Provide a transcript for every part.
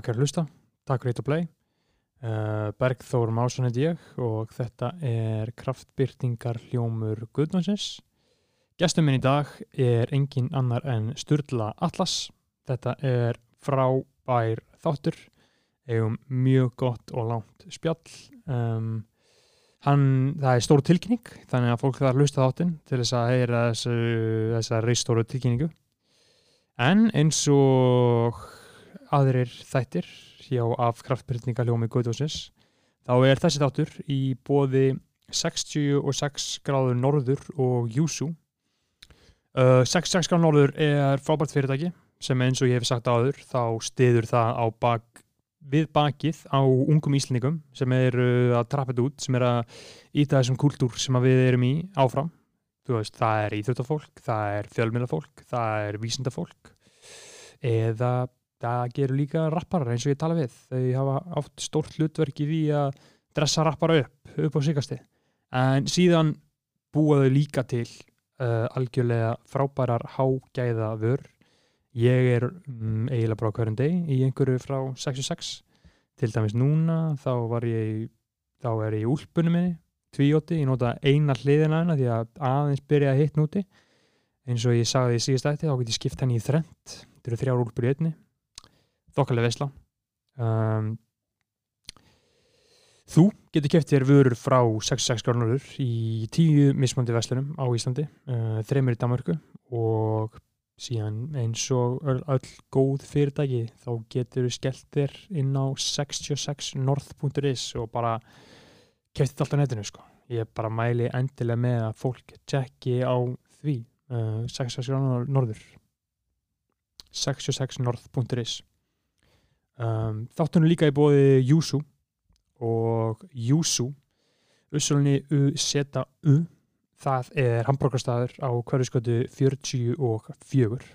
Takk fyrir að hlusta, takk fyrir að play. Uh, Bergþór Másson heit ég og þetta er kraftbyrtingar hljómur Guðnánsins Gestur minn í dag er engin annar en Sturla Atlas. Þetta er frábær þáttur. Eigum mjög gott og langt spjall. Um, hann, það er stór tilkynning þannig að fólk þarf hlusta þáttinn til þess að heyra þessa reistóru tilkynningu. En eins og aðrir þættir hjá af kraftbyrningaljómi Guðdósins þá er þessi þáttur í bóði 66 gráður norður og Júsú. Uh, 66 gráður norður er frábært fyrirtæki sem eins og ég hef sagt áður þá stiður það á bak við bakið á ungum íslendingum sem eru að trappa þetta út sem er að íta þessum kultúr sem við erum í áfram. Veist, það er íþjóttafólk, það er fjölmjölafólk það er vísindafólk eða það gerur líka rapparar eins og ég tala við. Þau hafa átt stórt hlutverk í því að dressa rappara upp, upp á sigasti en síðan búa þau líka til uh, algjörlega frábærar hágæða vör ég er um, eiginlega bara hverjum deg í einhverju frá 66 til dæmis núna þá var ég þá er ég í úlpunum minni tvíóti, ég nota eina hliðina hana því að aðeins byrja að hitt núti eins og ég sagði í síðast eftir þá get ég skipt henni í þrent þetta eru þrjár úlpur í einni þokkalega veisla. Um, þú getur kæft þér vörur frá 66 gráðnurur í tíu mismöndi veslunum á Íslandi uh, þreymur í Danmarku og síðan eins og öll, góð fyrirtæki þá getur við skellt þér inn á 66north.is og bara kæftið allt á netinu sko. ég bara mæli endilega með að fólk tjekki á því. Uh, 66 norður. 66north.is um, þáttunum líka í bóði Júsú og Júsú Ussulni U-Z-U það er hambúrgarstaður á hverjuskötu 44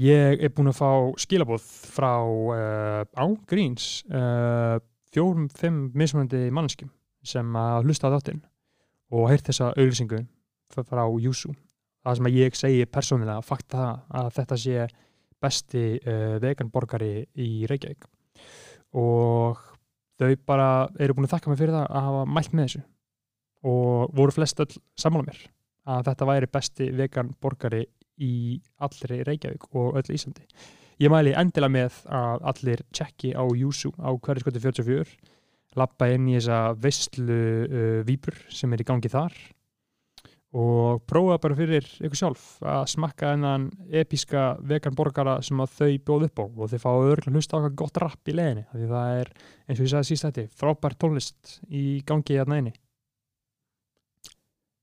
ég er búin að fá skilabóð frá uh, á Gríns uh, fjórum, fimm mismunandi mannskim sem að hlusta á þáttinn og heirt þessa auðlýsingu frá Júsú það sem að ég segi persónilega fakt það að þetta sé besti uh, veganborgari í Reykjavík. Og þau bara eru búin að þakka mig fyrir það að hafa mælt með þessu. Og voru flest öll samála mér að þetta væri besti vegan borgari í allri Reykjavík og öll Íslandi. Ég mæli endilega með að allir tjekki á Júsú á hverju skotu 44 lappa inn í þessa vestlu uh, výpur sem er í gangi þar og prófa bara fyrir ykkur sjálf að smakka þennan episka vegan borgara sem að þau bjóð upp á. Og þau fá örgulega hlusta á eitthvað gott rapp í leðinni því það er, eins og ég sagði síst þetta, frábær tónlist í gangi í aðnæðinni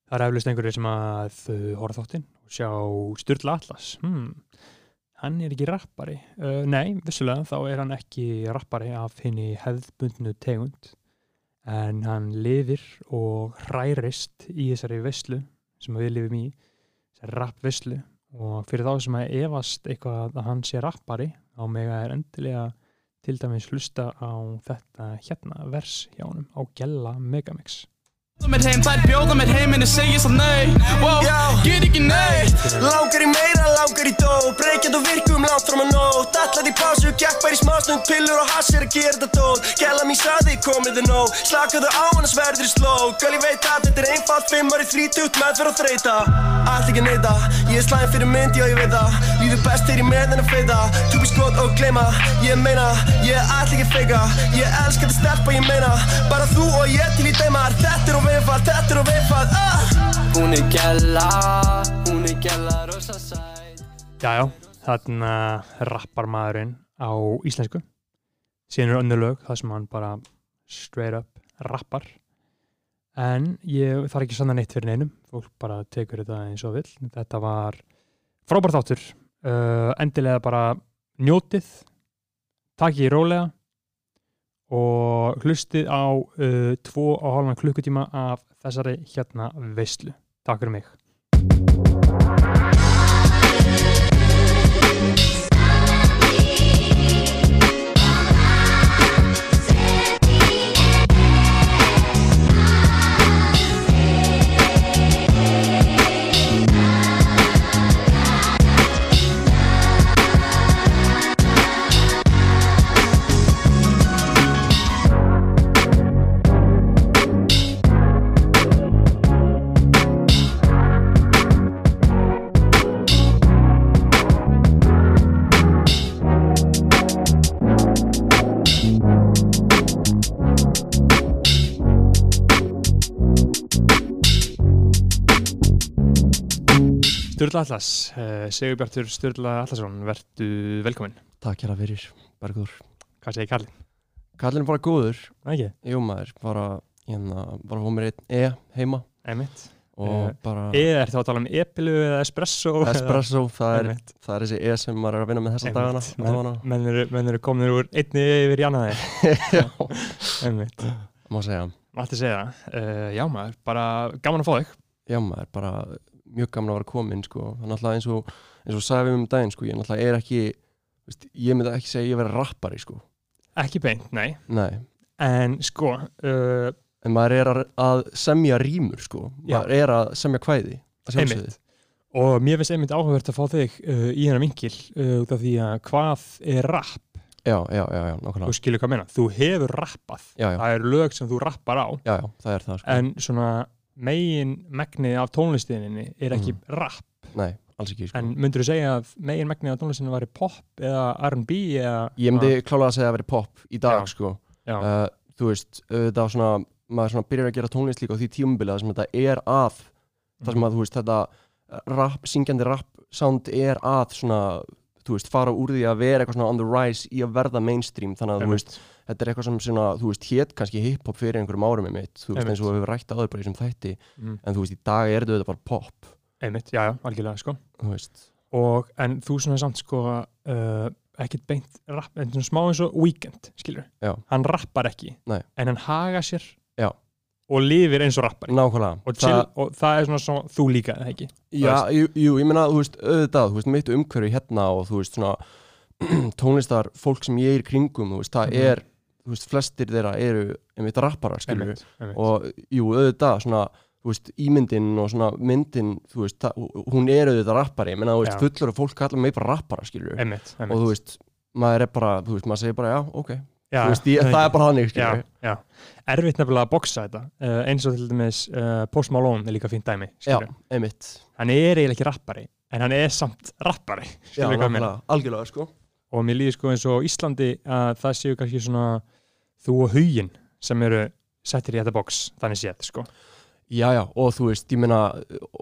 Það er eflust einhverju sem að horfa þáttinn og sjá Sturla Atlas. Hmm, hann er ekki rappari. Uh, nei, vissulega þá er hann ekki rappari af henni hefðbundnu tegund. En hann lifir og hærist í þessari visslu sem við lifum í, þessari rappvisslu og fyrir þá sem að evast eitthvað að hann sé rappari á mig er endilega til dæmis hlusta á þetta hérna vers hjá hann á Gjella Megamix. Þær bjóða mér heiminn en segja svo nei. Wow, Get ekki nei. Langar í meira, langar í dó. Breykjand og virkum langt fram að nót Allar í pásu, gekk bær í smásnund Pillur og hass er að gera þetta dót. Gæla mín saði, komið þið nóg. Slakaðu á hann að sverður í sló. Gæl ég veit að þetta er einfalt. Fimmar í þrítut, meðferð og þreita Allt ekki neyta, ég er slæðin fyrir mynd, já ég veit það. Líður best þegar ég með henn að feita Túpi skot og gleyma, ég meina Ég er allt ekki feika Ég elska þetta stelpa, ég meina. Bara þú og ég til í deimar Hún er gæla, hún er gæla rosa sæt. Jájá, þarna rappar maðurinn á íslensku. Síðan eru önnu lög það sem hann bara straight up rappar. En ég þarf ekki sanna neitt fyrir neinum. Fólk bara tekur þetta eins og vill. Þetta var frábært áttur uh, endilega bara njótið takk ég í rólega og hlustið á uh, tvo og hálfna klukkutíma af þessari hérna veistlu. Takk fyrir mig. Sturla Atlas, uh, Sigurbjartur Sturla Atlasson, verðu velkominn. Takk hérna fyrir, Bergur. Hvað segir Karlin? Kallin er bara góður, ekki? jú maður, bara, hérna, bara fóð mér einn E heima Einmitt. og Eh, bara Eða er þá að tala um epilu eða espresso? eða- espresso, það er, það er þessi E sem maður er að vinna með þessa dagana. Einmitt. Menn, menn, eru, menn eru komin úr einni yfir í annaði. Já, Einmitt. má segja. Mátti segja það. Uh, já maður, bara gaman að fá þig. Já maður, bara mjög gaman að vera komin, sko. Er náttúrulega eins og, eins og sagði við um daginn, sko, ég náttúrulega er ekki, veist, ég myndi ekki segja að ég verið rappari, sko. Ekki beint, nei. Nei, En sko, uh, en maður er að, að semja rýmur, sko. Já. Maður er að semja kvæði, að sjálfsögðu. einmitt. Og mér finnst einmitt áhugavert að fá þig uh, í hennar vinkil uh, út af því að hvað er rapp? Já, já, já, já, nákvæmlega. Þú skilur hvað ég meina. Þú hefur rappað. Það eru lög sem þú rappar á. já, já, það er það, sko. En svona megin megnið af tónlistininni er ekki rapp. Nei, alls ekki, sko. En myndur þú segja að megin megnið af tónlistinu væri pop eða R&B eða... Ég myndi klálega að segja að það veri pop í dag Já. sko. Já, uh, Þú veist, þetta var svona maður svona byrjar að gera tónlist líka á því tímubili þar sem þetta er að þar sem að þú veist þetta rap, syngjandi rap sound er að svona þú veist, fara úr því að vera eitthvað svona on the rise í að verða mainstream. Þannig að þú veist, þetta er eitthvað sem svona, þú veist, hét kannski hip-hop fyrir einhverjum árum með mitt, þú veist, Einmitt. eins og við hefur rætt áður bara í þessum þætti, mm. en þú veist, í dag er þetta bara pop, einmitt, já, já, algjörlega, sko. þú veist Og, en þú svona samt, sko, uh, ekkert beint rapp, en svona smá eins og Weekend, skilur. Já. Hann rappar ekki, Nei. en hann haga sér Já. og lifir eins og rappari. Nákvæmlega, Og, chill, og það er svona svo, þú líka, eða ekki? Já, jú, jú, ég meina, þú veist, auðvitað, þú veist, mitt umhverju hérna og þú veist, svona tónlistar, fólk sem ég er í kringum, þú veist, það Mhm. er, þú veist, flestir þeirra eru, einmitt, rapparar, einmitt. og, jú, auðvitað, svona, þú veist, ímyndin og svona myndin, þú veist, hún er auðvitað rappari, ég meina, þú veist, Já. fullur og fólk kalla mig bara rappara, einmitt. og þú veist, maður er bara, þú veist, maður segir bara, já, ok, já, þú veist, ég, það er bara þannig, já, skilur já. Erfitt nefnilega að boksa þetta, uh, eins og til dæmis uh, Post Malone er líka fínt dæmi, Já, skilur. einmitt, Hann er eiginlega ekki rappari, en hann er samt rappari, já, nákvæmlega, algjörlega, sko og mér líður sko eins og Íslandi að það séu kannski svona þú og huginn sem eru settir í þetta box, þannig séð sko. Já, já, og þú veist, ég meina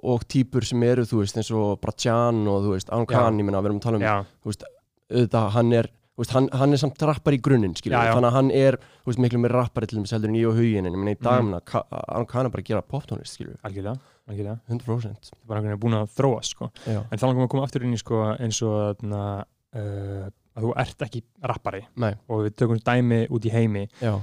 og típur sem eru, þú veist, eins og Bratjan og þú veist. Khan, ég meina, við erum að tala um já, auðvitað, hann er, þú veist, hann, hann er samt rappar í grunninn, já. þannig að hann er þú veist, miklu meir rappari til þess heldur en ég og huginn en ég meina, í dag, Mhm. mm. Ka Aron Khan er bara að gera poptónlist, skiljum, algjörlega, algjörlega 100% það er bara búin að þróast sko. Já, en þá langum við að koma aftur inn í sko, eins og þarna, uh, að þú ert ekki rappari. Nei, og við tökum dæmi út í heimi. Já,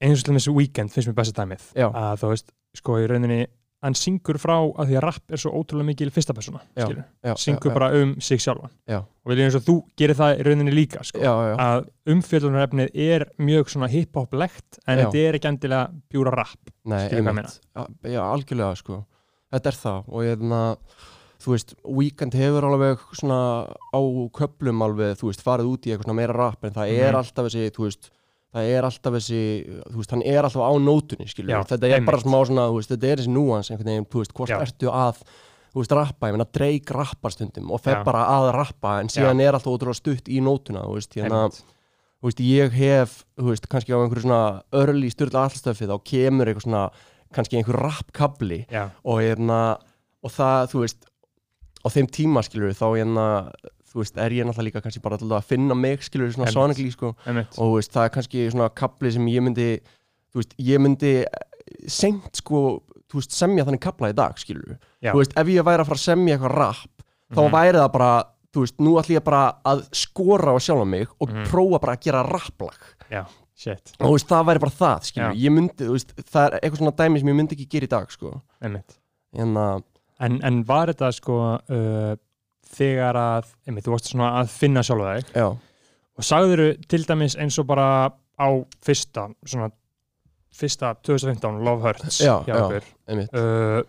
eins og til þessu weekend finnst mér besta dæmið. Já. að þú veist, sko í rauninni hann syngur frá að því að rapp er svo ótrúlega mikil fyrsta persóna, Já. skilur já syngur já, bara um sig sjálfan. Já. og við erum eins og þú gerir það í rauninni líka sko. Já, já, já, að umfjöldunarefnið er mjög svona hip-hop-legt en Já. þetta er ekki endilega bjúra rap nei, skilur hvað ég einmitt. Já, já, algjörlega, sko. Þetta er það, og ég er þú veist, Weekend hefur alveg svona á köplum alveg, þú veist, farið út í eitthvað svona meira rap en það er Mhm. alltaf þessi, þú veist það er alltaf þessi, þú veist, hann er alltaf á nótunni, skilur, Já, þetta er bara einmitt. smá svona, þú veist, þetta er þessi núans einhvern veginn, þú veist, hvort Já. ertu að þú veist, rappa, ég meina, Drake rappar stundum og fer Já. bara að rappa, en síðan er alltaf ótrúlega stutt í nótuna, þú veist, hérna Einmitt. þú veist, ég hef, þú veist, kannski á einhverju svona early styrla allstöfi þá kemur eitthvað svona, kannski einhver rappkabli Já, og hérna og það, þú veist á þeim tíma skilur þá hérna þú veist, er ég náttúrulega líka kannski bara að finna mig skilur svona sonagli sko. Einmitt. Og veist, það er kannski svona kapli sem ég myndi þú veist, ég myndi seint sko, þú veist, semja þannig kapla í dag skilur, Já. þú veist, ef ég væri að fara að semja eitthvað rap, þá Mhm. væri það bara þú veist, nú ætlum ég bara að skora á sjálfa mig og Mhm. prófa bara að gera rapplag Já, shit, og þú veist, það væri bara það, skilur, Já. ég myndi þú veist, það er eitthvað svona dæmi sem ég myndi ekki gera í dag sko, einmitt. En að En, en var þetta sko uh, þegar að, einmitt, þú varst svona að finna sjálfa þig já, og sagður til dæmis eins og bara á fyrsta, svona fyrsta 2015 Love Hurts Já, já. ykkur, einmitt uh,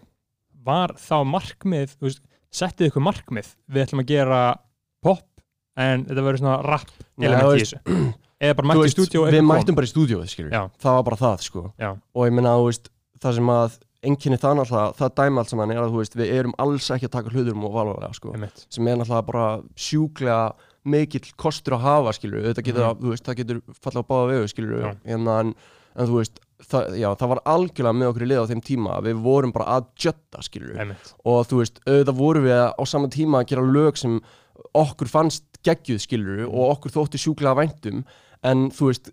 var þá markmið, þú veist, settið ykkur markmið við ætlum að gera pop en þetta verður svona rap Nei, element þú í veist, þessu eða bara Þú mætti í veist, stúdíu við mættum bara í stúdíu skilur, Já. það var bara það sko. Já. og ég meina, þú veist, það sem að enginni það náttúrulega, það dæmi allt saman er að veist, við erum alls ekki að taka hluturum og valvarlega sko, sem er náttúrulega bara sjúklega mikill kostur að hafa skilur, þetta getur, Mhm. að, þú veist, það getur falla á báða vegu skilur, Já. en, en, en þú veist það, já, það var algjörlega með okkur í lið á þeim tíma við vorum bara að jötta skilur einmitt. Og þú veist, auðvitað vorum við á sama tíma að gera lög sem okkur fannst geggjuð skilur og okkur þótti sjúklega væntum. En þú veist,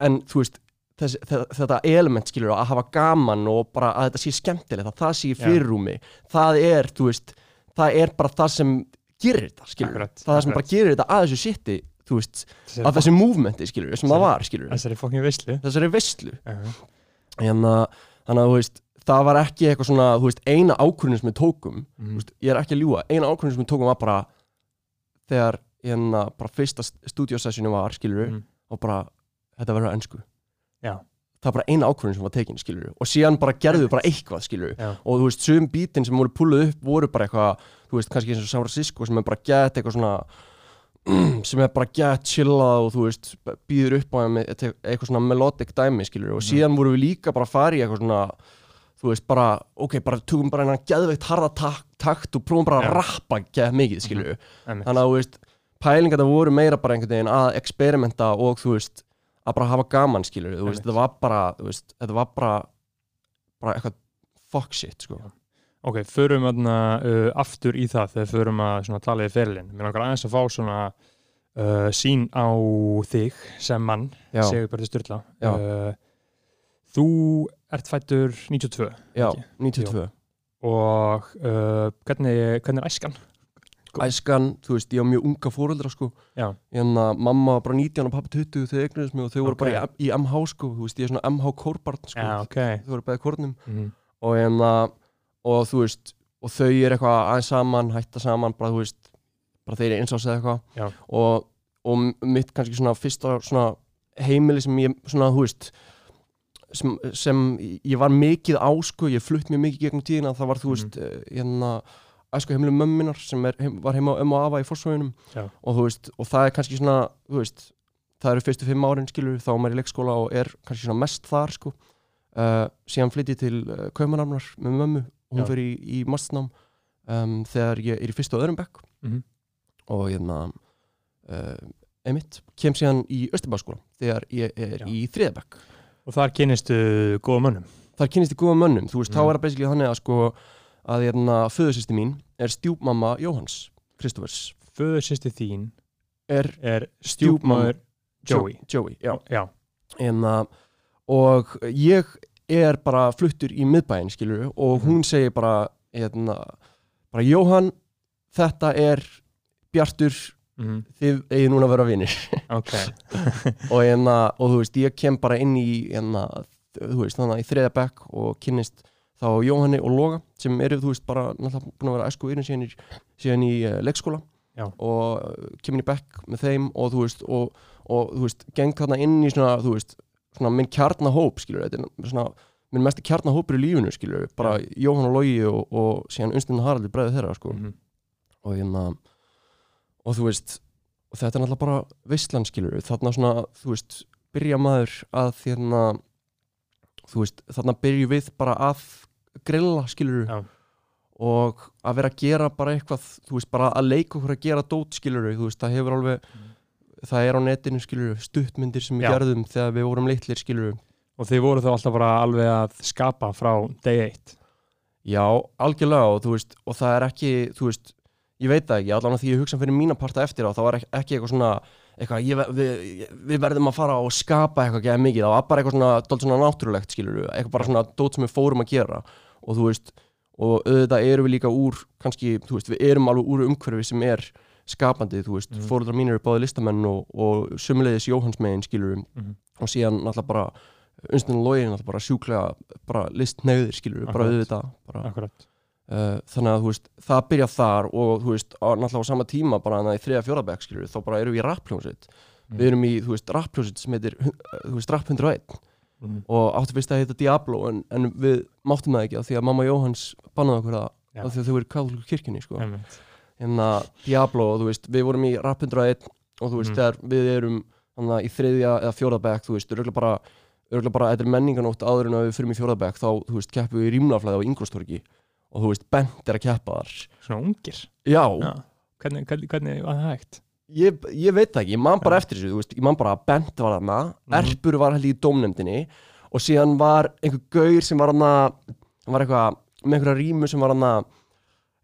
en þú veist þess, þe- þetta element skilur að hafa gaman og bara að þetta sé skemmtilegt að það sé fyrirrúmi það er, þú veist, það er bara það sem gerir þetta skilur Akkurat, það það sem akkurat. bara gerir þetta að þessu shiti þú veist, Þessari að þessu movementi skilur sem það var skilur Þessari fokkin veislu. Þessari veistlu uh hérna, þannig að þú veist það var ekki eitthvað svona, þú veist, eina ákvörðin sem við tókum, þú veist, ég er ekki að ljúga eina ákvörðin sem við tókum var bara þegar, hérna, bara fyrsta stúdíosessinu var, skilur Mhm. og bara, þetta verður ennsku Já. það var bara eina ákvörðin sem var tekin, skilur og síðan bara gerðu við bara eitthvað, skilur Já. og þú veist, sum bítin sem voru pulluð upp voru bara eitthvað, þú veist, kannski eins og San Francisco sem er bara gett eitthvað svona sem er bara gett chillað og þú veist, býður upp á eitthvað svona melodic dæmi, skilur og Mhm. síðan voru við líka bara að fara í eitthvað svona þú veist, bara, ok, bara tökum bara einan geðveikt harða takt, og prófum bara að Já. rappa geð mikið, skilur einmitt þannig að, þú veist, pælingar það voru meira bara einhvern veginn að experimenta og, þú veist, að bara hafa gaman, skilur þú veist, þetta var bara, veist, þetta var bara bara eitthvað fuck shit, sko Ok, förum þarna uh, aftur í það þegar förum að tala í ferilinn. Mér langar aðeins að fá svona uh, sín á þig sem mann, segur bara til Sturla. Já. Uh, þú ert fættur 92 já, ekki? 92 og uh, hvernig, hvernig er æskan? Æskan, þú veist, ég á mjög unga fóreldra, sko. Já, hérna, mamma var bara 19 og pappi 20 þau eignuðist mig og þau voru Ok. bara í, í MH, sko, þú veist, ég er svona MH kórbarn, sko, já ok. þau voru bæði kórnum. Mm og hérna og þú veist og þau er eitthvað aðeins saman, hætta saman bara þú veist, bara þeir eru eins á sig eða eitthvað og, og mitt kannski svona fyrsta svona heimili sem ég svona þú veist sem, sem ég var mikið á sko, ég flutt mjög mikið gegnum tíðina, það var þú veist mm. hérna æsku heimili mömminar sem er, heim, var heima ömmu og afa í fórsvöginum Já. og og það er kannski svona veist, það eru fyrstu fimm árin skilur þá er maður í leikskóla og er kannski svona mest þar sko uh, síðan flytti ég til uh, Kaumanarnar með mömmu hún fyrir í, í mastnám um, þegar ég er í fyrstu öðrum bekk Mhm. og hérna uh, emitt, kem síðan í Östurbæðskóla þegar ég er Já. í þriða bekk Og þar kynistu góða mönnum. þar kynist ég góða mönnum, þú veist, Mm. þá er það basically þannig að sko að hérna föðusisti mín er stjúpmamma Jóhanns Kristófers Föður sýsti þín er er stjúpmaður Joey. Joey, já Já, en, uh, og ég er bara fluttur í miðbæinn skilur og Mhm. hún segir bara hérna, bara Jóhann þetta er Bjartur mm þið eigið núna að vera vinir ok. og, hérna, og þú veist, ég kem bara inn í hérna, þú veist, í þriða bekk og kynnist þá Jóhanni og Loga sem eru, þú veist, bara náttúrulega búin að vera æsku yfir síðan í, síðan í uh, leikskóla Já. og uh, kemur í bekk með þeim og þú veist, og, og þú veist, geng þarna inn í svona, þú veist, svona minn kjarnahóp, skilur, þetta er svona minn mest kjarnahópur í lífinu, skilur, bara Jóhann og Logi og, og síðan Unstinn Haraldur bræði þeirra, sko Mhm. og hérna og þú veist og þetta er náttúrulega bara veistlan skilur þarna svona, þú veist, byrja maður að hérna þú veist, þarna byrju við bara að grilla skilur Já. og að vera að gera bara eitthvað þú veist, bara að leika okkur að gera dót skilur þú veist, það hefur alveg það er á netinu skilur, stuttmyndir sem við Já. gerðum þegar við vorum litlir skilur Og þið voru þá alltaf bara alveg að skapa frá day 1. Já, algjörlega og þú veist og það er ekki, þú veist ég veit það ekki, allan að því ég hugsa fyrir mína parta eftir á þá var ekki, ekki eitthvað svona eitthvað, ég, við, við verðum að fara og skapa eitthvað geða mikið, það var bara eitthvað svona svona náttúrulegt, skilur við, eitthvað bara svona dótt sem við fórum að gera og þú veist og auðvitað erum við líka úr kannski, þú veist, við erum alveg úr umhverfi sem er skapandi, þú veist, Mhm. mm. fóruldrar mínir eru báði listamenn og, og sumulegis Jóhanns megin, skilur við Mhm. og síðan náttúrulega bara unnstæðan login náttúrulega bara sjúklega bara listnegðir, skilur við, bara auðvitað bara Akkurat. Uh, þannig að þú veist, það byrja þar og þú veist, á, náttúrulega á sama tíma bara þannig að í þriða fjórðabæk skilur við, þá bara erum við í rappljónsitt Mm. við erum í, þú veist, rappljónsitt sem heitir uh, þú veist, Rapp 101 Mhm. og áttu fyrst að heita Diablo en, en við máttum það ekki af því að mamma Jóhanns bannaði okkur það Já. af því að þau voru káðlíku kirkjunni sko. Einmitt. hérna Diablo og þú veist, við vorum í Rapp 101 og þú veist, Mhm. þegar við erum að í þriðja eða fjórðabæk þú veist, örgulega bara, örgulega bara þetta er menninganótt áður en að við fyrir í fjórðabæk þá, þú veist, keppum við í rýmnaflæði á Ingolstorgi og þú veist, Bent er að keppa þar Svona ungir. Já, Já. Hvernig, hvernig, hvernig var það hægt? Ég, ég veit það ekki, ég man bara Já. eftir þessu veist, ég man bara að Bent var þarna Mhm. Erpur var held í dómnefndinni og síðan var einhver gaur sem var hann að hann var eitthvað með einhverja rímu sem var hann að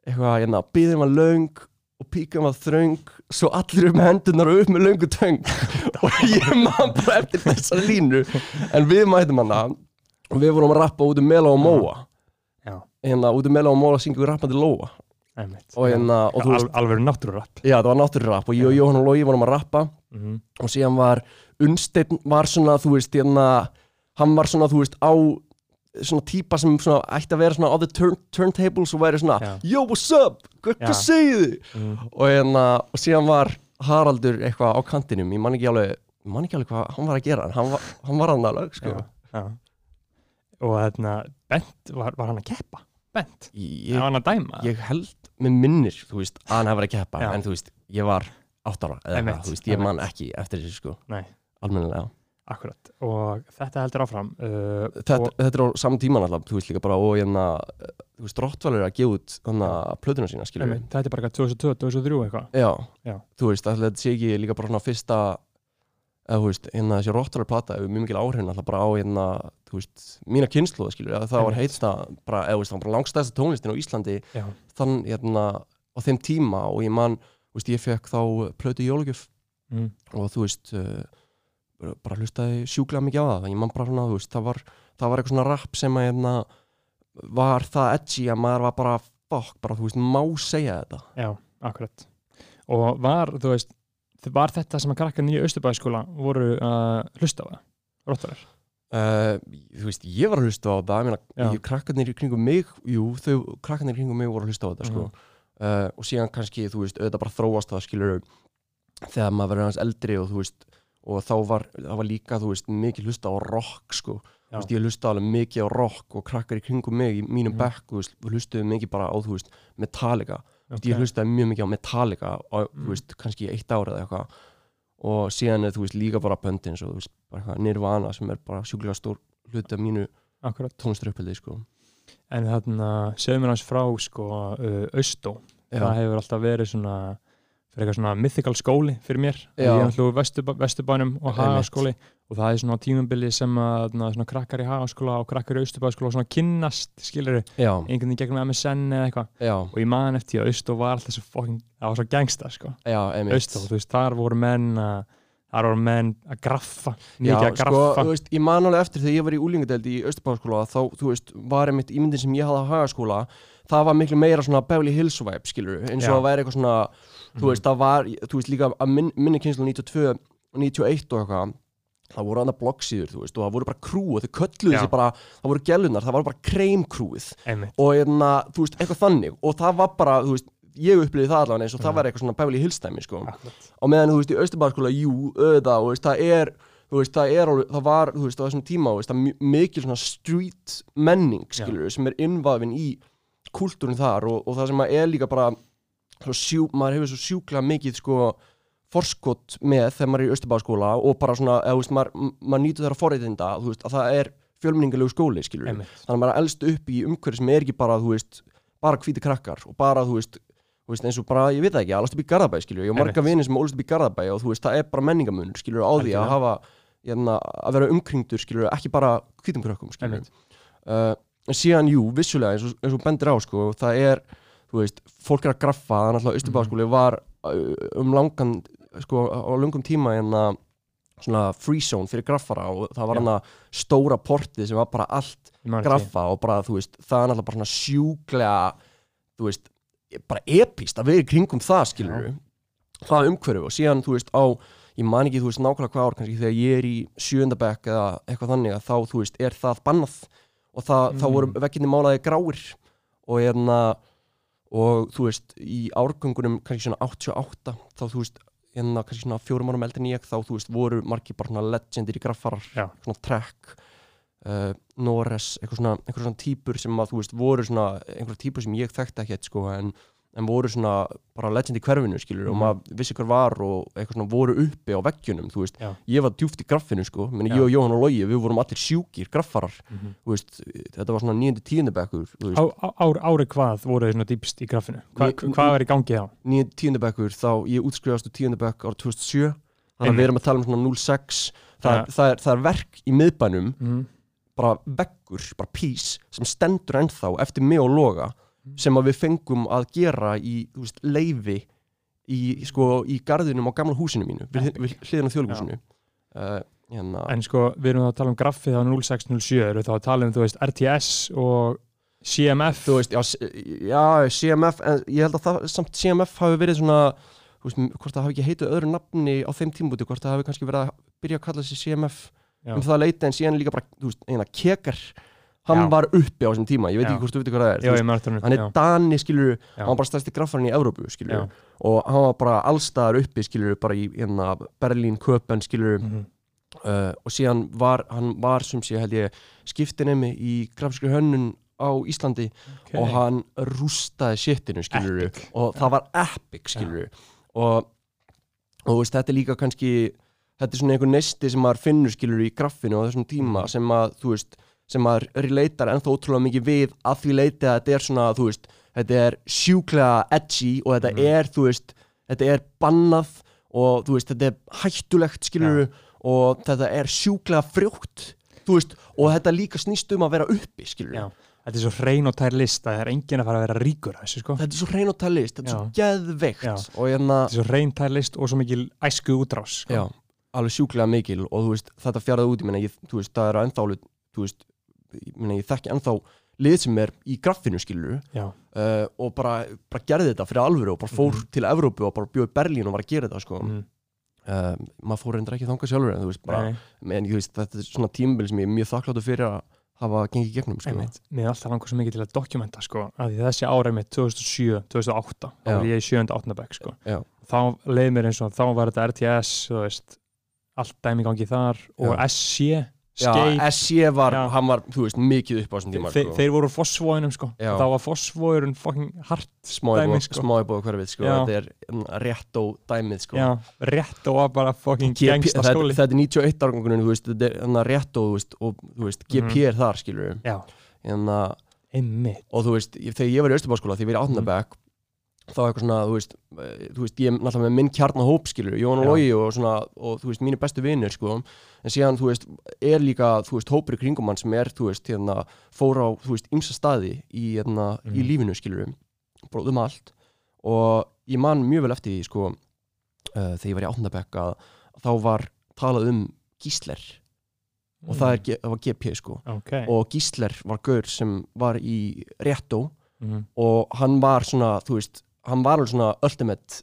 eitthvað, hérna, býðum var löng og píkum var þröng svo allir upp með hendunar og upp með löngu töng. Og ég man bara eftir þessa línu. En við mætum hana og við vorum að rappa út um Mela og Móa. Hérna, út um Mela og Móa syngjum við rappandi Lóa hérna, Al, Alveg náttúrurapp já það var náttúrurapp og ég og Jóhann og Lói vorum að rappa mm og síðan var Unnsteinn var svona, þú veist, hérna hann var svona, þú veist, á svona típa sem svona ætti að vera svona á the turn, turntables og væri svona Já. yo, what's up, hvað segið þið mm. og hérna, og síðan var Haraldur eitthvað á kantinum, ég man ekki alveg man ekki alveg hvað hann var að gera hann var, hann var alveg, sko já, já. Og hérna, Bent, var, var hann að keppa? Bent, ég, var hann að dæma? ég held með minnir, þú veist, að hann hefði verið að keppa Já. en þú veist, ég var átt ára eða Einmitt, eitthvað, þú veist, ég man ekki eftir þessu, sko, Nei, almennilega akkurat. Og þetta heldur áfram uh, þetta, og, þetta er á saman tíma náttúrulega, þú veist líka bara og hérna, eh, þú veist, Rottvalur er að gefa út þannig að plötuna sína, skilur einmitt, Þetta er bara eitthvað 2002, 2003 eitthvað. Já, Já. þú veist, ætli þetta sé ekki líka bara svona fyrsta eða þú veist, hérna þessi Rottvalur plata hefur mjög mikil áhrifin alltaf bara á hérna, þú veist, mína kynsluða, skilur eða það var heitsta, bara, eða þú veist, það var bara langstæðsta tónlistin á Íslandi Já, þann, hérna, á þeim tíma og ég man, þú veist, ég fekk þá plötu jólugjöf mm. og þú veist uh, bara hlustaði sjúklega mikið á það. Ég man bara svona, þú veist, það var, það var eitthvað svona rap sem að hérna, var það edgy að maður var bara fuck, bara þú veist, má segja þetta. Já, akkurat. Og var, þú veist Var þetta sem að krakka nýja Östubæðskóla voru að hlusta á það? Róttarar? uh, þú veist, ég var að hlusta á það ég krakkarnir í kringum mig jú, þau, krakkarnir í kringum mig voru að hlusta á þetta sko. Mhm. uh, og síðan kannski, þú veist, auðvitað bara þróast það skilur þegar maður verður hans eldri og þú veist, og þá var það var líka, þú veist, mikið hlusta á rock sko, þú veist, ég hlusta alveg mikið á rock og krakkar í kringum mig í mínum Mhm. bekk, þú veist, hlustuðu mikið bara á, þú veist, Metallica, Okay. ég hlustaði mjög mikið á Metallica á, Mm. veist, kannski eitt ár eða eitthvað og síðan er, þú veist, líka bara böndin svo, veist, bara Nirvana sem er bara sjúklega stór hluti af mínu tónlistarupphildi, sko En þarna, segðu mér hans frá sko, uh, Austó Já. það hefur alltaf verið svona fyrir eitthvað svona mythical skóli fyrir mér Já. ég er alltaf úr Vesturbænum og. Hagaskóli og það er svona tímabili sem að þarna, svona krakkar í Hagaskóla og krakkar í Austurbæðskóla svona kynnast, skilur einhvern veginn gegnum MSN eða eitthvað. Og ég man eftir að Austó var alltaf svo fucking, það var svo gangsta sko. Austó, þú veist, þar voru menn að þar voru menn að graffa mikið að sko, graffa. þú veist, ég man alveg eftir þegar ég var í úlingadeld í Östurbáðskóla þá, þú veist, var einmitt ímyndin sem ég hafði á hagaskóla það var miklu meira svona Beverly Hills vibe, skilur eins og að væri eitthvað það var þú veist, líka að minn, minni kynslu 92 og 91 og eitthvað það voru annað bloggsíður, þú veist, og það voru bara krú og þau kölluðu Já. sig bara, það voru gellunar það var bara kreimkrúið og hérna, þú veist, eitthvað þannig. Og það var bara, þú veist, ég upplýði það allavega eins og það Mhm. var eitthvað svona Beverly Hills dæmi, sko. Akkurat. Og meðan þú veist í Östurbæðarskóla, jú, auðvitað og veist, það er, þú veist, það er það var, þú veist, á þessum tíma, þú veist, það mikil svona street menning, skilur sem er innvafin í kúltúrin þar og, og það sem að er líka bara svo sjú, maður hefur svo sjúklega mikið sko forskot með þegar maður er í Östurbæðarskóla og bara svona, eða, þú veist, maður, maður nýtur þeirra forreitinda, að það er fjölmenningalegu skóli, skilur einmitt, þannig að maður er elst upp í umhverfi sem er ekki bara, þú veist, bara hvíti krakkar og bara, þú veist, þú veist eins og bara, ég veit ekki, alast upp í Garðabæ, skilju, ég har marga vinir sem ólst upp í Garðabæ og þú veist, það er bara menningamunur, skilju, á því að hafa, hérna, að vera umkringdur, skilju, ekki bara hvítum krökkum, skilju. Einmitt. Uh, en síðan, jú, vissulega, eins og, eins og bendir á, sko, það er, þú veist, fólk er að graffa, það er náttúrulega Östurbáskóli var uh, um langan, sko, á langum tíma, hérna, svona free zone fyrir graffara og það var hann að stóra portið sem var bara allt því. graffa og bara, þú veist, það er náttúrulega bara svona sjúklega, þú veist, bara epíst að vera kringum það, skilur það umhverfu og síðan, þú veist, á, ég man ekki, þú veist, nákvæmlega hvað ár, kannski þegar ég er í sjöndabæk eða eitthvað þannig að þá, þú veist, er það bannað og það, þá Mm. voru vekkinni málaði gráir og hérna, og þú veist, í árgöngunum kannski svona 88, þá, þú veist, hérna kannski svona fjórum árum eldri en ég, þá, þú veist, voru margir bara svona legendir í graffarar, svona trekk, uh, Norres, eitthvað svona, eitthvað svona típur sem að þú veist voru svona, einhverja típur sem ég þekkti ekkert sko en, en voru svona bara legend í hverfinu skilur og Mhm. maður vissi hver var og eitthvað svona voru uppi á veggjunum ég var djúft í graffinu sko. Meni, ég og Jóhann og Logi, við vorum allir sjúkir graffarar, þú veist. Þetta var svona nýjandi tíundabekkur þú Á, veist, á, ár, ári hvað voru þið svona dýpst í graffinu? Hva, Ég- hvað var í gangi þá? nýjandi tíundabekkur þá ég útskrifast úr tíundabekk ára 2007 þannig að við erum að tala um svona 06 það, Ja. er, það, er, það er verk í miðbænum Mm. bara veggur, bara pís sem stendur ennþá eftir mig og loga sem að við fengum að gera í, veist, leifi í, sko, í garðinum á gamla húsinu mínu við, við hliðin á þjóðlúsinu uh, hérna, En sko, við erum þá að tala um graffið á 0607, erum við þá að tala um, veist, RTS og CMF veist, já, já, CMF en ég held að það, samt CMF hafi verið svona veist, hvort það hafi ekki heitið öðru nafni á þeim tímbúti, hvort það hafi kannski verið að byrja að kalla sig CMF Já. um það leiti en síðan líka bara, veist, eina kekar hann Já. var uppi á þessum tíma, ég veit Já. ekki hvort þú veit hvað það er Já, veist, hann er Dani, skilur Já. hann var bara stærsti graffarinn í Evrópu, skilur Já. og hann var bara allstaðar uppi, skilur bara í hérna, Berlín, Köpen, skilur Mhm. uh, og síðan var hann var sem sé held ég skiptinemi í grafskri hönnun á Íslandi okay. og hann rústaði shitinu skilur og það var epic skilur og, og þú veist, þetta er líka kannski þetta er svona einhver nesti sem maður finnur skilur í graffinu á þessum tíma Mhm. sem að þú veist, sem maður relatar ennþá ótrúlega mikið við að því leiti að þetta er svona þú veist, þetta er sjúklega edgy og þetta Mhm. er, þú veist þetta er bannað og þú veist, þetta er hættulegt skilur og þetta er sjúklega frjótt þú veist, og þetta líka snýst um að vera uppi skilur Já. Þetta er svo hrein og tær list að það er enginn að fara að vera ríkur þessu sko þetta er svo hrein og talist, þetta er svo Já. og hérna, Þetta er svo hrein tær list og svo mikil æsku útrás sko. já, alveg sjúklega mikil og þú veist, þetta fjaraði út, meina, ég, þú veist, það er ennþá alveg, þú veist, meina, ég þekki ennþá lið sem er í graffinu, skilur uh, og bara, bara gerði þetta fyrir alvöru og bara fór Mhm. til Evrópu og bara bjóði Berlín og var að gera þetta, sko Mhm. uh, maður fór reyndar ekki þangað sjálfur en þú veist, bara, en þú veist, þetta er svona tímabil sem ég er mjög þakkláttur fyrir að hafa gengið gegnum, sko. Mér er alltaf langar svo mikið til að dokumenta sko, að því þessi ára mitt 2007, 2008 þá var ég í 7. 8. bekk sko. Þá leið mér eins og þá var þetta RTS veist, allt dæmi gangi þar og. SC Skate, SC var, Já. hann var, þú veist, mikið upp á þessum tíma, þeir, sko þeir voru úr fossvóinum sko. Já. þá var fossvóirun fucking hart smá dæmi, í sko. hverfið, sko, þetta er mm, rétt og dæmið, sko já, rétt og bara fucking gangsta skóli þetta er 91 árgangunum, þú veist, þetta er hann að rétt og, og þú veist, GP Mhm. er þar, skilur já, en að, einmitt og þú veist, ég- þegar ég var í Östubáskóla, þegar ég var í Mhm. Átnabæk þá eitthvað svona, þú veist, eh, þú veist, ég er náttúrulega með minn kjarnahóp, skilur, Jón og Já. Logi og svona, og þú veist, mínu bestu vinir, sko, en síðan, þú veist, er líka, þú veist, hópur í kringum hann sem er, þú veist, hérna, fór á, þú veist, ymsa staði í, hérna, í Mhm. lífinu, skilur, bara um allt, og ég man mjög vel eftir því, sko, uh, þegar ég var í Átnabæk að þá var talað um gísler og það, er, G- það var GP, sko, ok og gísler var gaur sem var í réttó Mhm. og hann var svona, þú veist hann var alveg svona ultimate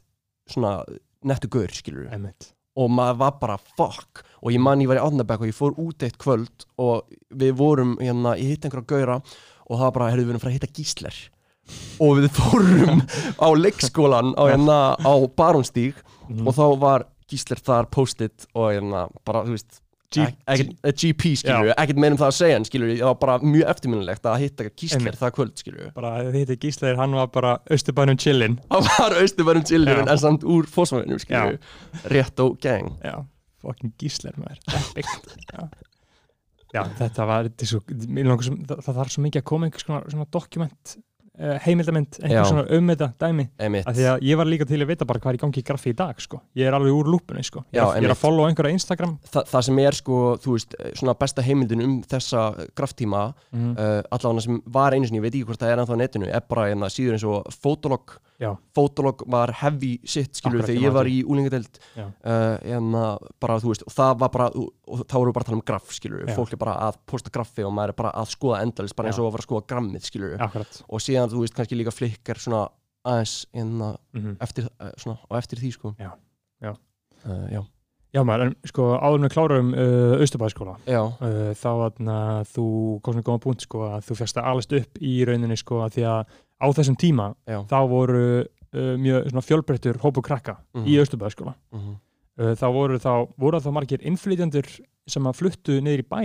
svona nettu gaur, skilur einmitt. Og maður var bara fuck. Og ég man ég var í Átnabæk og ég fór út eitt kvöld og við vorum hérna, ég hitt einhverja gaura og það var bara, heyrðu við erum fara að hitta gísler. Og við fórum á leikskólan á, hérna, á Barónstíg Mhm. og þá var gísler þar post-it og hérna, bara, þú veist G- ek- ekkert- eh, GP skilur, ekkert meira um það að segja en skilur, það var bara mjög eftirminnilegt að hitta Einmitt. það kvöld skilur bara þetta gísleir, hann var bara austurbænum chillin. Hann var austurbænum chillurinn Já. en samt úr fósmæðinum skilur rétt og gang já, fucking gísleir maður. Já. já, þetta var það, þarf svo mikið að koma einhvers konar dokument heimildamind, Já. einhvers svona um þetta dæmi af því að ég var líka til að vita bara hvað er í gangi í graffi í dag sko. ég er alveg úr lúpunni sko. ég, Já, er, ég er að followa einhverja Instagram Þa, það sem er sko, þú veist, svona besta heimildin um þessa graftíma mm. uh, allavega sem var einu sinni, ég veit ekki hvort það er ennþá netinu, er bara hérna síður eins og Fotolog, Já. Fotolog var heavy shit, skilur, Akkurat, þegar ég var í úlingadelt Já. uh, hérna, bara, þú veist, og það var bara þá voru við bara að tala um graff, skilur Já. fólk er bara að posta graffi og maður er bara að skoða endalist, bara eins Já. og að að þú veist, kannski líka flikkar svona aðeins, hérna, mm eftir, uh, svona, og eftir því, sko Já. Já. Uh, já, já maður, en sko áður við klárum uh, austurbæðskóla já, uh, þá að þú komst með góða punkt sko að þú fjast að alast upp í rauninni sko að því að á þessum tíma já þá voru uh, mjög svona fjölbreyttur hópu krakka Mhm. í austurbæðskóla mhm. uh, þá voru þá, voru þá margir innflytjandur sem að fluttu niður í bæ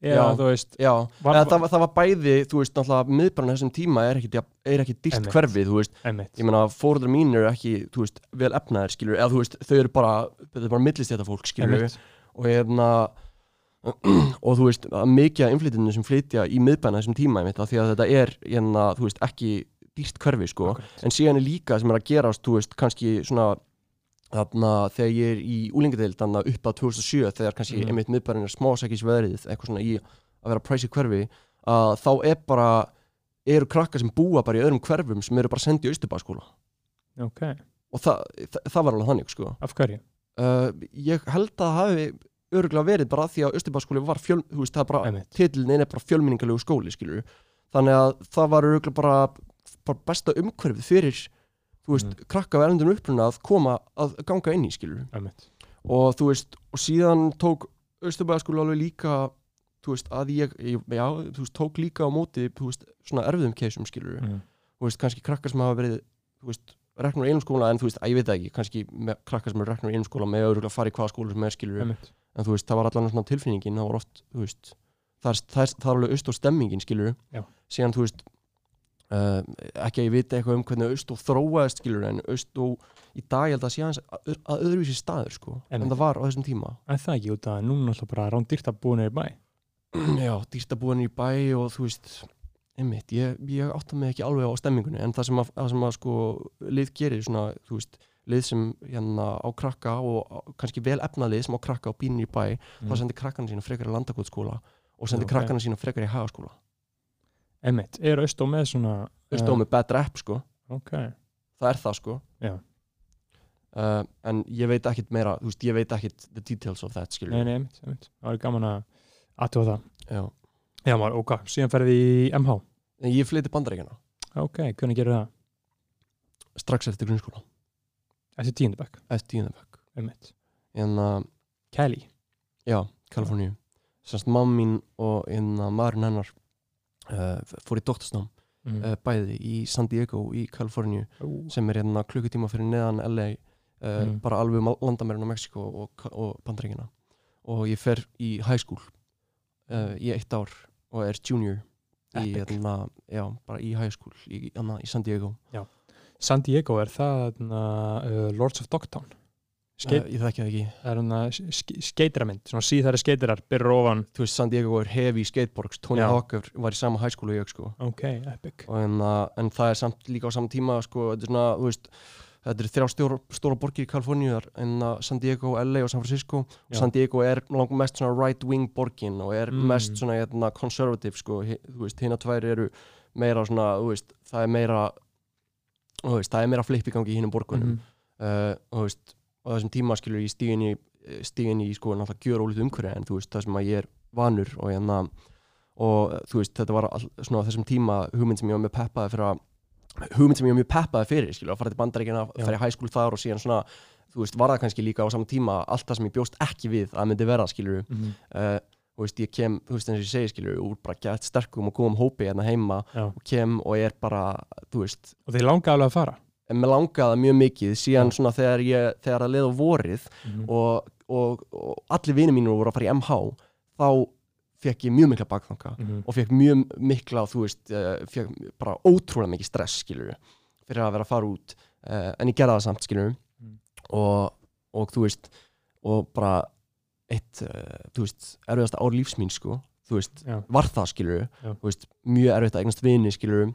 Já. þú veist Já, Var- eða, það, það var bæði, þú veist, náttúrulega miðbæran þessum tíma er ekki, er ekki dýrt hverfið, þú veist, einmitt, ég meina fóruðar mín eru ekki, þú veist, vel efnaðir, skilur, eða þú veist, þau eru bara, þetta er bara millist þetta fólk, skilur, einmitt. og hérna, og þú veist, mikið af innflytjunum sem flytja í miðbæna þessum tíma, einmitt, af því að þetta er, hérna, þú veist, ekki dýrt hverfið, sko, Akkurat. en síðan er líka sem er að gerast, þú veist, kannski svona, þarna, þegar ég er í úlingadeild, þarna upp á 2007, þegar kannski Mhm. einmitt miðbærin er smásækis veðrið, eitthvað svona í að vera præsi hverfi að þá er bara eru krakkar sem búa bara í öðrum hverfum sem eru bara sendið í Austurbæðskóla ok, og það, það, það var alveg þannig sko. af hverju? uh, ég held að það hafi örgulega verið bara því að Austurbæðskóli var fjöl, þú veist, það er bara, titlinn er bara fjölminningalegu skóli, skilur þannig að það var örgulega bara, bara besta umhverfið fyrir þú veist, Mhm. krakka af erlendum uppruna að koma að ganga inn í, skilur Einmitt. og þú veist, og síðan tók Austurbæðaskóli alveg líka þú veist, að ég, ég já, þú veist, tók líka á móti, þú veist, svona erfiðum keisum skilur, Mm. þú veist, kannski krakkar sem hafa verið, þú veist, reknur í einum skóla en þú veist, að ég veit ekki, kannski með, krakkar sem eru reknur í einum skóla með öðrulega fara í hvaða skóla sem er skilur, Einmitt. en þú veist, það var allan svona tilfinningin, það var oft, þú veist það er, það er, það er alveg aust og stemmingin, skilur Já. síðan, þú veist uh, ekki að ég viti eitthvað um hvernig og þróaðist, skilur, en og í dag ég held að sé aðeins að, að öðruvísi staður, sko, en Einmitt. það var á þessum tíma En það ekki út að núna alltaf bara rándýrt að búa niður í bæ já, dýrstabúin í bæ og þú veist einmitt, ég, ég átta mig ekki alveg á stemmingunni en það sem að, það sem að sko lið gerir svona, þú veist lið sem hérna á krakka og kannski vel efnað lið sem á krakka og býnir í bæ þá sendir krakkana sína frekar í landakotskóla og sendir Ok. krakkana sína frekar í hagaskóla Einmitt, er Austó með svona Þú veist, með bad rap sko, Ok, það er það sko. Uh, en ég veit ekkit meira, þú veist, ég veit ekkit the details of that, skilur nei, nei, einmitt, einmitt. Það er gaman að aðtúa það. Já. Já, maður, ok, síðan ferði í MH en ég flytti bandaríkjana Ok, hvernig gerir það? strax eftir grunnskóla, Þessi tíundabæk, eftir einmitt. En uh, Kelly. Já, Kaliforníu. Sannst mamma mín og einna maðurinn hennar fór í doktorsnám mm. uh, bæði í San Diego í Kaliforníu sem er hérna klukkutíma fyrir neðan LA uh, Mm. bara alveg um landamærin á Mexiko og, og Bandaríkina og ég fer í high school í eitt ár og er junior í, hérna, já, bara í high school í, hérna, í San Diego. San Diego er það uh, Lords of Dogtown Skeit, uh, ég þekki það ekki. Það er hann skeitiramind, svona síðari skeitirar byrjar ofan, þú veist San Diego er heavy skateboards. Tony Já. Hawk er- var í sama school og ég sko. Ok, epic. Og en, uh, en það er samt líka á saman tíma sko, þetta er svona, veist þetta er þrjá stóra, stóra borgir í Kaliforníu þar, en uh, San Diego, LA og San Francisco. Og. San Diego er langt mest svona right wing borgin og er Mm. mest svona hérna, conservative sko, hina tvær eru meira svona, veist, það er meira veist, það er meira flip í gangi í hinnum borgunum. Uh, og þú veist, á þessum tíma skilur ég stíðin í stíðin í sko náttúrulega gjör ólítið umhverju en þú veist, það sem að ég er vanur og hérna og uh, þú veist, þetta var all, svona þessum tíma hugmynd sem ég var með peppaði fyrir að hugmynd sem ég var mjög peppaði fyrir skilur, að fara til bandaríkina, fara í school þar og síðan svona, þú veist, var það kannski líka á saman tíma allt það sem ég bjóst ekki við að myndi vera skilur, Mhm. uh, þú veist, ég kem þú veist, eins og ég segi skilur, úr bara gett sterkum og góðum hópi hérna heima Já. og kem og er bara, þú veist og þeir langa alveg að fara en mér langaði það mjög mikið síðan svona þegar ég, þegar að leiða vorið Mhm. og, og, og allir vinir mínur voru að fara í MH þá fekk ég mjög mikla bakþanga Mhm. og fekk mjög mikla, þú veist uh, fekk bara ótrúlega mikið stress skilur fyrir að vera að fara út uh, en ég gerði það samt skilur Mm. og, og þú veist og bara eitt, uh, þú veist, erfiðasta ár lífs mín sko, þú veist, Já. var það skilur veist, mjög erfitt að eignast vini skilur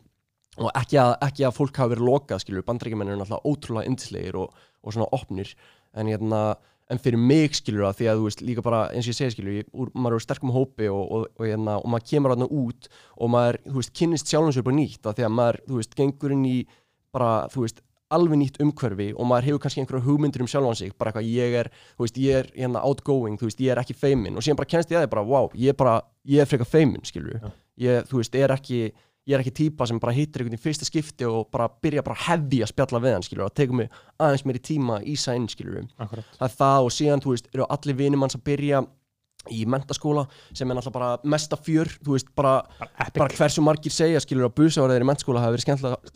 og ekki að, ekki að fólk hafi verið lokað skilur, bandaríkjumenn eru náttúrulega ótrúlega yndislegir og, og svona opnir. En hérna, en fyrir mig skilur það því að þú veist, líka bara eins og ég segi skilur ég, úr, maður er úr sterkum hópi og, og, og, hérna, og maður kemur þarna út og maður, veist, kynnist sjálfum sér bara nýtt að því að maður, veist, gengur inn í bara, þú veist, alveg nýtt umhverfi og maður hefur kannski einhverja hugmyndir um sjálfan sig bara eitthvað, ég er, þú veist, ég er hérna outgoing, þú veist, ég er ekki feimin og síðan bara kennst ég að því bara, wow, ég er bara, ég er frekar feimin, skilur Já. ég, þú veist, er ekki ég er ekki típa sem bara hittir einhvern í fyrsta skipti og bara byrja bara hefi að spjalla við hann, skilur, að tekur mig aðeins meiri tíma í sæn, skilur það er það og síðan, þú veist, eru allir vinir manns að byrja í mentaskóla sem er náttúrulega bara mesta fjör, þú veist, bara, Bara hversu margir segja, skilur, að busaðurðir í mentaskóla hafi verið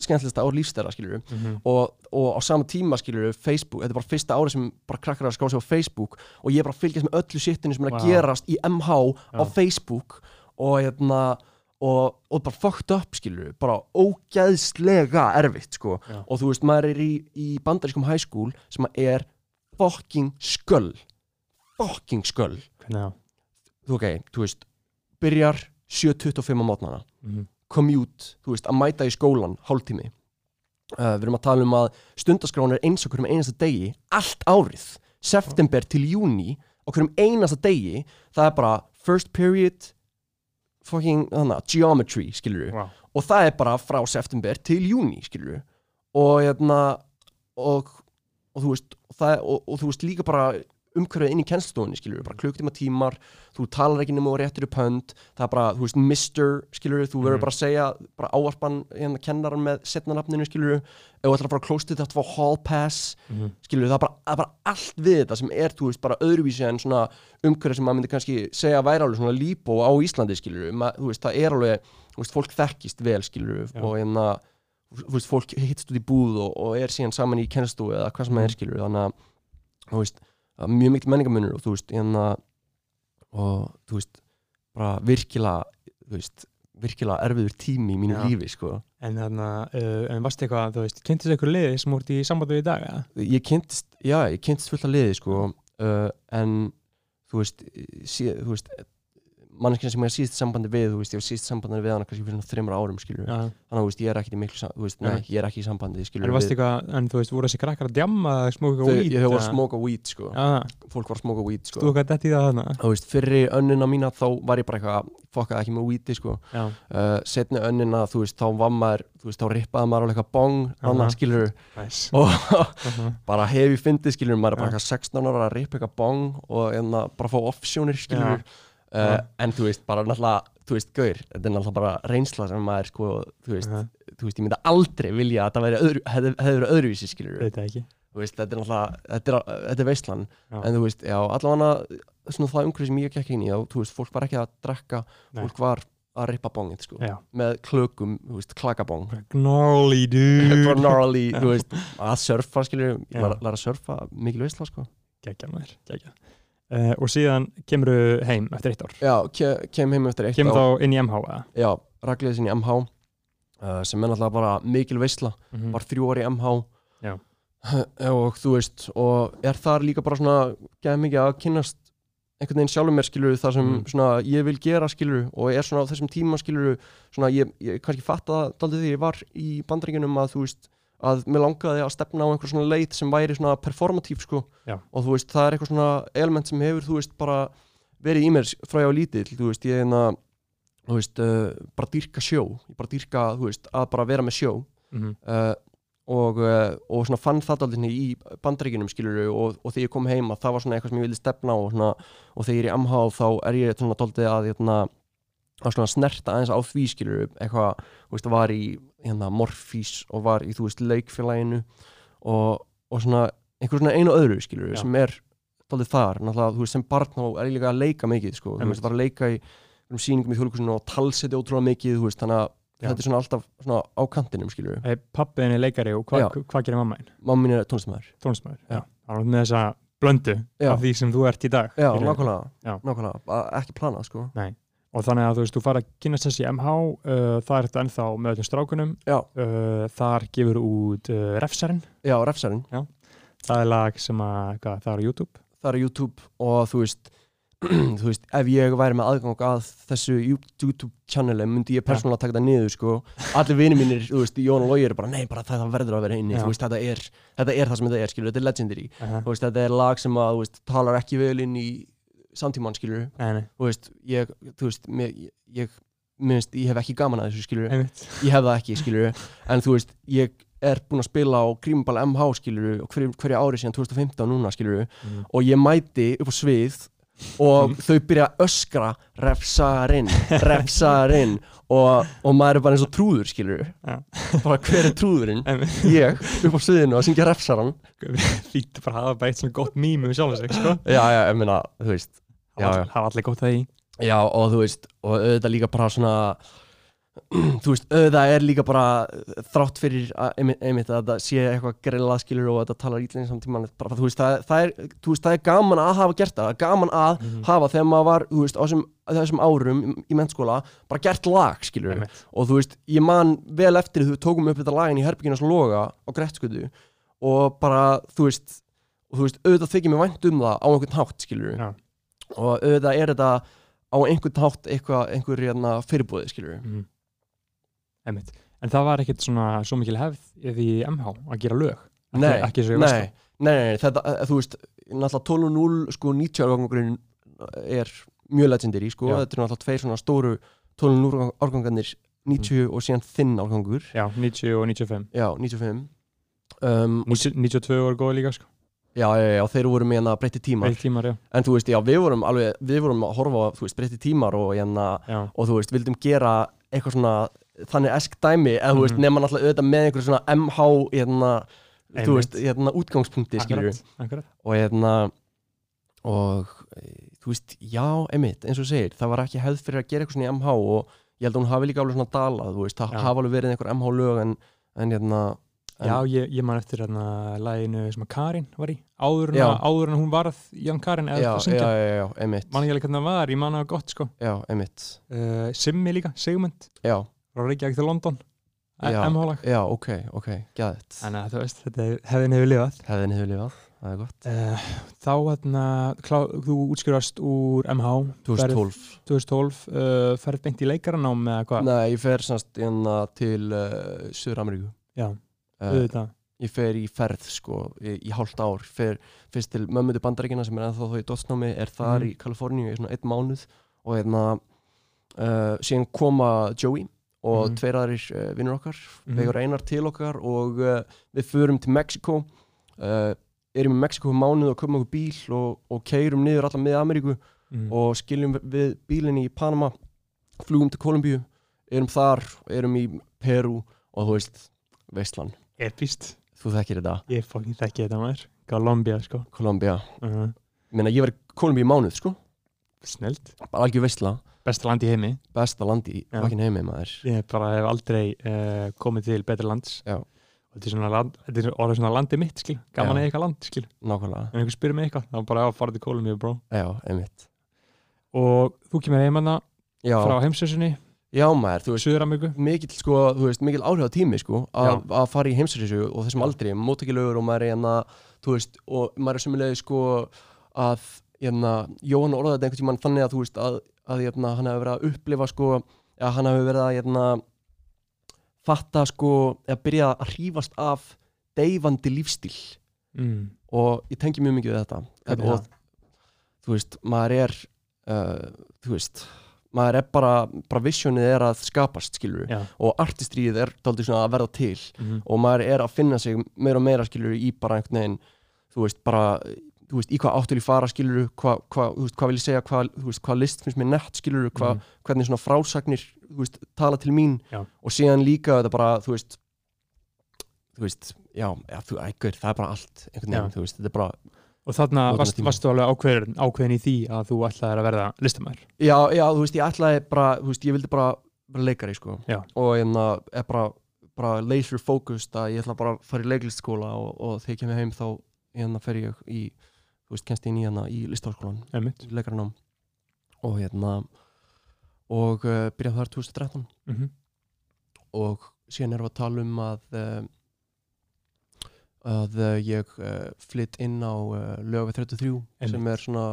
skemmtilegasta ár lífstæra, skilur Mhm. og, og á sama tíma skilur Facebook, þetta er bara fyrsta ári sem bara krakkar að skrá sig á Facebook og ég er bara að fylgjast með öllu sittinu sem er að Vá. gerast í MH á Já. Facebook og hérna og, og bara fucked up skilur bara ógæðslega erfitt sko. Og þú veist maður er í, í bandarískum high school sem er fucking sköll. Fucking sköll. Það? þú ok, þú veist byrjar 7.25 á mótnana Mhm. commute, þú veist, að mæta í skólan hálftími. Uh, við erum að tala um að stundaskráin er eins og hverjum einasta degi allt árið, september til júni og hverjum einasta degi það er bara first period fucking, þannig, geometry, skilur wow. og það er bara frá september til júni, skilur og hérna og, og og, og þú veist líka bara umhverfið inn í kennstofunni, skilur, bara klukktíma tímar þú talar ekki nema og réttur upp hönd það er bara, þú veist, mister, skilur þú verður Mhm. bara að segja, bara ávarpan hérna kennaran með setnanafninu, skilur ef þú ætlar að fara að til þetta að fá hall pass Mhm. skilur, það er bara, það er bara allt við þetta sem er, þú veist, bara öðruvísi en svona umhverfið sem maður myndi kannski segja að væri alveg svona líbó á Íslandi, skilur Ma, þú veist, það er alveg, þú veist, fólk þekkist vel, skilur, Já. og hérna þú veist, fólk hittst út í búð og, og er síðan saman í kennstói eða hvað sem það er, skilur þannig að, þú veist, mjög mikil menningamunur og þú veist, hérna og þú veist, bara virkilega veist, virkilega erfiður tími í mínu Já. lífi, sko En þannig að, uh, en varst eitthvað, þú veist, kynntist eitthvað liði sem voru í sambandi við í dag, eða? ég kynntist, já, ég kynntist fullt af liði sko, uh, en þú veist, sí, þú veist manneskina sem ég síðast sambandi við þú veist, ég var síðast sambandi við hana kannski fyrir þreymur árum skilur, Já. þannig að þú veist, ég er ekkert í miklu þú veist, nei, Nei. ég er ekki í sambandi skilur En eitthvað, en þú veist, voru þessi krakkar að djamma eða smóka weed? þau voru að smóka weed sko, Já, fólk var að smóka weed þú sko, eitthvað dætt í það þarna? þú veist, fyrri önnina mína þá var ég bara eitthvað, fokkað ekki með weedi sko, uh, setni önnina þú veist, þá var maður, þú veist, þá rippaði maður alveg eitthvað bong, annað skilur næs. og bara hef ég fyndið skilur maður bara eitthvað 16 ára að ripa eitthvað bong og enna, bara fá offsjónir skilur. Uh, Já. en þú veist bara náttúrulega þú veist gaur, þetta er náttúrulega bara reynsla sem maður sko, þú veist, þú veist ég myndi aldrei vilja að það öðru, hefði, hefði verið öðruvísi skilur Veit það ekki. þú veist, þetta er náttúrulega, þetta er, þetta er veistlan Já. en þú veist, já, allavega svona það umhverfið sem ég gekk inn í, þá, þú veist, fólk var ekki að drekka, fólk var að ripa bongið sko, Já. með klökum, þú veist, klakabong Gnarly, dude. gnarly, þú veist, að surfa Já. læra, læra að surfa mikil veistla sko Gekja maður, gekja. Uh, og síðan kemur þú heim eftir eitt ár. Já, ke kem heim eftir eitt Kemur ár þá inn í MH, eða? Já, ragliðið sinni í MH uh, sem er náttúrulega bara mikil veisla Mm. var þrjú ári í MH Já. og þú veist og er þar líka bara svona geða mikið að kynnast einhvern veginn sjálfur mér skilur það sem Mm. svona ég vil gera skilur og er svona á þessum tíma skilur svona ég, ég kannski fatta það daldið því ég var í bandringunum að þú veist að mér langaði að stefna á einhver svona leit sem væri svona performatív sko Já. og þú veist það er eitthvað svona element sem hefur þú veist bara verið í mér frá ég á lítill þú veist ég er hérna þú veist uh, bara dýrka sjó bara dýrka þú veist að bara vera með sjó Mm. uh, og, uh, og svona fann það aldrei í bandaríkinum skilur og, og þegar ég kom heima það var svona eitthvað sem ég vildi stefna á og, svona, og þegar ég er í MH þá er ég svona daldið að, hérna, að svona snerta aðeins á því skilur eitthvað, þú veist, var í hérna, Morfís og var í, þú veist, leikfélaginu og, og svona einhver svona einu og öðru skilur Já. sem er daldið þar, náttúrulega, þú veist, sem barn þá er ég líka að leika mikið, sko, þú veist, var að leika í einhverjum sýningum í þjóðleikusinu og talseti ótrúlega mikið, þú veist, þannig að Já. þetta er svona alltaf svona á kantinum, skilur Hey, Pappiðin er leikari og hva, hvað gerir mamma einn? mamma mín er tónlistamæður Tónlismæður. Já. Það er með þessa blöndu af því sem þú ert í dag. Já, nákvæmlega, Já. nákvæmlega, ekki planað sko Og þannig að þú veist, þú fara að kynast þessi MH, uh, það er þetta ennþá með öllum strákunum, uh, þar gefur út uh, refsarinn, já, refsarinn, það er lag sem að, hvað, það er á YouTube. það er YouTube og þú veist þú veist, ef ég væri með aðgang að þessu YouTube channeli myndi ég persónulega taka þetta niður sko. Allir vinir mínir, þú veist, Jón og Lógi eru bara nei, bara það verður að vera inni, Já. þú veist, þetta er þetta er það sem þetta er, skilur, þetta er legendary. Uh -huh. þú veist, þetta er lag sem að, þú veist, talar ekki vel inn í samtímann, skilur Nei, nei, þú veist, ég, þú veist, mér, ég, minnst, ég hef ekki gaman að þessu, skilur ég hef það ekki, skilur en þú veist, ég er búinn að spila á Grímubal MH, skilur og hverju, hverju ári síðan 2015 núna, skilur Mm. og ég mæti upp á svið og þau byrja að öskra refsarinn, refsarinn og, og maður er bara eins og trúður, skilur Já. bara hver er trúðurinn? Ég, upp á sviðinu að syngja refsarann. Fýtt bara að hafa eitt svona gott mím um sjálf sig, sko. já, já, ég meina, þú veist Hafa allir gott það í. Já, og þú veist, og auðvitað líka bara svona þú veist, auðvitað er líka bara þrátt fyrir að, einmitt, að þetta sé eitthvað grilla skilur og þetta talar ítlinn samtíman bara, þú veist, það, það er, þú veist, það er gaman að hafa gert það, það er gaman að Mhm. hafa þegar maður var, þú veist, á þessum, þessum árum í, mennskóla, bara gert lag skilur, Einmitt. og þú veist, ég man vel eftir þú tókum upp þetta lagin í herbyggina sem loga á Grettskutu og bara, þú veist og þú veist, auðvitað þykir mér vænt um það á einhvern hátt skilur Já. Og auðvitað er þetta á einhvern eitthvað, einhver hérna, fyrirbúði, skilur Mm. En það var ekkert svona svo mikil hefð í MH að gera lög. Ekki, Nei, ekki svo í nei, nei, nei, þetta, eh, þú veist náttúrulega 12.0, sko 90 ára gangurinn er mjög legendary, sko, Já. þetta er náttúrulega tveir svona stóru 12 árgangarnir 90 og síðan þinn árgangur. Já, 90 og 95 já, 95 um, 90, 92 voru góða líka sko já, já, já, þeir voru með hérna breytti tímar. Eitt tímar, já, en þú veist, já, við vorum alveg við vorum að horfa á, þú veist, breytti tímar og hérna, og þú veist, vildum gera eitthvað svona, þannig esk dæmi eða þú veist, Mhm. nema náttúrulega auðvitað með einhver svona MH, hérna þú Einmitt. veist, hérna útgangspunkti, skilur akkurat, akkurat. Og hérna og þú veist, já, einmitt eins og þú segir, það var ekki hefð fyrir að gera eitthvað svona í MH og ég held að hún hafi líka alveg svona dalað, þú veist, það hafa alveg verið einhver MH lög en, en hérna Já, ég, ég man eftir hérna læginu sem að Karin var í. Áður en, að, hún varð Jan Karin eða já, að já, syngja. já, já, einmitt. Man ekki alveg hvernig það var, ég man það gott sko. Já, einmitt, uh, Simmi líka, Sigmund. Já, frá Reykjavík til London. MH-lag já, ok, ok, gæðið. Þannig að þú veist, þetta hefðin hefur lifað. Hefðin hefur lifað, það er gott. Uh, Þá hérna, þú útskjörast úr MH 2012 ferð 2012, uh, ferð beint í leikaranám eða hvað? Nei, ég fer semst hérna til uh, Suður Ameríku Já, uh, ég fer í ferð sko í, í hálft ár, fer fyrst til mömmu til bandaríkina sem er ennþá þó í dótsnámi er þar Mhm. í Kaliforníu í svona einn mánuð og hérna uh, síðan koma Joey og Mhm. tveir aðrir uh, vinnur okkar Mhm. vegur einar til okkar og við förum til Mexiko erum í Mexiko um mánuð og komum okkur bíl og, og keirum niður alla með Ameríku mm. og skiljum við bílinni í Panama flugum til Kolumbíu erum þar, erum í Peru og þú veist, Veistland Epist, þú þekkir þetta, ég fokkin þekki þetta maður. Colombia sko. Kolumbía uh -huh. Meina, ég var í Kolumbíu í mánuð, sko. Snelt, bara algjör veistla, besta land í heimi. Besta landi í Já. vakinn heimi maður. Ég bara hef aldrei uh, komið til betra lands. Já. þetta er svona, land, þetta er orðið svona landi mitt skil, gaman eða eitthvað land skil. Nákvæmlega, en einhver spyrir mig eitthvað, þá bara að fara til Kolumbíu bró já, einmitt. Og þú kemur heimanna já, frá heimsessunni, já maður, þú veist mikill, sko, þú veist, mikill áhrif á tími, sko að fara í heimsærisu og þessum aldri mótækilegur og maður er hérna, þú veist og maður er sumulegið, sko að, hérna, Jóhann orðaði einhvern tímann þannig að, þú veist, að, að hérna, hann hefur verið að upplifa, sko að hann hefur verið að, hérna fatta, sko, eða byrja að hrífast af deyfandi lífstíl. Mm. og ég tengi mjög mikið við þetta. Hvernig og þú veist, maður er uh, þú veist maður er bara, bara visionið er að skapast skilur Já. og artistríð er dálítið svona að verða til Mm og maður er að finna sig meira og meira skilur í bara einhvern veginn þú veist, bara, þú veist, í hvað áttul ég fara skilur, hvað, hva, þú veist, hvað vil ég segja hvað, þú veist, hvað list finnst mér nett skilur hvað, Mhm. hvernig svona frásagnir, þú veist, tala til mín Já. og síðan líka þetta bara, þú veist þú veist, já, já þú, ægur, það er bara allt einhvern veginn, Já. þú veist, þetta er bara og þarna varst, varstu alveg ákveðin, ákveðin í því að þú ætlaðir að verða listamæður Já, já, þú veist, ég ætlaði bara, þú veist, ég vildi bara vera leikari, sko. Já. Og hérna, er bara, bara laser focused að ég ætla bara að fara í leiklistskóla og, og þegar ég kemur heim þá, hérna, fer ég í, þú veist, kennst inn í hérna í listáskólan, einmitt í leikaranám. Og hérna, og uh, byrjaði þar 2013 mm -hmm. og síðan erum við að tala um að, uh, að uh, ég uh, flytt inn á lögafið 33 sem Einmitt. er svona,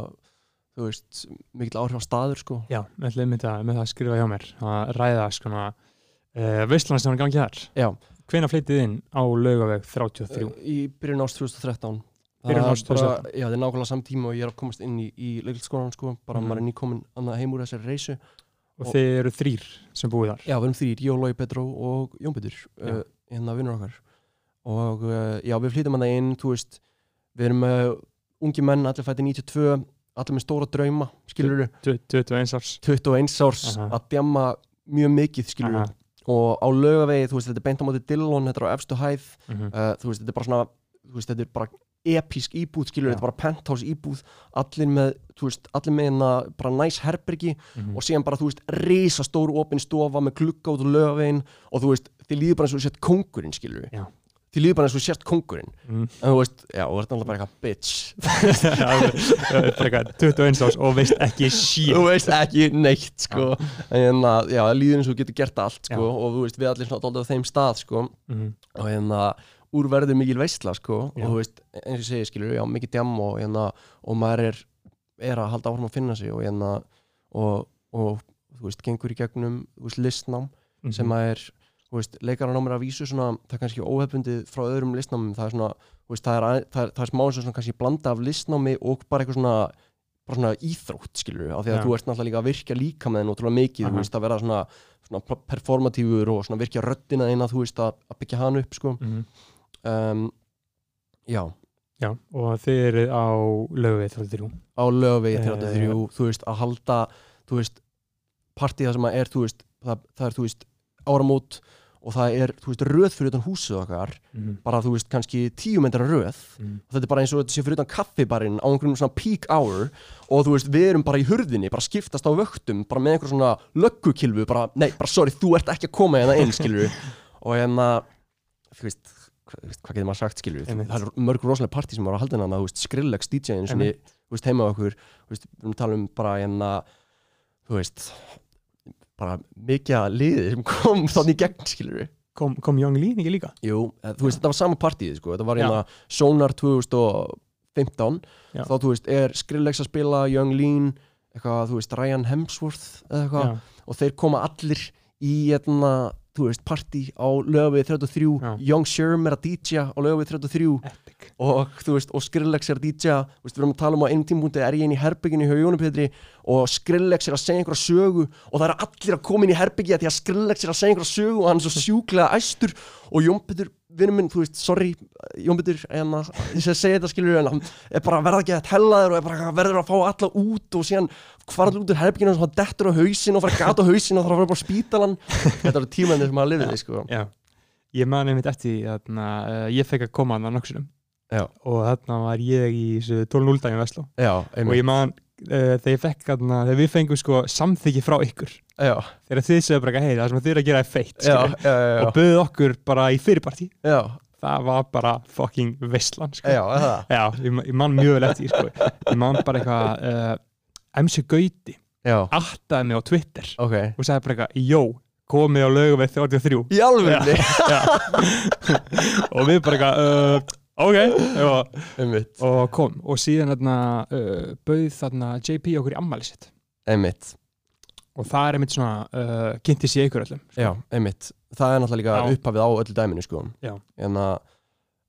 þú veist, mikill áhrif á staður, sko. Já, með það, með það að skrifa hjá mér að ræða skona uh, veistlan sem hann gangi þar Já. Hvenær flyttið inn á laugaveg 33? Uh, í byrjun ást 2013 Byrjun bara, 2013. já, það er nákvæmlega samtíma og ég er að komast inn í, í leiklisskólan sko, bara Mhm. maður er nýkomin annað heim úr þessari reysu og og- þið eru þrýr sem búið þar Já, við erum þrýr, ég og Lói Petró og Jón Petur uh, hérna vinnur okkar og uh, já, við flytjum hann inn, þú veist við erum uh, ungi menn, allir fætti 92 allir með stóra drauma, skilur Tu- 21 árs 21 árs Aha. að djamma mjög mikið, skilur Aha. og á lögavegi, þú veist, þetta er beint á móti Dillon, þetta er á efstu hæð Mhm. uh, þú veist, þetta er bara svona þú veist, þetta er bara episk íbúð skilur, Já. þetta er bara penthouse íbúð allir með, þú veist, allir með hérna bara næs herbergi Mhm. og síðan bara, þú veist, risa stóru opin stofa með glugga út á lögavegin og þú veist, þið líður bara eins og þú sért kongurinn skilur Já. Þið líður bara eins og þú sért kongurinn Mm. en þú veist, já, og þetta er alltaf bara eitthvað bitch Já, frekar, 21 árs og veist ekki shit þú veist ekki neitt, sko en hérna, já, það líður eins og þú getur gert allt, sko, Já. og þú veist, við allir svona dálítið á þeim stað, sko Mhm. og hérna úrverður mikil veistla sko Já. og þú veist, eins og ég segi skilur já, mikið djam og hérna og maður er, er að halda áfram að finna sig og hérna og, og þú veist, gengur í gegnum þú veist, listnám Mhm. sem að er þú veist, leikaranámir að vísu svona það er kannski óhefbundið frá öðrum listnámum það er svona, veist, það er, að- það er, það er smá eins og svona kannski blanda af listnámi og bara eitthvað svona bara svona íþrótt skilur af því að Já. þú ert náttúrulega líka að virkja líka með þeim ótrúlega mikið, Aha. þú veist, að vera svona, svona performatífur og svona virkja röddina eina, þú veist, að, að byggja hann upp sko. Mhm. um, já, Já, og þið eru á lögvið 33 á lögvegi Eh. 33, þú veist, að halda þú veist, partíða sem að er þú veist, það, það er, þú veist, áramót og það er, þú veist, röð fyrir utan húsið okkar, Mhm. bara, þú veist, kannski tíu myndar röð Mhm. og þetta er bara eins og þetta sé fyrir utan kaffibarinn á einhverjum svona peak hour og þú veist, við erum bara í hurðinni, bara skiptast á vöktum bara með einhver svona löggukilfu bara, nei, bara sorry, þú ert ekki að koma hérna inn, skilur og hérna veist, hvað, þú veist, hvað getur maður sagt, Einmitt. það er mörg rosalega partí sem var að halda hérna, þú veist, Skrillex DJ-in sem Einmitt. þú veist, heima okkur þú veist, við erum að tala um bara mikið að liði sem kom þannig í gegn, skilur Kom, kom Young Lean ekki líka? Jú, eh, þú veist, þetta var sama partíð sko. þetta var hérna Sonar 2015 Já. þá þú veist, er Skrillex að spila Young Lean, eitthvað, þú veist, Ryan Hemsworth eða eitthvað, og þeir koma allir í hérna, þú veist, partí á lögavið 33, Já. Young Sherm er að DJ á lögavið 33 epic og veist, og Skrillex er að veist, við erum að tala um á einum tímpunkti er ég inn í herbygginu hjá Jóni Petri og Skrillex er að segja einhverja sögu og það eru allir að koma inn í herbyggja því að Skrillex er að segja einhverja sögu og hann er svo sjúklega æstur og Jón Petur, vinnum minn, þú veist, sorry Jón Petur, en að ég að segja þetta skilur en hann er bara að verða ekki að tella þér og er bara að verður að fá alla út og síðan allir út úr herbygginu og hann dettur á hausin og fara að gata á hausin og þarf að fara bara ég man einmitt eftir því þarna, uh, ég fekk að koma hann á nokksunum Já. og þarna var ég í þessu 12.0 daginn Vestló. Og ég man uh, þegar ég fekk þarna, þegar við fengum sko samþykki frá ykkur. Já, þegar þið segðu bara hei það sem þið eru að gera er feitt og bauðu okkur bara í fyrirparti já, það var bara fucking veistlan sko. já, það? Já, ég, ég man mjög vel eftir sko. ég man bara eitthvað uh, MC Gauti Já, attaði mig á Twitter ok. og sagði bara eitthvað, jó, komið á lögum við 33 Í alveg og við bara eitthvað uh, ok og, kom og síðan þarna, uh, bauð þarna JP okkur í ammæli sitt einmitt og það er einmitt svona uh, kynnti sér ykkur öllum sko. Já, einmitt Það er náttúrulega Já. líka upphafið á öllu dæminu sko Já. En að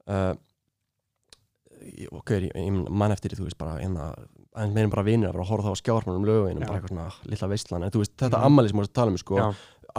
uh, ég- Ok, ég, ég man eftir því, þú veist bara en að aðeins meirinn bara vinir að vera að horfa þá á skjármanum lögin og Já. bara eitthvað svona lilla veistlan en þú veist, þetta Mhm. mm. ammali sem við erum að tala um sko Já.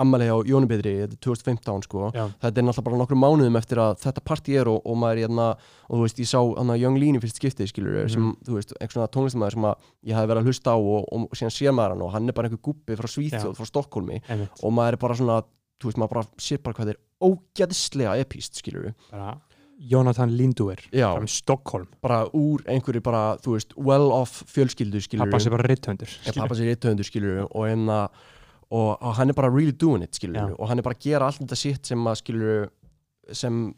Ammali á þetta er 2015 sko. Já. þetta er náttúrulega bara nokkrum mánuðum eftir að þetta partí er og, og maður er hérna og þú veist, ég sá hann að Young Lean í fyrst skiptið skilur Mhm. sem, þú veist, einhvern svona tónlistamæður sem að ég hafi verið að hlusta á og, og, síðan sér maður hann og hann er bara einhver gubbi frá Svíþjóð, frá Stokkólmi og maður er bara svona, þú veist, maður bara sér bara hvað þeir ógæðislega epíst, skilur bara Jonathan Linduer frá Stockholm bara úr einhverju bara, þú veist, well-off fjölskyldu, skilur pappa sé bara rithöndur Já, pappa sér eitthvað skilur og, enna, og, og hann er bara really doing it skilur Já. og hann er bara að gera allt þetta sitt sem að skilur sem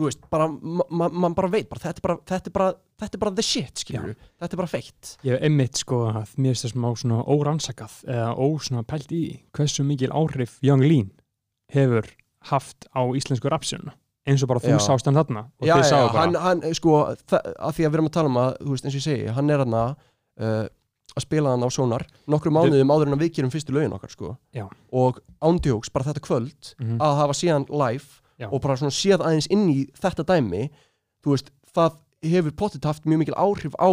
þú veist, bara, ma- ma- mann bara veit bara, þetta, er bara, þetta, er bara, þetta er bara the shit skilur þetta er bara feitt. Ég hef einmitt sko að mér finnst þessum á svona órannsakað eða ó svona pælt í hversu mikil áhrif Young Lean hefur haft á íslensku rapsinu eins og bara þú Já. sást hann þarna og já, þið já, sáu bara. hann, hann, sko að því að við erum að tala um að, þú veist, eins og ég segi hann er hann uh, að spila hann á Sonar nokkru mánuðum áður en að við gerum fyrstu lögin okkar, sko og ándjóks, bara þetta kvöld Mhm. að hafa síðan live Já. og bara svona séð aðeins inn í þetta dæmi þú veist, það hefur pottit haft mjög mikil áhrif á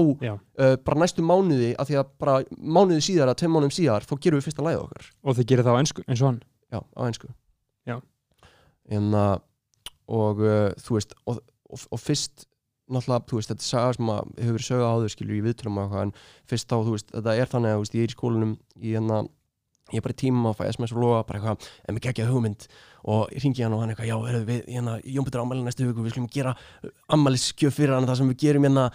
uh, bara næstu mánuði, að því að bara mánuði síðar að tveim mánuðum síðar, þá gerum við fyrsta læð okkar og þið gerir það á ennsku eins og hann já, á einsku Já. en að og uh, þú veist og, og, og fyrst náttúrulega, þú veist, þetta er saga sem hefur verið sögða áður skilur í eitthvað en fyrst þá, þú veist, þetta er þannig að ég er í skólanum í hérna ég er bara í tíma að fæ SMS og loga bara eitthvað, en mér geggjaði hugmynd. Og ég ringi hann og hann eitthvað, já, erum við hérna, Jónbjörn ámæli næstu hugu, við skulum gera ammæliskjöf fyrir hann, það sem við gerum hérna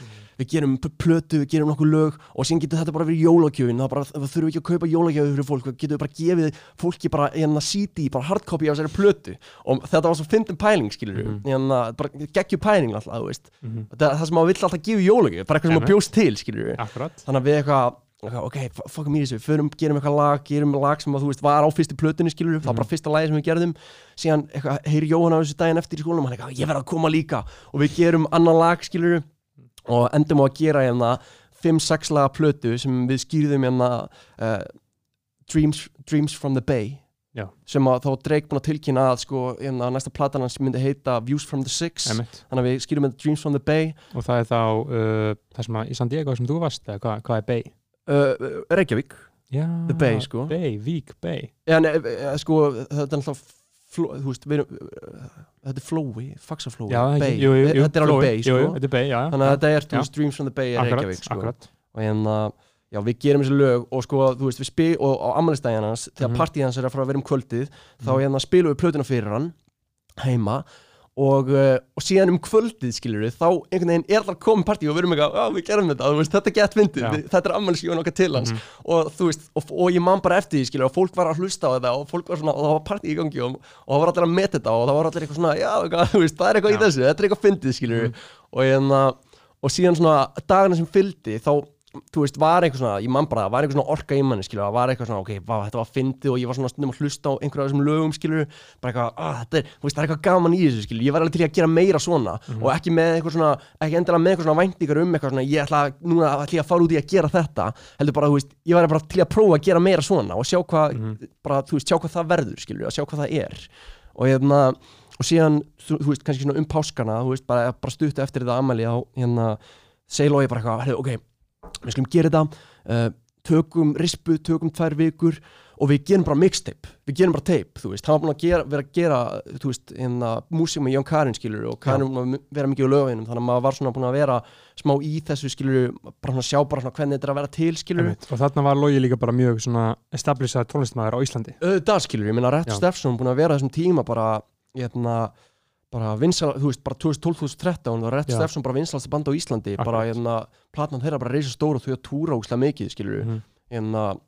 við gerum plötu, við gerum nokkuð lög. Og síðan getur þetta bara verið jólagjöfin það, bara, þurfum við ekki að kaupa jólagjöfi fyrir fólk við getum við bara gefið fólki bara hérna CD, bara hardcopy á þessari plötu. Og þetta var svo fyndin pæling, skilur Mhm. hérna, bara geggju pæling alltaf, þú veist. Mm það, það sem maður vill alltaf gefa jólagjöf bara eitthvað sem maður bjóst til, skilur akkurat. Þannig að við eitthvað, ok, f- fokkum í þessu, við förum, gerum eitthvað lag gerum lag sem að þú veist var á fyrstu plötunni skilur það var bara fyrsta lagi sem við gerðum síðan heyri Jóhann á þessu daginn eftir í skólanum hann eitthvað, ég verð að koma líka og við gerum annan lag skilur og endum á að gera hérna 5-6 laga plötu sem við skýrðum hérna uh, Dreams, Dreams from the Bay Já. sem að þá Drake búin að tilkynna að sko, hérna, næsta platan hans myndi heita Views from the Six Einmitt. þannig að við skýrum með Dreams from the Bay og það er þá uh, það sem að í San Diego sem þú varst hvað, hvað er Bay? Uh, Reykjavík, Já, The Bay, sko. Bay, Vík, Bay Já, nei, eh, sko, þetta er alltaf fló, þú veist, við erum uh, þetta er flói, faxaflói, Bay jú, jú, jú, þetta er alveg. Bay, sko þetta er Bay, já, þannig að þetta er, þú veist, Dreams from the Bay er akkurat, Reykjavík, sko akkurat. og hérna, já, við gerum þessi lög og sko, þú veist, við spil og á ammælistæðin hans, þegar Mhm. partíð hans er að fara að vera um kvöldið þá Mhm. hérna spilum við plötuna fyrir hann heima og, uh, og síðan um kvöldið skilur við þá einhvern veginn er það komið partí og við erum eitthvað, já við gerum þetta, veist, þetta er gett við- þetta er ammælskjóðan okkar til hans Mhm. og þú veist, og, og ég man bara eftir því skilur og fólk var að hlusta á þetta og fólk var svona og það var partí í gangi og, og það var allir að meta þetta og það var allir eitthvað svona, já, eitthvað, veist, það er eitthvað í Já. þessu, þetta er eitthvað fyndið skilur Mhm. og, hérna, og síðan svona dagana sem fylgdi þá þú veist, var eitthvað svona, ég man bara, það var eitthvað svona orka í manni, skilur, það var eitthvað svona, ok, vá, þetta var fyndið og ég var svona stundum að hlusta á einhverja af þessum lögum, skilur, bara eitthvað, ah, þetta er, þú veist, það er eitthvað gaman í þessu, skilur, ég var alveg til að gera meira svona og ekki með eitthvað svona, ekki endilega með eitthvað svona væntingar um eitthvað svona, ég ætla, að- núna ætla ég að fara út í að gera þetta, heldur bara, þú veist, ég var bara til að prófa að gera meira svona og sjá hvað, Mhm. bara, þú veist, sjá hvað það verður, skilur, sjá hvað það er. Og hérna, og síðan, þú, þú veist, kannski svona um páskana, þú veist, bara, bara stuttu eftir þetta ammæli á, hérna, segir Lói bara eitthvað, "Heyrðu, ok, við skulum gera þetta uh, tökum rispu, tökum tvær vikur og við gerum bara mixtape. Við gerum bara tape, þú veist, hann var búin að gera, vera að gera þú veist, hérna, músík með Jón Karin skilur og Karin var búin að vera mikið á löginum þannig að maður var svona búin að vera smá í þessu skilur, bara svona sjá bara svona hvernig þetta er að vera til skilur, og þarna var Logi líka bara mjög svona establishað tónlistmaður á Íslandi. Auðvitað skilur, ég meina Rett. Steffsson búin að vera þessum tíma bara, hérna bara vinsal, þú veist, bara 2012-2013 og Rett. Steffsson bara vinsalast band á Íslandi bara, Akkurat. hérna, platnan þeirra bara reysa stór og þau að túra úslega mikið, skilur Mhm. hérna,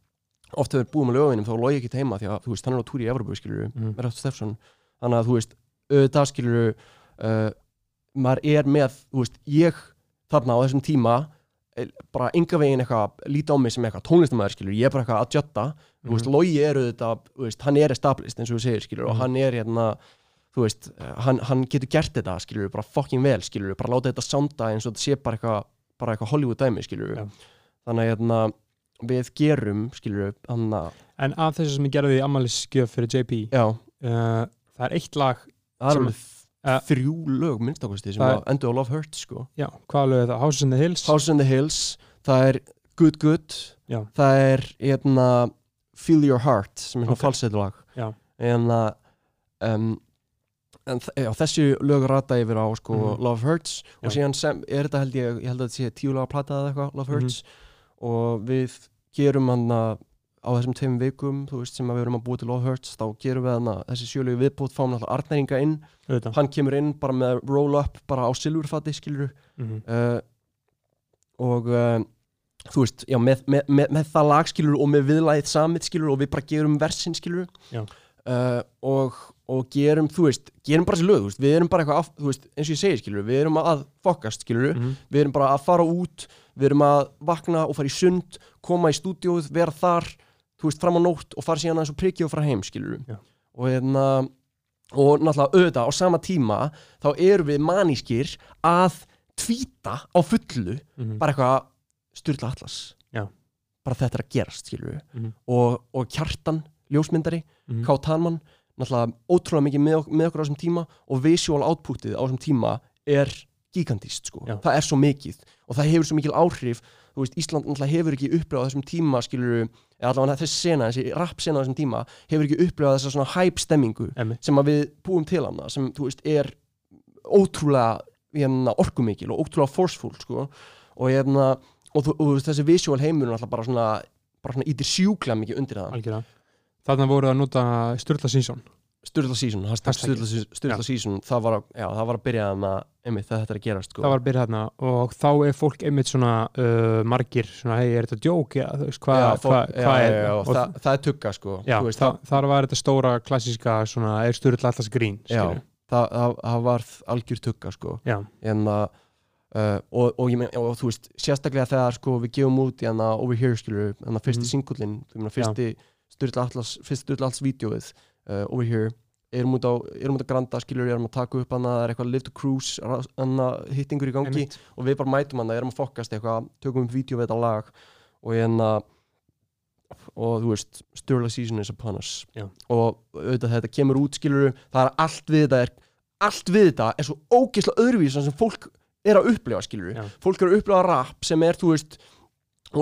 oft hefur búið með löginum þá logi ekki heima því að, þú veist, hann er á túri í Evropu, skilur Mhm. með Rett Steffsson þannig að, þú veist, auðvitað skilur uh, maður er með, þú veist, ég þarna á þessum tíma eh, bara enga veginn eitthvað líta á mig sem eitthvað tónlistamæður skilur, ég er bara eitthvað að jötta þú veist, Mhm. Logi er auðvitað, þú veist, hann er established eins og þú segir, skilur, og Mhm. hann er hérna, þú veist, eh, hann, hann getur gert þetta, skilur, bara fucking vel, skilur bara láta þetta sounda eins og þetta sé bara eitthvað bara eitthvað Hollywood dæmi, skilur Já. þannig að hérna, við gerum, skilur, hann að en af þessu sem ég gerði í ammælisgjöf fyrir JP uh, það er eitt lag það er Eh, þrjú lög minnstakosti sem að endur á Love Hurts, sko já, hvað lög er það? Houses in the Hills House in the Hills, það er Good Good, Já. það er hérna Feel Your Heart sem er svona Ok. okay. falsetlag Já. en, uh, um, en já, þessi lög rata yfir á sko, Mhm. Love Hurts og Já. síðan sem, er þetta held ég, ég held að þetta sé tíu laga plata eða eitthvað, Love. Hurts og við gerum hann að á þessum tveim vikum, þú veist, sem við erum að búa til Love Hurts, þá gerum við hann að þessi sjölegu viðbútt, fáum náttúrulega Arnæringa inn auðvitað hann kemur inn bara með roll up bara á silfurfati, skilur Mhm. uh, og uh, þú veist, já, með, með, með, með það lag skilur og með viðlæðið samið skilur og við bara gerum versin skilur uh, og, og gerum, þú veist, gerum bara þessi lög, veist, við erum bara eitthvað, þú veist, eins og ég segi skilur, við erum að fokast skilur, Mhm. við erum bara að fara út við erum að vakna og fara í sund koma í stúdíóð, vera þar þú veist, fram á nótt og fara síðan aðeins og prikja og fara heim skilur Já. og hérna og náttúrulega auðvitað á sama tíma þá erum við manískir að tvíta á fullu Mhm. bara eitthvað styrla atlas Já. bara þetta er að gerast skilur Mhm. og, og kjartan, ljósmyndari Mhm. Náttúrulega ótrúlega mikið með, með okkur á þessum tíma og visual outputið á þessum tíma er gigantist sko, Já. það er svo mikið og það hefur svo mikil áhrif. Þú veist, Ísland náttúrulega hefur ekki upplifað á þessum tíma skilur, eða allavega þessi sena, þessi rap sena á þessum tíma, hefur ekki upplifað þessa svona hype stemmingu sem að við búum til hana, sem þú veist er ótrúlega hérna, orkumikil og ótrúlega forceful sko. og, hérna, og, þú- veist, þessi visual heimur alltaf bara svona, bara svona ítir sjúklega mikið undir það. Algjörlega þarna voru að nota Sturla Sísson Sturla Hashtagið. Sturla, season það var, að, já, það var að byrja með einmitt þegar þetta er að gerast sko. það var að byrja þarna og þá er fólk einmitt svona uh, margir svona, hei, er þetta djók? Þú veist, hvað já, hva, fólk, hva já, er já, já, og það, það er tugga sko. já, veist, það, þar var þetta stóra klassíska svona, er Sturla alltaf grín það, það, það var algjör tugga sko. en að Uh, og, og, meina, og þú veist, sérstaklega þegar sko, við gefum út í hana Over Here skilur, hana fyrsti mm. singullin fyrsti Sturla Atlas fyrsti Sturla Atlas vídeoið uh, Over Here erum út á, erum út á Granda skilur, erum að taka upp hana, það er eitthvað Live to Cruise hana, hittingur í gangi einmitt og við bara mætum hana, erum að fokast eitthvað tökum upp vídeo við þetta lag og hérna og þú veist, Sturla season is upon us Já. og auðvitað þetta kemur út skilur það er allt við þetta er, allt við þetta er svo ógeðslega öðruvísan sem fólk er að upplifa skilur Já. fólk er að upplifa rap sem er þú veist,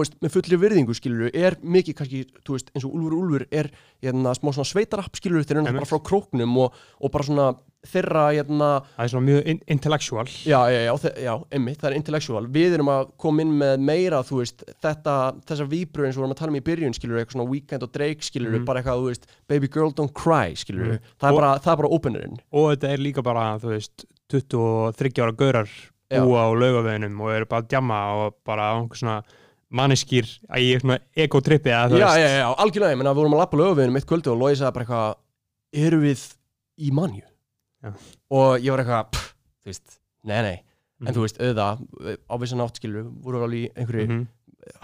veist með fullri virðingu skilur er mikið kannski, þú veist, eins og Úlfur Úlfur er hérna, smá svona sveitarapp skilur þeir eru bara frá króknum og, og bara svona þeirra hérna, það er svona mjög in intellectual. Já, já, já, já, einmitt, það er intellectual. Við erum að koma inn með meira, þú veist þetta, þessar víbrur eins og við erum að tala um í byrjun skilur, eitthvað svona Weekend og Drake skilur Mhm. bara eitthvað, þú veist, Baby Girl Don't Cry skilur, það, er Og- bara, það er bara openerinn. Og þetta er líka bara, þú veist 23 ára gaurar búa á laugaveginum og eru bara að djamma og bara svona manneskýr er svona þú Já, já, já, algjörlega, ég menna, við vorum að lappa lögum mitt kvöldu og Lói sagði bara eitthvað Eru við í manju? Já. Og ég var eitthvað, pff, þú veist, nei, nei En Mhm. þú veist, auðvitað, á vissan átt skilur voru alveg í einhverju Mhm,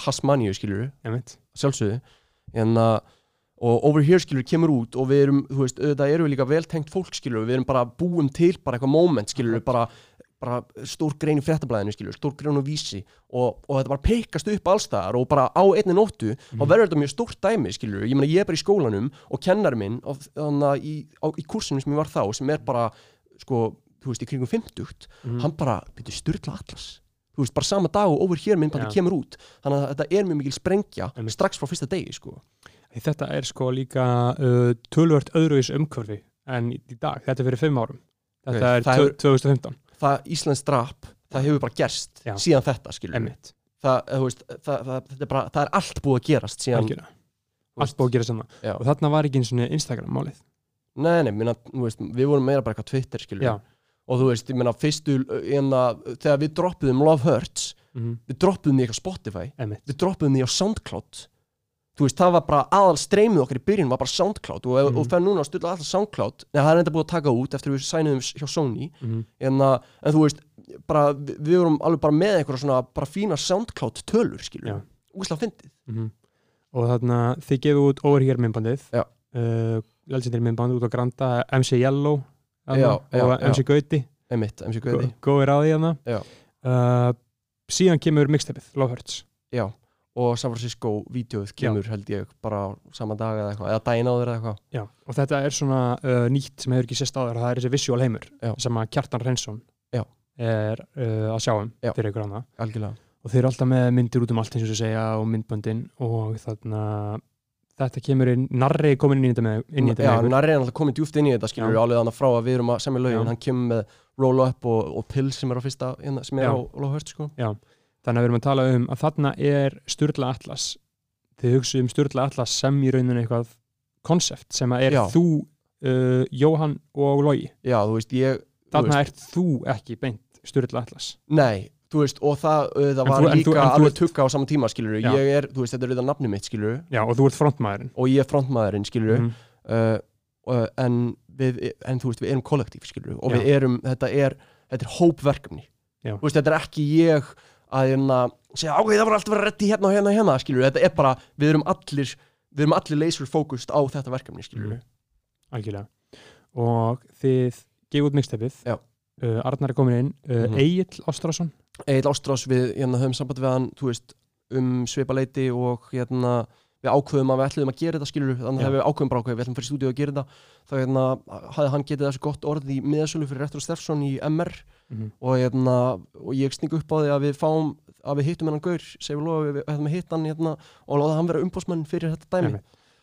hasmanju skilur einmitt. sjálfsögðu en að og over here skilur kemur út og við erum, þú veist, auðvitað erum við líka vel tengt fólk skilur, við erum bara búum til bara eitthvað moment skilur, bara, bara stór grein í fréttablaðinu skilur, stór grein á vísi og, og þetta bara peikast upp allstaðar og bara á einni nóttu Mhm. og verður þetta mjög stórt dæmi skilur, ég meina ég er bara í skólanum og kennar minn á, í, í kursinu sem ég var þá sem er bara, sko, þú veist, í kringum 50 Mhm. hann bara byrju styrla atlas þú veist, bara sama dag og over here minn bara Já. kemur út þannig að þetta er mjög mikil sprengja Einmitt. strax frá fyrsta degi, sko Þetta er sko líka uh, tölvört öðruvis umhverfi en í, dag, þetta er fyrir fimm árum þetta Ok, er það tvö- hefur- 2015 það Íslands drap, það hefur bara gerst Já. síðan þetta, skilur einmitt, það, eh, þú veist, það, það, þetta er bara, það er allt búið að gerast síðan, algjörlega. Allt búið að gera saman Já. og þarna var ekki eins og Instagram málið. Nei, nei, minna, veist, við vorum meira bara eitthvað Twitter, skilur Já. og þú veist, ég meina, fyrstu enna, þegar við droppuðum Love Hurts mm við droppuðum því eitthvað á Spotify einmitt, við droppuðum því á Soundcloud þú veist, það var bara aðal streymið okkar í byrjun var bara Soundcloud og, Mhm. og fer núna að stilla alltaf Soundcloud neða það er enda búið að taka út eftir við sæniðum hjá Sony mm en, að, en þú veist, bara, við, vorum alveg bara með eitthvað svona bara fína Soundcloud tölur, skilur Já. úslega fyndið -hmm. og þarna þið gefið út over here myndbandið Já. uh, legendary myndband út á Granda MC Yellow Já, já, og. MC Gauti einmitt, MC Guði góðir hana Já. uh, síðan kemur mixtapið, Love Hurts já, og San Francisco vídeoð kemur held ég bara sama dag eða eitthvað, eða daginn áður eða eitthvað Já, og þetta er svona uh, nýtt sem hefur ekki sést áður það er þessi visual heimur Já. sem að Kjartan Reynsson Já. er uh, að sjá um Já. fyrir ykkur annað algjörlega, og þeir eru alltaf með myndir út um allt eins og þau segja og myndböndin og þarna þetta kemur inn, narri er komin inn í þetta með, inn í þetta já, með ykkur. Narri er alltaf komið djúft inn í þetta skilur Já. við alveg þannig frá að við erum að semja lögin, Já. hann kemur með Roll Up og, og Pills sem er á fyrsta, hérna, sem er Já. á Love Hurts sko þannig að við erum að tala um að þarna er Sturla Atlas. Þið hugsu um Sturla Atlas sem í rauninu eitthvað konsept sem að er Já. þú uh, Jóhann og Logi. Já, þú veist, ég, þarna veist, ert þú ekki beint Sturla Atlas. Nei þú veist, og það, uh, það var þú- líka þú- alveg ert- tugga á sama tíma skilur Já. ég er, þú veist, þetta er auðvitað nafni mitt skilur Já, og þú ert frontmaðurinn. Og ég er frontmaðurinn skilur Mhm. uh, en við, en þú veist, við erum kollektív skilur og Já. við erum, þetta er þetta er hópverkefni. Veist, þetta er ekki ég að hérna, segja, ok, það var alltaf að reddi hérna og hérna og hérna, skilur, þetta er bara við erum allir, við erum allir laser focused á þetta verkefni, skilur Mhm. algjörlega. Og þið gefið út mixtapið uh, Arnar er komin inn. Uh, Mhm. Egil Ástrásson Egil Ástrás, við hérna, höfum samband við hann, þú veist, um svipaleiti og hérna, við ákveðum að við ætluðum að gera þetta, skilur, þannig að við ákveðum bara ákveð, við ætlum að fara í stúdíu að gera þetta. Þá hérna, hafði hann getið þessu gott orð í miðasölu fyrir Retro Steffsson í MR og, hérna, og ég sning upp á því að við fáum að við hittum hennan gaur, segjum lofa við, við að hitta hann hérna, og láta hann vera umbósmenn fyrir þetta dæmi.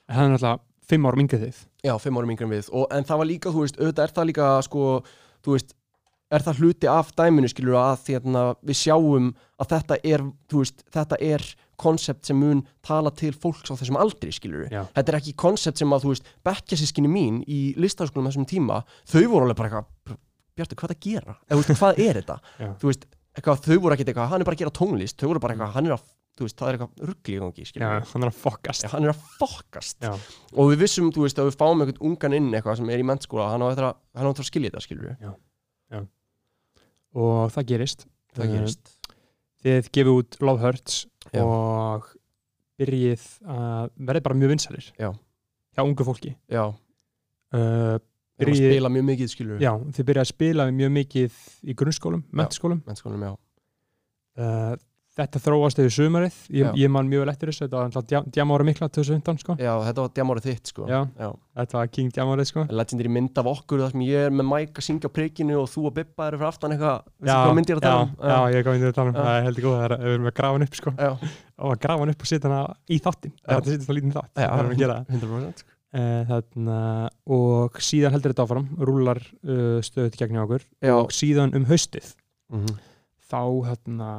Hann er alltaf fimm árum yngið þið. Já, fimm árum yngri en við. Og, en það var líka, þú veist, auðvitað er það líka sko, þú veist, er það hluti af dæminu, skilur að hérna, við sjáum að þetta er þú veist, þetta er konsept sem mun tala til fólks á þessum aldri, skilur Já. þetta er ekki konsept sem að, þú veist, bekkjasískinni mín í listaskólum þessum tíma, þau voru alveg bara eitthvað, Bjartur, hvað er að gera? Eða, veist, hvað er þetta? Já. veist, eitthvað, þau voru ekkert eitthvað, hann er bara að gera tónlist, þau voru bara eitthvað, hann er að, veist, það er eitthvað ruggli í gangi, Já, hann er að fokast Já, er að fokast Já. og við vissum, þú veist, að við fáum einhvern ungan inn eitthvað sem er í mennskóla, hann á eftir að, að skilja þetta, skilur við, og það gerist það Uh, gerist þið gefið út Love Hurts Já. og byrjið að verði bara mjög vinsalir Já. hjá ungu fólki já, uh, að Byrjið- spila mjög mikið, skilur já, þið byrjið að spila mjög mikið í grunnskólum, mennskólum uh, þetta þróast yfir sumarið. Ég, ég man mjög vel eftir þessu, þetta var alltaf djamára mikla 2015 sko, Já, þetta var djamárið þitt sko. Já. Já. þetta var King djamárið sko. Legendary mynd af okkur þar sem ég er með mæk að syngja prikinu og þú og Bibba eru fyrir aftan eitthvað. Veistu hvað mynd ég er að tala um? já, já, ég kom inn í að tala um. Það er heldur góð, það er við erum að grafa hann upp sko. Og að grafa hann upp og setja hana í þáttin þetta setja það lítið þátt, Já, það erum að gera það 100% uh, þarna, og síðan heldur þetta áfram rúlar uh, stöðut gegn okkur. Já, og síðan um haustið mhm, þá hérna,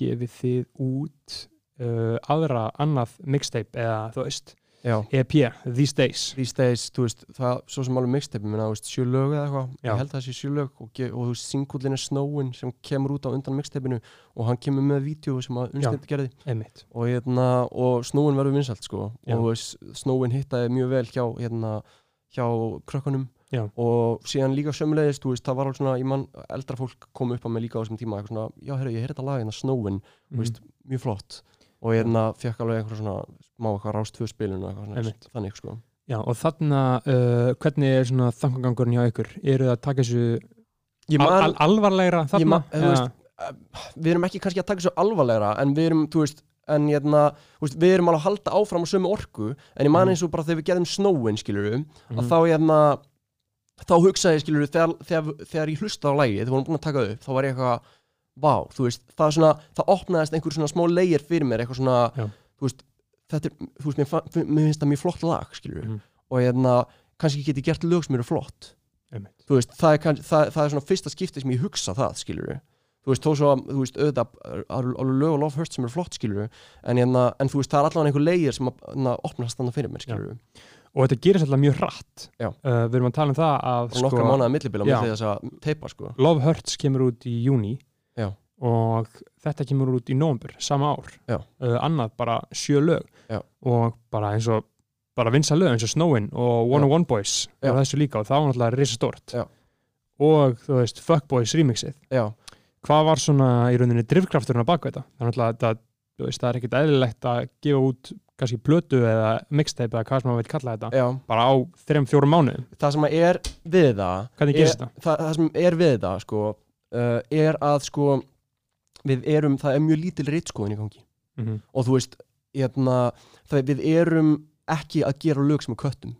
gefið þið út uh, aðra annað mixtape eða þú veist EP, These Days. These days, þú veist, það svo sem alveg mixtape, minna, þú veist, sjö lög eða eitthvað. Ég held að það sé sjö lög og, og þú veist, singullin er Snowin sem kemur út á undan mixtapeinu og hann kemur með vídeo sem að unnstend gerði. Einmitt. og, hérna, og Snowin verður vinsalt sko. Já. og Snowin hittaði mjög vel hjá, hérna, hjá krökkunum. Já. og síðan líka sömulegist, þú veist, það var alveg svona, ég mann, eldra fólk kom upp að mig líka á þessum tíma, eitthvað svona, já, herru, ég heyrði þetta lag hérna Snowin, Mhm. veist, mjög flott og hérna fekk alveg eitthvað svona má eitthvað rást tvö Einmitt. þannig sko Já, og þarna, uh, hvernig er svona þangangangurinn hjá ykkur? Eru það að taka þessu ég al man, al alvarlegra þarna? man- Eða- veist, við erum ekki kannski að taka svo alvarlegra en við erum, þú veist, en hérna veist, við erum alveg að halda áfram á sömu orku en ég man Mhm. eins og bara þegar við gerðum snowin skilur Mhm. að þá hérna þá hugsaði ég skilur þegar, þegar, þegar ég hlusta á lægi, þegar við vorum búin að taka það upp þá var ég eitthvað, vá, þú veist það er svona, það opnaðist einhver svona smá leigir fyrir mér, eitthvað svona, Já. þú veist þetta er, þú veist, mér, mér finnst það mjög flott lag skilur Mhm. og hérna, kannski get ég gert lög sem eru flott Einmitt. þú veist, það er, kann, það, það er svona fyrsta skipti sem ég hugsa það, skilur þú veist, þó svo að, þú veist, auðvitað er- er alveg lög og Love Hurts sem eru flott, skilur en, hérna, en þú veist, það er allavega einhver leigir sem að opnast þannig fyrir mér, skilur Og þetta gerist alltaf mjög Já. uh, Við erum að tala um það að að teipa, sko Love Hurts kemur út í júni. Og þetta kemur út í nómbur sama ár. Uh, annað bara sjö lög. Já. og bara eins og bara vinsa lög eins og Snowin og One on One Boys Já. og þessu líka og það var náttúrulega risa stort Já. og þú veist Fuckboys remixið. Hvað var svona í rauninni drifkrafturinn á baku þetta? Það er náttúrulega þú veist, það er ekkert eðlilegt að gefa út kannski plötu eða mixtape eða hvað sem maður vil kalla þetta. Já, bara á þrejum fjórum mánuðum. Það sem að er við það er, það, það sem er við það, sko uh, er að, sko við erum, það er mjög lítil reitskoðin í gangi Mm -hmm. og þú veist, hérna það, við erum ekki að gera lög sem er köttum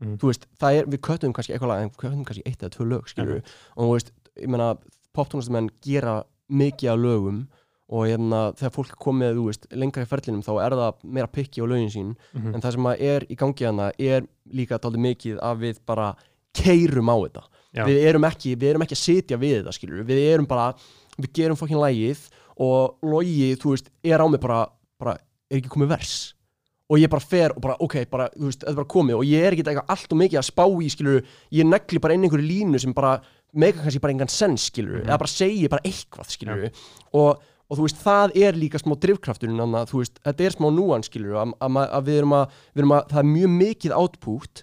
Mhm. þú veist, það er, við köttum kannski eitthvað lag en við köttum kannski eitt eða tvö lög, skilur og þú veist, ég meina, poptónlistamenn gera mikið af lögum og hérna, þegar fólk er komið, þú veist, lengra í ferlinum þá er það meira pikki á lögin sín Mhm. en það sem er í gangi hana er líka dálítið mikið að við bara keirum á þetta Já. við erum, ekki, við erum ekki að sitja við þetta skilur við erum bara, við gerum fokkin lægið og logi, þú veist, er á mig bara, bara er ekki komið vers? Og ég bara fer og bara, ok, bara, þú veist, þetta er bara komið og ég er ekki eitthvað allt og mikið að spá í skilur, ég negli bara inn einhverju línu sem bara, mega kannski bara engan sens skilur, Mhm. eða bara segi bara eitthvað skilur, og, og þú veist, það er líka smá drifkrafturinn, þannig að þú veist, þetta er smá núan skilur, að, að, að við erum að, við erum að það er mjög mikið output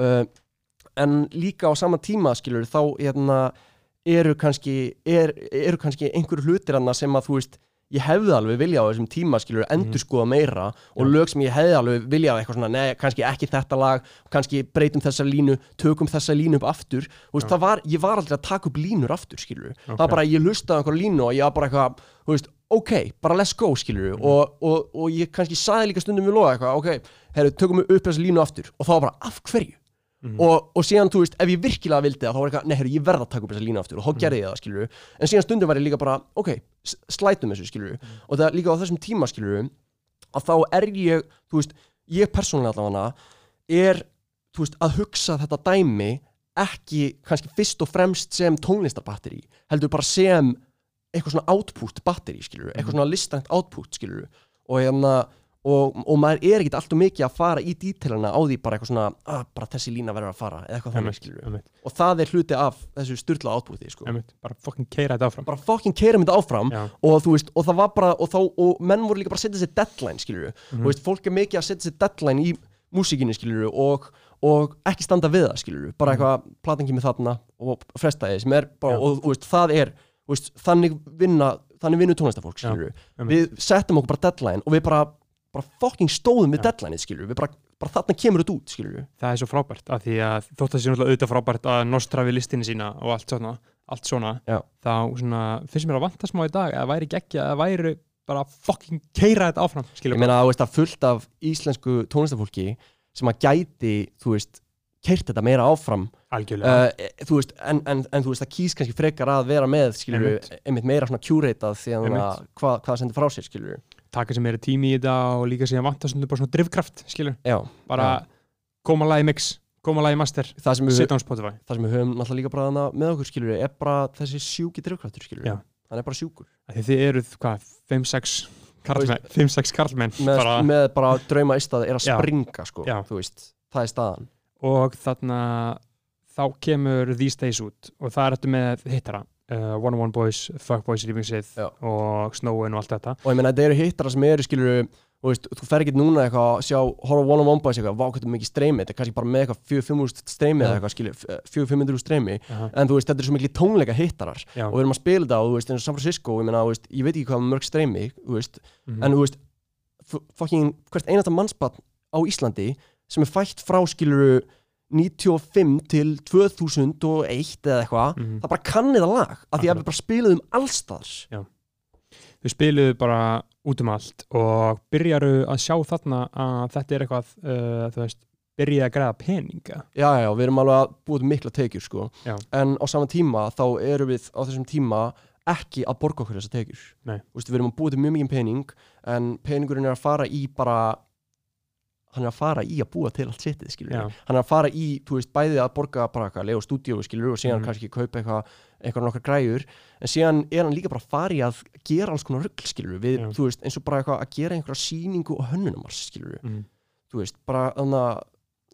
uh, en líka á sama tíma skilur, þá hérna eru kannski, er, eru kannski einhverju hlutir annað sem að þú veist ég hefði alveg viljað á þessum tíma skilur endur skoða meira og Já. lög sem ég hefði alveg viljað eitthvað svona, nei, kannski ekki þetta lag kannski breytum þessa línu, tökum þessa línu upp aftur, þú veist, það var ég var aldrei að taka upp línur aftur, skilur það Ok. var bara, ég lustaði á einhverja línu og ég var bara eitthvað þú veist, ok, bara let's go, skilur Mhm. og, og, og ég kannski saði líka stundum við loða eitthvað, ok, herru, tökum við upp þessa línu aftur og þá var bara, af hverju? Mhm. og, og síðan, þú veist, ef ég virkilega vildi það þá var eitthvað, nei, herru, ég verð að taka upp þessa línu aftur. Og þá gerði ég það, skilur en síðan stundum var ég líka bara, ok, slætum þessu, skilur og það líka á þessum tíma, skilur að þá er ég, þú veist ég persónulega allavega er, þú veist, að hugsa þetta dæmi ekki kannski fyrst og fremst sem tónlistarbatteri heldur bara sem eitthvað svona output batteri, skilur eitthvað svona listrænt output, skilur og hérna og, og maður er ekkert alltaf mikið að fara í dítilana á því bara eitthvað svona að bara þessi lína verður að fara, eða eitthvað þannig, skilur Einmitt, og það er hluti af þessu styrla outputi, sko. Bara fucking keira þetta áfram. Bara fucking keirum þetta áfram og veist, og það var bara og, þá, og menn voru líka bara að setja sér deadline skilur Mhm. og veist, fólk er mikið að setja sér deadline í músíkinni skilur og, og ekki standa við það skilur bara eitthvað, platan kemur þarna og frestaði sem er bara, Mhm. Já. og þú veist, það er veist, þannig vinna, þannig vinnu tónlistafólk skilur einmitt. við settum okkur bara deadline og við bara, bara fucking stóðum við Já. deadlineið skilur við bara, bara þarna kemur þetta út skilur það er svo frábært af því að þótt að það sé náttúrulega auðvitað frábært að nostrafi listinni sína og allt svona, allt svona Já. þá svona, finnst mér að vanta smá í dag að væri ekki að væri bara fucking keira þetta áfram skilur ég meina, veist, það fullt af íslensku tónlistafólki sem að gæti, þú veist keirt þetta meira áfram. Uh, þú veist, en, en, en þú veist, það kýs kannski frekar að vera með, skilur Einmitt. einmitt meira svona curatað því að hvað, hvað það sendir frá sér, skilur taka sem meira tími í þetta og líka síðan vanta sem bara svona drifkraft skilur já, bara koma lagi mix koma lagi master sem sit on Spotify. það sem við höfum náttúrulega líka bara með okkur, skilur er bara þessi sjúki drifkraftur, skilur Já. hann er bara sjúkur. Því þið eruð hvað 5-6 karlmenn 5-6 karlmenn með bara, með bara drauma ístað er að Já. springa, sko, Já. þú veist það er staðan. Og þarna þá kemur These Days út og það er þetta með hittara uh, One on One Boys, Fuck Boys Já. og Snowin og allt þetta og ég meina, þetta eru hittara sem eru, skilur þú veist, þú fer ekki núna eitthvað að sjá horfa one on one boys eitthvað, vákvæmtum mikið streymi þetta er kannski bara með eitthvað 4-5 streymi eða eitthvað, skilur, 4-500 streymi Aha. en þú veist, þetta er svo mikið tónleika hittarar Já. og við erum að spila þetta og þú veist, eins og San Francisco ég meina, þú veist, ég veit ekki hvað mörg streymi þú veist, Mhm. en þú veist fucking hvert einasta mannspann á Íslandi sem er fætt frá skiluru 95 til 2001 eða eitthvað, Mhm. það bara kann eða lag af því að við bara spiluðum allstæðars þau spiluðu bara út um allt og byrjaru að sjá þarna að þetta er eitthvað uh, þú veist, byrjaði að græða peninga já, já, já, við erum alveg að búið mikla tekjur sko. Já. en á sama tíma þá erum við á þessum tíma ekki að borga okkur þessar tekjur Nei. Veist, við erum að búið mjög mikið pening en peningurinn er að fara í bara hann er að fara í að búa til allt Já. hann er að fara í, þú veist, bæði að borga bara eitthvað, lega stúdíu skilur og síðan Mhm. kannski kaupa eitthvað, eitthvað nokkar græjur en síðan er hann líka bara að fara í að gera alls konar rugl skilur við, Já. þú veist, eins og bara eitthvað að gera einhverja sýningu og hönnunumars skilur mm. þú veist, bara þannig að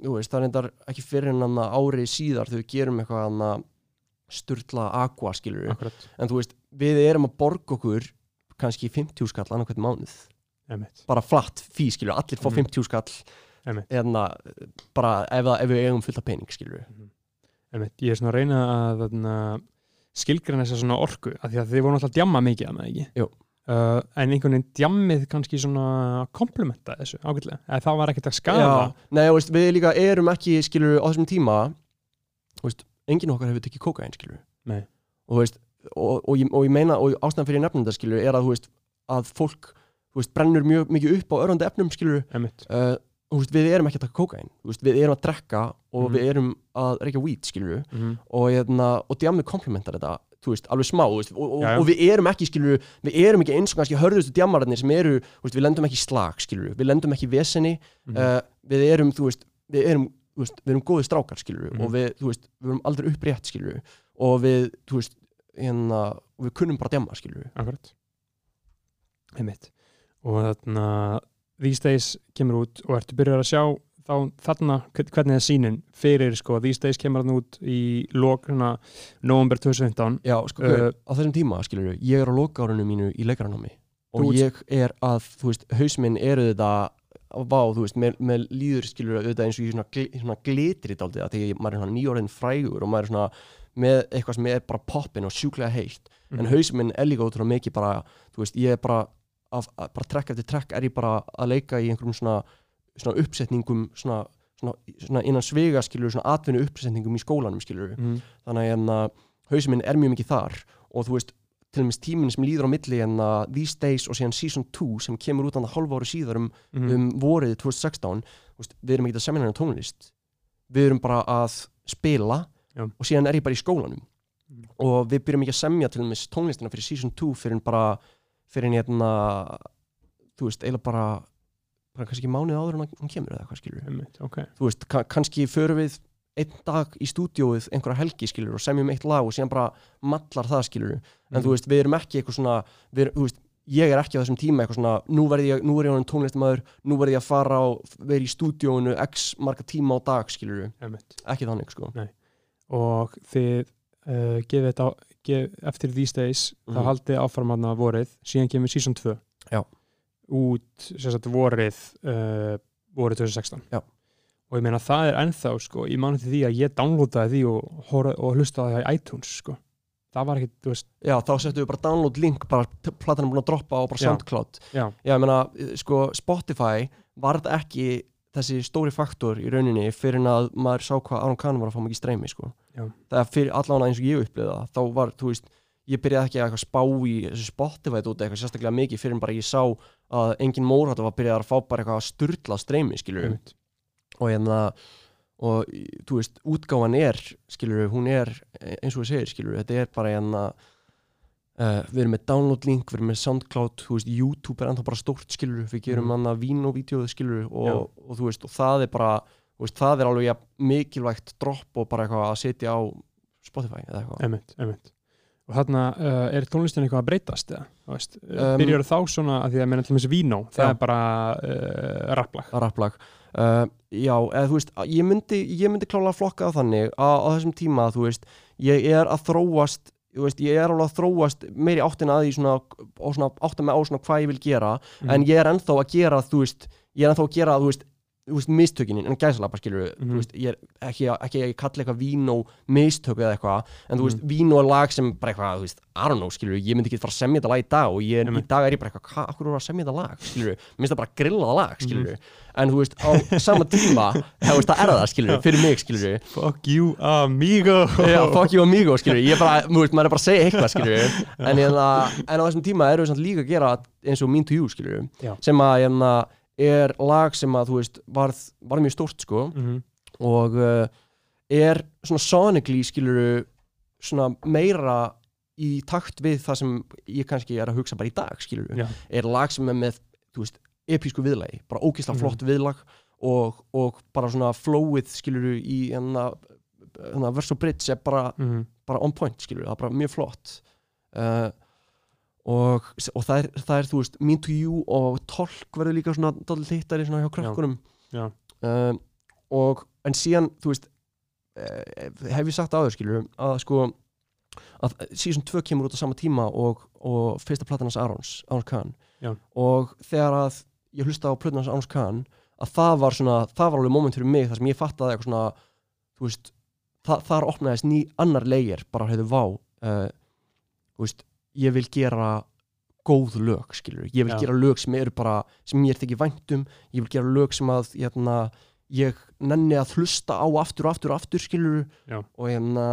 þú veist, það er endar ekki fyrir en þannig árið síðar þegar við gerum eitthvað þannig að sturla aqua skilur akkurat, en þú veist, við erum að borga okkur kannski 50 skall annað hvern mánuð emitt bara flatt fí skilur, allir fá Mhm. 50 skall. Einmitt. eða bara ef, ef við eigum fullt af pening skilur Einmitt, ég er svona að reyna að þarna, skilgræna þessa svona orku af því að þið voru náttúrulega að djamma mikið að með ekki? Jú. uh, en einhvern veginn djammið kannski svona komplementa þessu ágætlega. Eða það var ekkert að skada Já, nei, veist, við líka erum ekki skilur á þessum tíma veist, enginn okkar hefur tekið kókain skilur og veist, og, og, og ég meina og ástæðan fyrir nefnum þetta skilur er að að fólk, veist, brennur mjög mikið upp á örandi efnum skilur uh, þú veist, við erum ekki að taka veist, við erum að drekka og Mhm. við erum að reykja weed skilur Mm og, hérna, og djamið komplementar þetta veist, alveg smá, veist, og, og, og við erum ekki, skilur, við erum ekki eins og kannski hörðustu djamararnir sem eru, veist, við lendum ekki slag, skilur, við lendum ekki veseni, Mhm. uh, við erum, þú veist, við erum, við erum góði strákar, skilur, Mhm. og við, þú veist, við erum aldrei upprétt, skilur, og við, þú veist, hérna, við kunnum bara djama, skilur, Akkurat. Einmitt. Og þarna These Days kemur út og ertu byrjar að sjá þá, þarna hvern- hvernig er sínin fyrir sko, These Days kemur hann út í lok hérna, november 2015 Já, sko, Uh, á þessum tíma, skilur ég er á lokárunu mínu í leikaranámi. Og ert- ég er að, þú veist, haus minn eru þetta vá, þú veist, með, með líður skilur auðvitað eins og í svona, gl svona glitri dálítið að því maður er svona nýjórðin frægur og maður er svona með eitthvað sem er bara poppin og sjúklega heitt. En Mhm. haus minn er líka ótrúlega mikið bara, þú veist, ég er bara af, að, bara trekk eftir trekk er ég bara að leika í einhverjum svona, svona uppsetningum svona, svona, svona innan svega skilur svona atvinnu uppsetningum í skólanum skilur Mhm. þannig að hérna, hausinn minn er mjög mikið þar og þú veist, til dæmis tíminn sem líður á milli en að These Days og síðan Season 2 sem kemur út annað hálfa ári síðar um, Mhm. um vorið 2016 þú veist, við erum ekki að semja hennar tónlist við erum bara að spila Já. og síðan er ég bara í skólanum Mhm. og við byrjum ekki að semja til dæmis tónlistina fyrir Season 2 fyrir en bara fyrir en hérna þú veist, eiginlega bara bara kannski mánuð áður en hún kemur eða hvað skilur Einmitt, ok. Þú veist, ka kannski förum við einn dag í stúdíóið einhverja helgi skilur og semjum eitt lag og síðan bara mallar það skilur en Mhm. þú veist, við erum ekki eitthvað svona við, þú veist, ég er ekki á þessum tíma eitthvað svona nú, verð ég, nú er ég honum tónlistamæður nú verð ég að fara og vera í stúdíóinu x marga tíma á dag skilur Einmitt. ekki þannig sko. Og þið uh, gefið þetta gef, eftir These Days þá Mhm. haldið áfram hann að vorið síðan kemur Season 2 Já. út sagt vorið uh, vorið 2016 Já. og ég meina það er ennþá sko, ég mani til því að ég downloadaði því og, og hlustaði það í iTunes sko. það var ekkit, þú veist já, þá settum við bara download link bara platan er búin að droppa á bara Já. Soundcloud já, ég meina, sko, Spotify var þetta ekki þessi stóri faktor í rauninni fyrir að maður sá hvað Aron Kahn var að fá mikið streymi sko. Það er fyrir allan eins og ég upplifði það þá var, þú veist, ég byrjaði ekki að spá í þessu Spotify út eitthvað sérstaklega mikið fyrir en bara ég sá að engin mór var byrjað að fá bara eitthvað sturla streymi skilur einmitt. og hérna og þú veist, útgáfan er skilur hún er eins og við segir skilur þetta er bara hérna uh, við erum með download link, við erum með Soundcloud þú veist, YouTube er ennþá bara stórt skilur við gerum Mhm. hann að vín og vídeoð skilur og, og, þú veist, og það er bara veist, það er alveg ja, mikilvægt dropp og bara eitthvað að setja á Spotify eða eitthvað Einmitt, einmitt. Og þarna uh, er tónlistin eitthvað að breytast eða? Veist, Um, byrjar þá svona að því að menn til þessi Vino, það Já. er bara uh, rapplag. að rapplag já, eða þú veist, ég myndi, ég myndi klálega flokka það þannig að á þessum tíma, þú veist, ég er að þróast veist, ég er alveg að þróast meiri áttina að því svona, svona átta mig á svona hvað ég vil gera, Mhm. en ég er ennþá að gera, þú veist, ég er ennþá að gera, þú veist veist, mistökin, en gæsalapa skilur þú veist, ég er ekki, að- að kalli eitthvað vín og mistök eða eitthvað, en þú veist, Mhm. vín og lag sem bara eitthvað, þú veist, I don't know, skilur ég myndi ekki fara að semja þetta lag í dag og ég, í Einmitt. dag er ég bara eitthvað, hvað, akkur voru að semja þetta lag skilur, mér finnst það bara grillað lag, skilur Mhm. en þú veist, á sama tíma þú veist, það er það, skilur, fyrir mig, skilur Fuck you amigo. Já, fuck you amigo, skilur, ég er bara, þú veist, maður er bara að segja eitthvað, skilur en, hérna, en á þessum tíma erum við samt líka að gera eins og Mean to You, skilur sem að, hérna, er lag sem að, þú veist, varð, var mjög stórt, sko Mhm. og uh, er svona sonically, skilur svona meira í takt við það sem ég kannski er að hugsa bara í dag, skilur Já. er lag sem er með, þú veist, episku viðlagi, bara ógislega Mhm. flott viðlag og, og bara svona flowið, skilur í hérna, hérna vers og bridge er bara Mhm. bara on point, skilur, það er bara mjög flott uh, og, og það, er, það er, þú veist, Mean to You og Tolk verður líka svona dálítið hittari svona hjá krakkunum Já. Uh, og, en síðan, þú veist uh, hef ég sagt áður, skilur að sko að season 2 kemur út á sama tíma og, og fyrsta platan hans Arons, Arons Khan Já. og þegar að ég hlusta á platan hans Arons Khan að það var svona, það var alveg moment fyrir mig þar sem ég fattaði eitthvað svona þú veist, það, þar opnaðist ný annar leigir, bara hefðu vá uh, þú veist, ég vil gera góð lög, skilur ég vil Já. gera lög sem eru bara sem mér þykir væntum, ég vil gera lög sem að hérna, ég nenni að hlusta á aftur og aftur og aftur, skilur Já. og hérna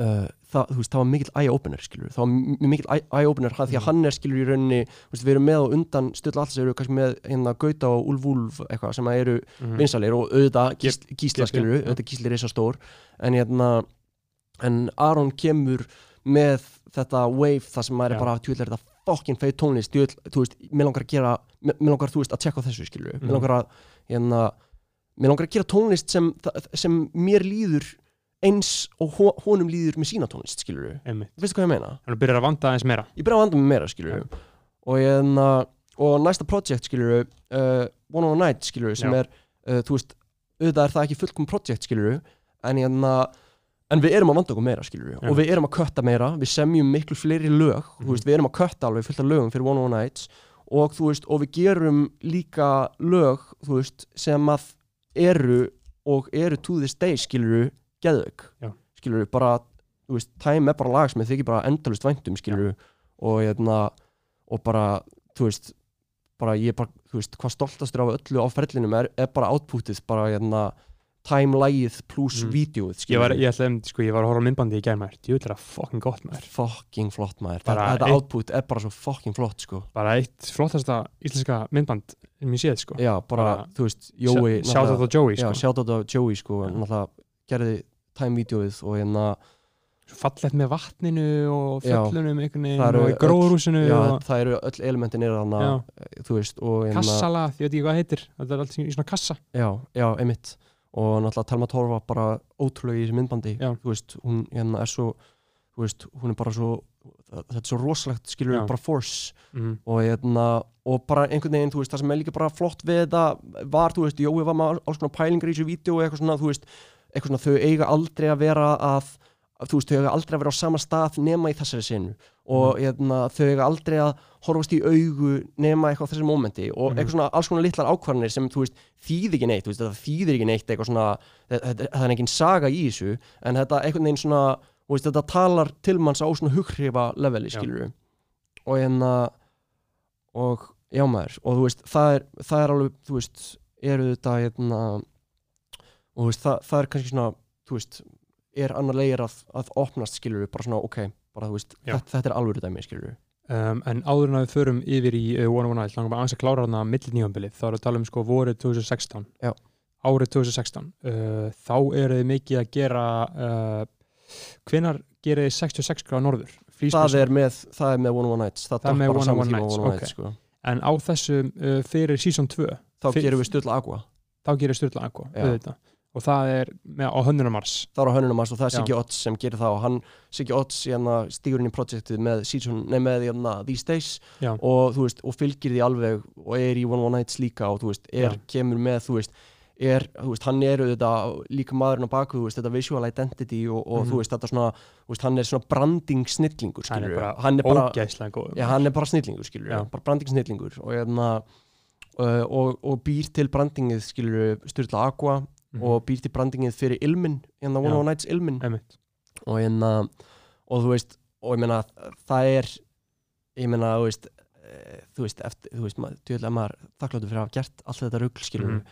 uh, það, þú veist, það var mikill eye-opener, skilur það var mikill eye- eye-opener, hann- því að Mhm. hann er skilur í rauninni, þú veist, við erum með og undan stöðla alls eru kannski með hérna Gauta og Úlf Úlf eitthvað sem að eru Mhm. vinsalir og auðvitað gís, gísla Gísli, skilur, auðvitað gísli er svo stór en hérna en Aron kemur með þetta wave það sem maður er bara tjóðlega þetta fokkin feit tónlist djöfull, þú veist, mér langar að gera mér langar, þú veist, að tjekka þessu skilur Mhm. mér langar að, hérna mér langar að gera tónlist sem, sem mér líður eins og ho- honum líður með sína tónlist skilur veistu hvað ég meina? Þannig byrjar að vanda aðeins meira. ég byrja að vanda mig meira skilur og, hérna, og næsta project skilur uh, One on a Night skilur sem Já. er, uh, þú veist auðvitað er það ekki fullkom project skilur en, hérna, en við erum að vanda okkur meira skilur Já. og við erum að kötta meira við semjum miklu fleiri lög Mhm. þú veist, við erum að kötta alveg fullt af lögum fyrir One on a Nights og veist, og við gerum líka lög, veist, sem að eru og eru to this day skilur geðveik Já. skilur bara, þú veist, Time er bara lag sem þykir bara endalust væntum skilur og hérna og bara, þú veist bara ég er bara, þú veist, hvað stoltastur af öllu á ferlinum er, er bara outputið bara hérna time-lægið pluss Mm. vídeoið Ég ég, ætlaði, sko, ég var að horfa á myndbandi í maður. Ég vil það fucking gott maður. fucking flott Bara þetta, output er bara svo fucking flott sko Bara eitt flottasta íslenska myndband sem ég séð, sko. já, bara, Bara- þú veist, Jói Sjátt á Joey, já, sko. shoutout á Joey sko, náttúrulega gerði time-vídeoið og hérna Svo fallegt með vatninu og fjöllunum Það og í gróðrúsinu og það eru öll elementin er þarna Já. þú veist, hérna kassala, ég veit ekki hvað það heitir. Þetta er allt í svona kassa. já, já, einmitt og náttúrulega Telma Torfa bara ótrúlega í þessu myndbandi veist, hún hérna er svo veist, hún er bara svo þetta er svo rosalegt, skilur við bara force. Mm. og hérna og bara einhvern veginn, veist, það sem er líka bara flott við þetta var, þú veist, Jói var með alls konar pælingar í þessu vídeo og eitthvað svona, þú veist eitthvað svona, þau eiga aldrei að vera að, þú veist, þau eiga aldrei að vera á sama stað nema í þessari sinu og hérna, þau eiga aldrei að horfast í augu nema eitthvað á þessu mómenti og Mhm. eitthvað svona alls konar litlar ákvarðanir sem, þú veist, þýð ekki neitt, veist, þetta þýðir ekki neitt eitthvað svona, það er engin saga í þessu en þetta einhvern veginn svona veist, þetta talar til manns á svona hugrifa leveli, skilur og hérna og já maður, og þú veist, það er, það er alveg, þú veist, eru þetta hérna og þú veist, það, það er kannski svona, þú veist er annar leir að, að opnast skilur bara svona, ok, bara, þú veist, þetta, þetta er alvöru dæmi, skilur um, en áður en að við förum yfir í uh, One One Night, langum bara aðeins að klára hana milli nýjumbilið, þá erum við að tala um sko vorið 2016 Já. árið 2016 uh, þá eru þið mikið að gera uh, hvenar gerir þið 66 gráða norður það er, með, það er með One on One Nights það, Það er með One One Nights, One on ok. Nights sko. en á þessum uh, fyrir season 2 þá gerum við Sturla Aqua þá gerir Sturla Aqua Já. auðvitað. Og það er með, á hönnunumars það er á hönnunumars og það er. Siggi Odds sem gerir það og hann, Siggi Odds hérna, stígur inn í projektið með, season, nei, með hérna, These Days. Og, veist, og fylgir því alveg og er í One on One Nights líka og veist, er, kemur með þú veist, er, þú veist, hann er auðvitað líka maðurinn á baku, þetta visual identity og, og Mhm. þú veist, þetta svona hann er svona branding snillingur hann er bara, hann er bara Já, hann er bara snillingur, bara branding snillingur og, hérna, uh, og, og býr til brandingið, skilur Sturla Aqua Mhm. og býr til brandingið fyrir Ilmin, hérna One on Nights Ilmin og hérna og þú veist, og ég meina það er, ég meina, þú veist eh, þú veist, eftir, þú veist, djöðlega maður þakkláttur fyrir að hafa gert allt þetta rugl, skilur Mhm.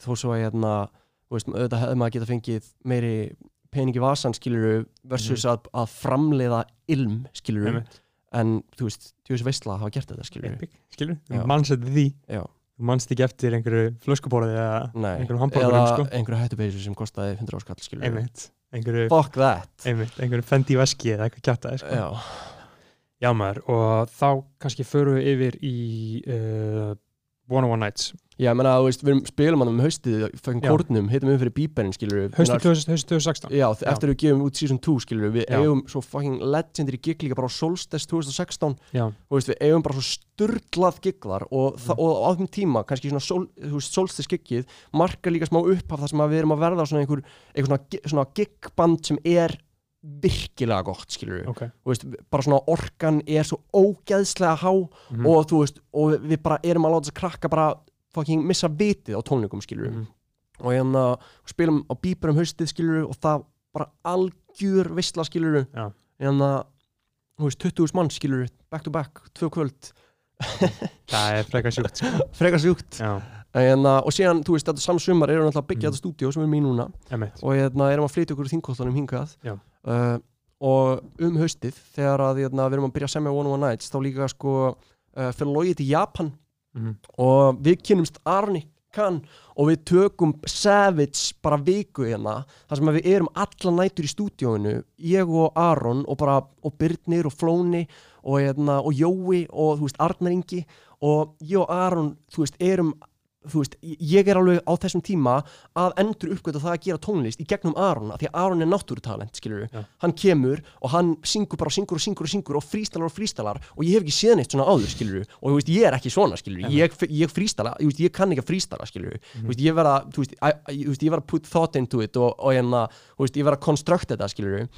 þó svo að, hérna, þú veist, auðvitað hefði maður geta fengið meiri peningi vasan, skilur versus að, að framleiða ilm, skilur en þú veist, djúðis veistla hafa gert þetta skilur Epic, skilur, eftir því. Já. Þú manst ekki eftir einhverju flöskubóraði eða Nei, einhverjum eða hambúrgurum sko. einhverju hættupeysu sem kostaði 100 áskall skilur einmitt, einhverju, fuck that. Einmitt, einhverju fendi veski eða eitthvað kjátaði sko. já, Já maður, og þá kannski förum við yfir í uh, One on One Nights já, þú veist, við spilum hann um haustið Já. kórnum, hittum við fyrir bíberinn Haustu 2016 já, þ- eftir við gefum út season 2 skilur við Já. eigum svo fucking legendary gig líka bara á Solstice 2016 Já, þú veist, við eigum bara svo sturglað gig þar og, mm. og á þeim tíma, kannski svona sol, Solstice gigið marka líka smá upp af það sem við erum að verða svona einhver, einhver svona, svona gigband sem er virkilega gott skilur við ok Þú veist, bara svona orkan er svo ógeðslega há Mhm. og veist, og við bara erum að láta þess að krakka bara fucking missa vitið á tónleikum skilur Mhm. og hérna spilum á bíber um haustið skilur og það bara algjör veistla skilur Já. hérna, þú veist, 20.000 mann skilur back to back, tvö kvöld. Það er frekar sjúkt sko. frekar sjúkt. Hérna, og síðan, þú veist, þetta saman sumar erum við alltaf að byggja Mhm. þetta stúdíó sem við erum í núna. Einmitt. Og hérna, erum að flytja okkur þingkostunum hingað. Uh, og um haustið þegar að hérna, við erum að byrja að semja One on One Nights þá líka sko uh, fyrir logið til Japan Mhm. og við kynnumst Arni Khan og við tökum Savage bara viku hérna þar sem við erum alla nætur í stúdíóinu ég og Aron og bara og Byrnir og Flóni og, hérna, og Jói og þú veist Arnar Ingi og ég og Aron þú veist erum þú veist, ég er alveg á þessum tíma að endur uppgöta það að gera tónlist í gegnum Aron, því að Aron er náttúrutalent skilur Já. hann kemur og hann syngur bara syngur og syngur og syngur og frístalar og frístalar og ég hef ekki séð neitt svona áður skilur og þú veist, ég er ekki svona skilur ég, ég frístala, ég, veist, ég kann ekki að frístala skilur þú veist, ég verða, þú veist, ég verða put thought into it og, og hérna, þú veist, ég verða construct þetta skilur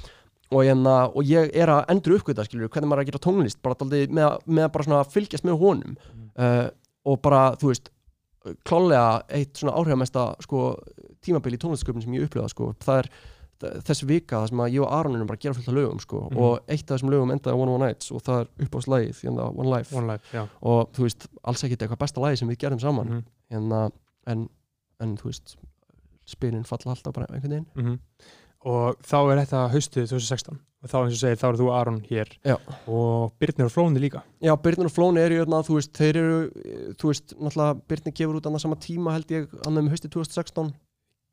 og, hérna, og ég er að endur uppgöta skilur hvernig maður er að gera tónlist bara með, með að fylgjast með honum. Uh, og bara, þú veist klálega eitt svona áhrifamesta sko, tímabili í tónlistsköpun sem ég upplifa sko. það er þessi vika það sem að ég og Aron erum bara að gera fullt af lögum sko. Mhm. og eitt af þessum lögum endaði á One One Nights og það er uppáðslægið hérna One Life One Life, og þú veist, alls ekkert eitthvað besta lagi sem við gerum saman Mhm. hérna, en, en þú veist spilin falla alltaf bara einhvern veginn Mhm. Og þá er þetta haustið 2016 og þá eins og segir, þá eru þú Aron hér. Já. og Byrnir og Flóni líka. Já, Byrnir og Flóni eru hérna, þú veist, þeir eru eh, þú veist, náttúrulega Byrnir gefur út annað sama tíma held ég, annað um haustið 2016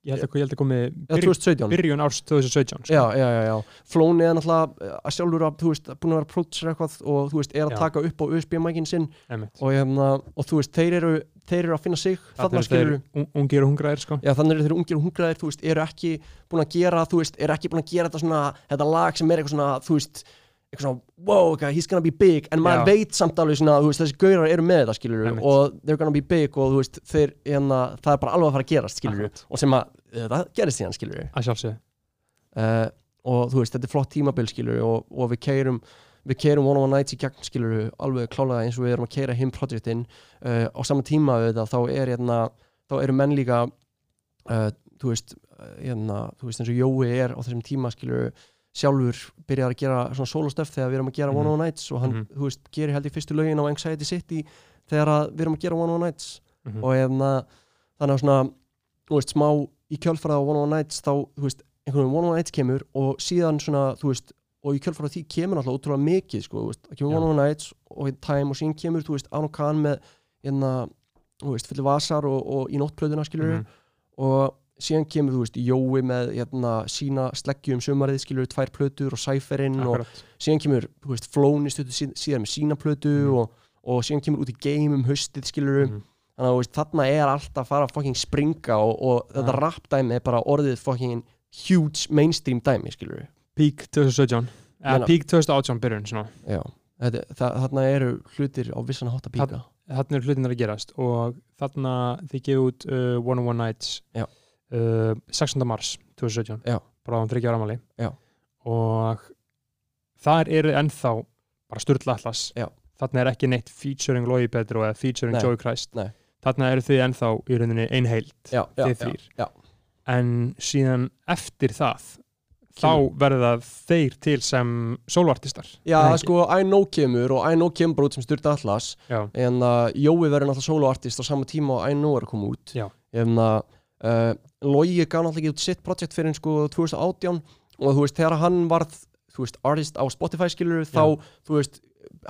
ég held að, ég held að komi eða byrj, 2017 byrjun árs 2017 sko. Já, já, já, já. Flóni er náttúrulega eh, að sjálfur að, þú veist, búin að vera prótsir eitthvað og þú veist, er að Já. taka upp á USB-mækin sinn og, hérna, og þú veist, þeir eru, þeir eru að finna sig eru þeir skilur un- ungir og hungraðir sko. Já, þannig eru þeir ungir og hungraðir, þú veist, eru ekki búin að gera, þú veist, eru ekki búin að gera þetta svona, þetta lag sem er eitthvað svona, þú veist, eitthvað svona, wow, okay, he's gonna be big, en maður veit samt alveg svona, þú veist, þessi gaurar eru með þetta, skilur Einmitt. og they're gonna be big og þú veist, þeir, hérna, það er bara alveg að fara að gerast, Akkurat. og sem að, það gerist síðan, skilur að sjálfsögðu. Uh, og þú veist, þetta er flott tímabil skilur og, og við keirum við keirum One on One Nights í gegn skilur alveg klálega eins og við erum að keira hinn projektinn uh, á sama tíma við þetta þá er hérna, þá eru menn líka uh, þú veist hérna, þú veist eins og Jói er á þessum tíma skilur sjálfur byrjar að gera svona sólostöf þegar við erum að gera One on One Nights og hann, Mhm. þú veist, gerir held í fyrstu lögin á Anxiety City þegar við erum að gera One on Nights Mhm. og hérna þannig að svona þú veist, smá í kjölfara á One on Nights þá, þú veist, einhvern veginn One on Nights kemur og síðan svona, þú veist og í kjölfara því kemur alltaf ótrúlega mikið sko, þú veist, það kemur Já. One One Nights og Time og síðan kemur, þú veist, Anu Khan með hérna, þú veist, fyllir vasar og, og í nóttplöðuna skilur Mhm. og síðan kemur, þú veist, Jói með hérna, sína sleggju um sumarið skilur tvær plötur og Cypherinn og síðan kemur, veist, Flóni stötu síð, síðan með sína plötu Mhm. og, og síðan kemur út í game um haustið skilur Mhm. þannig að veist, þarna er alltaf að fara að fucking springa og, og þetta Já. rap dæmi er bara orðið fucking huge mainstream dæmi skilur Peak 2017 eða Peak 2018 byrjun þarna eru hlutir á vissan hátt að píka þarna eru hlutinir að gerast og þarna þið gefið út uh, One on One Nights Já. Uh, 16. mars 2017 Já. bara á um þryggja ára ámali Já. og þar eru ennþá bara Sturla Atlas Já. þarna er ekki neitt featuring Logi Petro eða featuring Nei. Joey Christ Nei. þarna eru þið ennþá í rauninni einheilt þið já, en síðan eftir það þá Kemur- verða þeir til sem soloartistar já sko, I know kemur og I know kemur bara út sem styrta allas Já. en uh, Jói verður náttúrulega soloartist á sama tíma og I know er að koma út Já. en uh, uh, Logi gaf náttúrulega ekki út sitt projekt fyrir sko 2018 og þú veist, þegar hann varð veist, artist á Spotify skilur þá, þú veist,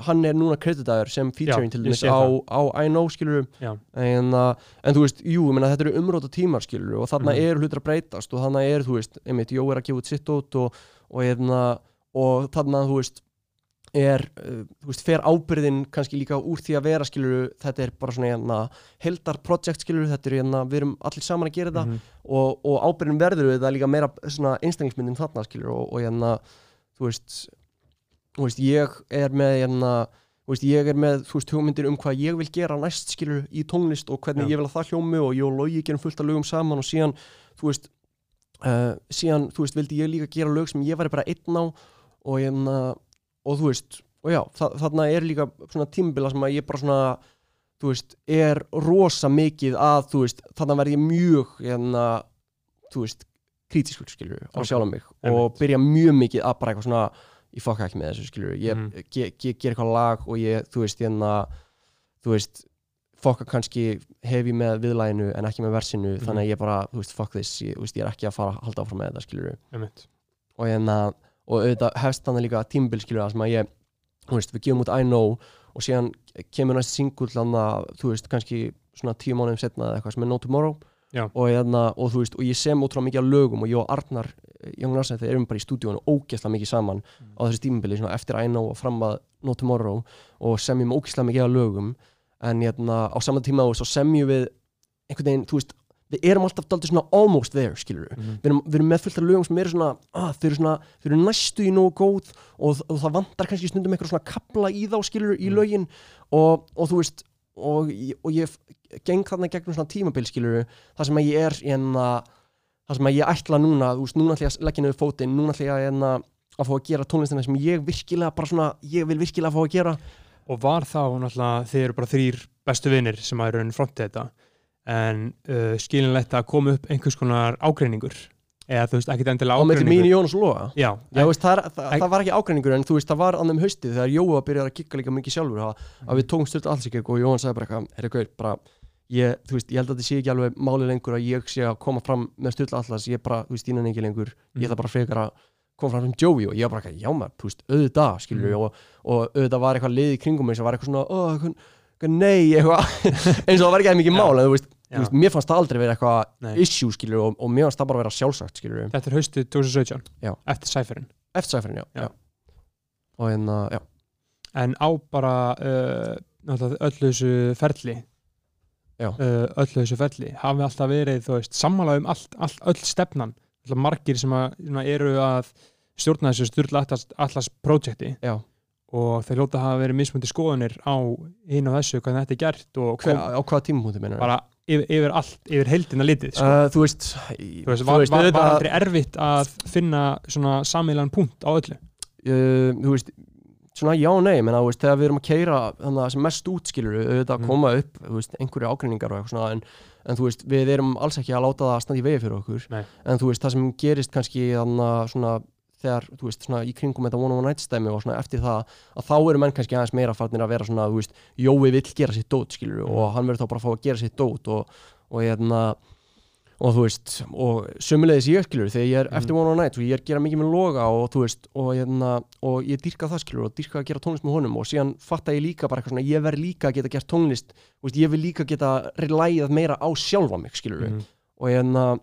hann er núna kreditaður sem featuring Já, til dæmis á, á I know skilur Já. en, uh, en þú veist, jú, ég meina, þetta eru umróta tímar skilur og þarna Mhm. eru hlutir að breytast og þarna er, þú veist, einmitt, Jó er að gefa út sitt út og, og, hérna, og þarna, þú veist er, uh, þú veist, fer ábyrðin kannski líka úr því að vera skilur þetta er bara svona hérna heldar project skilur, þetta er hérna, við erum allir saman að gera þetta Mhm. og, og ábyrðin verður við það líka meira svona einstaklingsmyndin þarna skilur og, og hérna, þú veist þú veist, ég er með hérna, þú veist, ég er með þú veist, hugmyndir um hvað ég vil gera næst skilur í tónlist og hvernig Já. ég vil að það hljómi og ég og Logi gerum fullt af lögum saman og síðan, þú veist uh, síðan, þú veist, vildi ég líka gera lög sem ég væri bara einn á og hérna, og þú veist og já, þa þarna er líka svona tímabila sem að ég bara svona þú veist, er rosa mikið að þú veist, þarna verð ég mjög hérna, þú veist kritískur skilur á Ok, sjálf mig og einmitt. byrja mjög mikið að bara eitthvað svona ég fokka ekki með þessu skilur ég Mhm. ge, ge, ger eitthvað lag og ég, þú veist, hérna þú veist, fokka kannski hef ég með viðlæginu en ekki með versinu Mhm. þannig að ég bara, þú veist, fuck this ég, ég er ekki að fara að halda áfram með þetta Einmitt. og hérna og auðvitað hefst þannig líka tímbil skilur það sem að ég þú veist, við gefum út I Know og síðan kemur næst singull þú veist, kannski svona tíu mánuðum setna eða eitthvað sem er No Tomorrow. Og, hérna, og þú veist, og ég sem ótrúlega mikið af lögum og ég og Arnar, Jón Narsson þeir erum bara í stúdíónu ógeðslega mikið saman á þessu tímabili, svona eftir I Know og fram að No Tomorrow og semjum ógeðslega mikið af lögum. En hérna, á saman tíma og semjum við einhvern veginn, þú veist, við erum alltaf daldið svona almost there, skilur við Mhm. við erum, við erum með fullt af lögum sem eru svona ah, þau eru svona, þau eru næstu í nógu góð og, og það vantar kannski stundum eitthvað svona kapla í þá skilur í Mm. lögin og, og þú veist og, og ég geng þarna gegnum svona tímabil skilur það sem að ég er en að það sem að ég ætla núna, þú veist, núna ætla ég að leggja niður fótinn, núna ætla ég að, hérna, að fá að gera tónlistina sem ég virkilega bara svona, ég vil virkilega fá að gera og var þá náttúrulega þið eru bara þrýr bestu vinnir sem að raunin frontið þetta en uh, skilinlegt að koma upp einhvers konar ágreiningur. Eða þú veist ekkit endilega á melli mín, ágreiningur Jónas og Loga já, Já, veist, það, það, það var ekki ágreiningur en þú veist, það var annum haustið þegar Jóa byrjaði að kikka líka mikið sjálfur að, að við tókum styrta alls ekki og Jóhann sagði bara eitthvað, herri gaur, bara ég, þú veist, ég held að þetta sé ekki alveg máli lengur að ég sé að koma fram með styrta allas ég bara, þú veist, dínan ekki lengur ég ætla bara frekar að koma fram sem Joey. Og ég var bara eitthvað, já maður, þú veist, auðvitað skilur Mm. og, og auðvitað var eitthvað lið í kringum mig sem var eitthvað svona, nei, eitthvað eins og það var ekki mikið Já. mál en þú veist, þú veist, mér fannst það aldrei vera eitthvað issue skilur og, og mér fannst það bara vera sjálfsagt skilur þetta er haustið 2017 Já. eftir Cypherin eftir sæfrin, já, Já. og hérna, já en á bara uh, náttúrulega öllu þessu ferli Já. uh, öllu þessu ferli hafi alltaf verið þú veist sammála um allt, allt, öll stefnan alltaf margir sem að, sem að eru að stjórna þessu styrla allas, allas projekti Já. Og þeir hljóta að hafa verið mismundi skoðunir á hinn og þessu hvernig þetta er gert og Hver, á hvaða tímapunkti meina bara yfir, yfir allt, yfir heildina litið sko. uh, þú veist, þú veist, var, var, var aldrei erfitt að finna svona sameilan punkt á öllu uh, þú veist svona já og nei, menna, veist, þegar við erum að keira þannig að sem mest útskilur auðvitað að Mm. koma upp veist, einhverju ágreiningar og eitthvað svona en, en þú veist, við erum alls ekki að láta það að standa í vegi fyrir okkur Nei. en þú veist, það sem gerist kannski þannig að svona þegar, þú veist, svona í kringum þetta one on one night stæmi og svona eftir það að þá eru menn kannski aðeins meira farnir að vera svona, þú veist, Jói vill gera sitt dót, skilur Mm. og hann verður þá bara að fá að gera sitt dót og, og hérna og þú veist, og sömulegis ég skilur þegar ég er Mhm. eftir One on Night og ég er að gera mikið með loga og þú veist og, hérna, og ég dýrka það skilur og dýrka að gera tónlist með honum og síðan fatta ég líka bara eitthvað svona, ég verð líka að geta gert tónlist veist, ég vil líka geta relæðað meira á sjálfa mig skilur Mhm. og hérna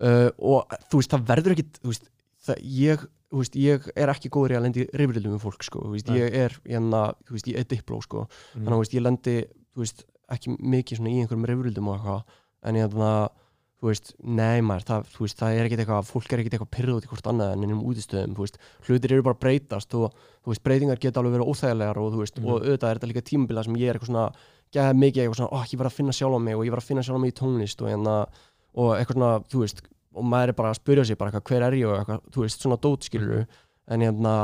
uh, og þú veist, það verður ekki þú veist, það, ég veist, ég er ekki góður í að lendi rifrildum með fólk sko, veist, ég er hérna, þú veist, ég er dipló sko, Mhm. þannig að ég lendi ekki mikið í einhverjum rifrildum og eitthvað, en hérna þú veist, nei maður, það, veist, það er ekkit eitthvað fólk er ekkit eitthvað út í hvort annað en innum útistöðum, þú veist, hlutir eru bara að breytast og þú veist, breytingar geta alveg verið óþægilegar og þú veist, Mhm. og auðvitað er þetta líka tímabila sem ég er eitthvað svona, geða mikið eitthvað svona, ó, ég var að finna sjálf á mig og ég var að finna sjálf á mig í tónlist og hérna, og eitthvað svona, þú veist og maður er bara að spyrja sig bara eitthvað, hver er ég og eitthvað, þú veist, svona dót skilur en hérna,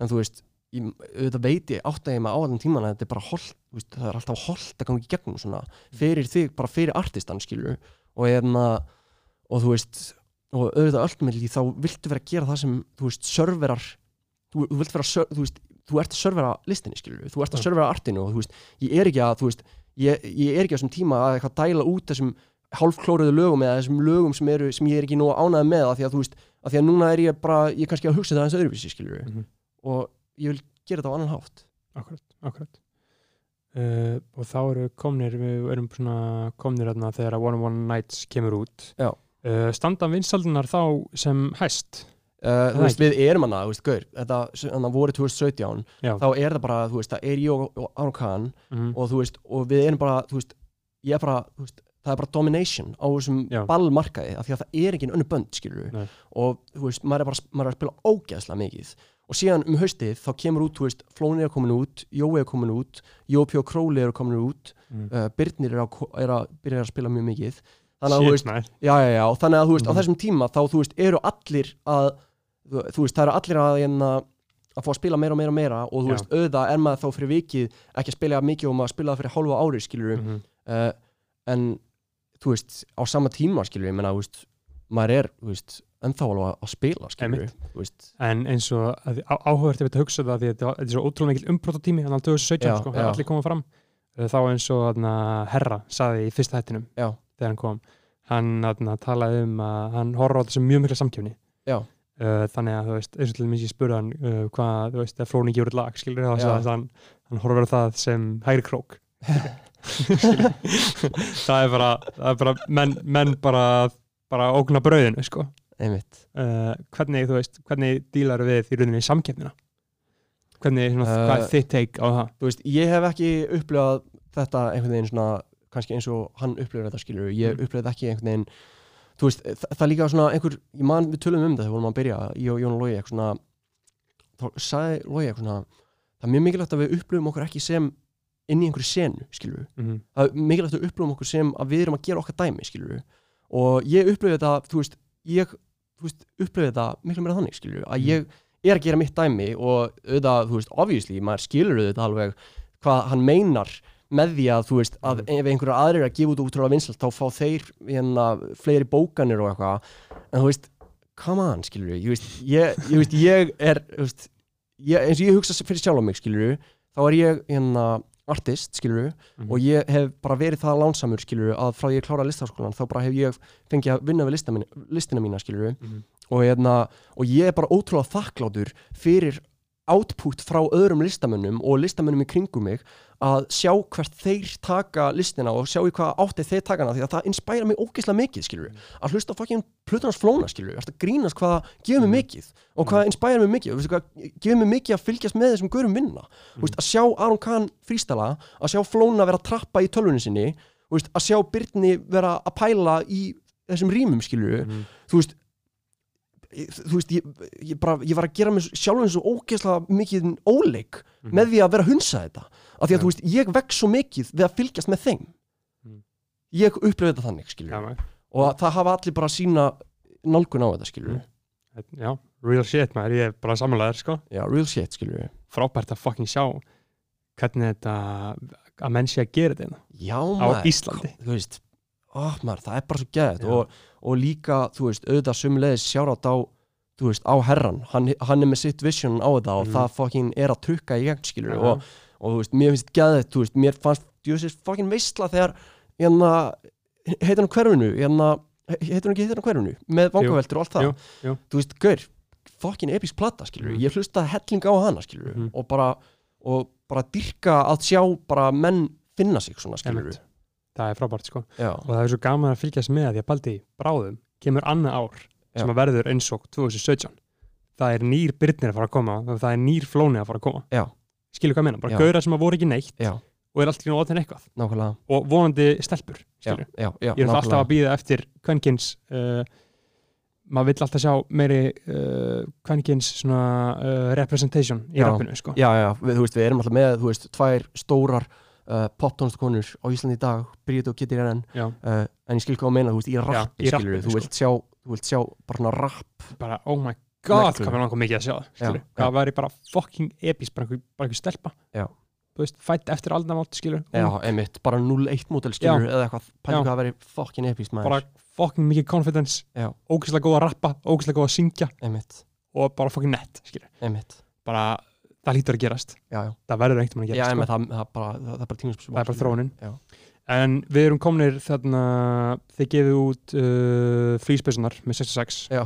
en þú veist ég, auðvitað veit ég átt að ég með á allan tíman að þetta er bara holt, þú veist, það er alltaf holt að ganga í gegnum svona, fyrir þig, bara fyrir artistan skilur, og hérna og þú veist, og auðvitað ultimately þá viltu vera að gera það sem þú veist, serverar þú, þú vilt vera, þú veist, þú ert að servera listinni skilur, þú ert að Já. servera artinu og þú veist, ég er ekki að, þú veist ég, ég er ekki á þessum tíma að eitthvað dæla út þessum hálfklóruðu lögum eða þessum lögum sem, eru, sem ég er ekki nú ánæði með að því að þú veist, að því að núna er ég bara ég er kannski að hugsa það eins öðruvísi skilur Mhm. og ég vil gera þetta á annan hátt Akkurat, akkurat uh, og þá eru komnir við erum svona komnir hérna þegar að One on One Nights kemur út Já. uh, standa vinstaldunar þá sem hæst Uh, þú veist, við erum hana, þú veist, gaur þetta, þannig að voru 2017 Já. þá er það bara, þú veist, það er ég og, Aron Kahn mm. og þú veist, og við erum bara, þú veist ég er bara, þú veist, það er bara domination á þessum ballmarkaði, af því að það er ekki önnu bönd, skilur Nei. og þú veist, maður er bara, maður er að spila ógeðslega mikið og síðan um haustið þá kemur út, þú veist, Flóni er komin út Jói er komin út, Jópi og Króli eru komin út, Mm. uh, Birnir er að, er að byrja að spila mjög mikið þannig að, þú veist, já, já, já, þannig að, þú veist, á Mhm. þessum tíma þá, þú veist, eru allir að þú, veist, það eru allir að hérna, að fá að spila meira og meira og meira og þú Já. veist, auðvitað er maður þá fyrir vikið ekki að spila mikið og maður spila það fyrir hálfa ári skilur Mhm. uh, en þú veist, á sama tíma skilur ég menna, þú veist, maður er veist, ennþá alveg að- spila skilur veist, en eins og áhugavert ef þetta hugsa það því að þetta er svo ótrúlega mikil umbrotatími þannig að 2017 Já, sko, það er allir komað fram. Uh, þá eins og þarna, Herra saði í fyrsta hættinum já, þegar hann kom hann þarna, talaði um að hann horfði á sem mjög mikla samkjöfni já, uh, þannig að þú veist, eins og til dæmis ég spurði hann uh, hvað, þú veist, að Flóni gefur lag skilur það, Já. að hann, hann horfir á það sem hægri krók? það er bara, það er bara menn, menn bara, bara ógna brauðinu sko. uh, hvernig, þú veist, hvernig dílar við í rauninni samkeppnina hvernig, svona, Uh, hvað er þitt teik á það veist, ég hef ekki upplifað þetta einhvern veginn svona kannski eins og hann upplifir þetta skilur ég Mm. upplifið ekki einhvern veginn veist, það, það líka svona einhver ég man, við tölum um þetta þegar vorum að byrja ég og Jón svona þá sagði Lógi eitthvað það er mjög mikilvægt að við upplifum okkur ekki sem inn í einhverju senu, skilur við mm það er mikilvægt að við upplifum okkur sem að við erum að gera okkar dæmi, skilur við og ég upplifið þetta, þú veist ég, upplifið þetta miklu meira þannig, skilur við, að Mm. ég er að gera mitt dæmi og auðvitað, þú veist, obviously maður skilur auðvitað alveg hvað hann meinar með því að, þú veist, að Mm. ef einhverja aðrir er að gefa út útrúlega vinsalt, þá fá þeir hérna, fleiri bókanir og eitthvað en þú veist, come on, skilur við ég veist, ég, ég, veist, ég er veist, ég, eins og ég hugsa fyrir sjálf á mig, skilur við þá er ég hérna artist, skilur við Mhm. og ég hef bara verið það lánsamur skilur að frá ég kláraði listaháskólan þá bara hef ég fengið að vinna við lista mín, listina mína skilur Mhm. og, hérna, og ég er bara ótrúlega þakklátur fyrir output frá öðrum listamönnum og listamönnum í kringum mig að sjá hvert þeir taka listina og sjá í hvað átti þeir taka hana því að það inspæra mig ógeðslega mikið skilur að hlusta fucking Plutarnas flóna skilur að grínast hvað það gefur mig mikið og hvað inspæra mig mikið? Og gefur mig mikið að fylgjast með þessum görum vinna? Mm. að sjá Aron Kahn frístala að sjá flóna vera að trappa í tölvunni sinni að sjá Byrni vera að pæla í þessum rýmum skilur Mhm. þú veist þú veist, ég, ég, bara, ég var að gera mig sjálf eins og ógeðslega mikið óleik Mhm. með því að vera að hunsa þetta af því að Já. þú veist, ég vex svo mikið við að fylgjast með þeim Mhm. ég upplifði þetta þannig, skilur Já, maður. og að það hafa allir bara sína nálgun á þetta, skilur Mhm. já, real shit maður, ég er bara samanlegaður sko já, real shit, skilur frábært að fucking sjá hvernig þetta að menn sé að gera þetta hérna á Íslandi þú veist oh, maður, það er bara svo geðið Já. og, og líka, þú veist, auðvitað sumulegis sjárat á, þú veist, á herran hann, hann er með sitt vision á þetta og Mhm. það fucking er að trukka í gegn, skilur og, og þú veist, mér finnst geðið, þú veist, mér fannst djúsins fucking veistla þegar hérna heitir hann hverfinu hérna, heitir hann ekki heitir hann hverfinu með vangaveltur og allt það jú, jú. þú veist, gaur, fokkin episk plata skilur, Mhm. ég hlusta helling á hana skilur Mhm. og bara og bara dyrka að sjá bara menn finna sig svona skilur. Það er frábært sko. Já, og það er svo gaman að fylgjast með því að Baldi bráðum kemur annað ár sem Já. að verður eins og 2017 það er nýr byrnir að fara að koma það er nýr flóni að fara að koma. Já, skilur hvað ég meina, bara gauðra sem að voru ekki neitt já, og er alltaf í nótin eitthvað. Nákvæmlega. Og vonandi stelpur ég er alltaf að býða eftir kvenkins uh, maður vill alltaf sjá meiri uh, kvenkins svona uh, representation í rappinu sko. já, já, við, þú veist, við erum alltaf með þú veist, tvær stórar uh, poptónlistakonur á Íslandi í dag, Bríði og Kitty Renn Já, uh, en ég skil hvað að meina, þú veist, í rappi í skilur rappinu, þú vilt sjá, þú vilt sjá bara rapp. Bara oh my god hvað langar mikið að sjá það. Já, hvað væri bara fucking episk bara einhver, stelpa. Já. þú veist, fætt eftir aldamátt skilur já, einmitt, bara 0-1 mótel skilur eða eitthvað, Já. pæli hvað að veri epist maður, bara fucking mikið confidence Já. ógeðslega góð að rappa, ógeðslega góð að syngja. Einmitt, og bara fucking nett skilur. einmitt. Bara, það lítur að gerast. Já, já, það verður einhvern veginn að já, gerast einmitt, sko. það, það, bara, það, það er bara tímum það er bara þróunin. Já. en við erum komnir þarna þið gefið út uh, flýspessunar með 66 já,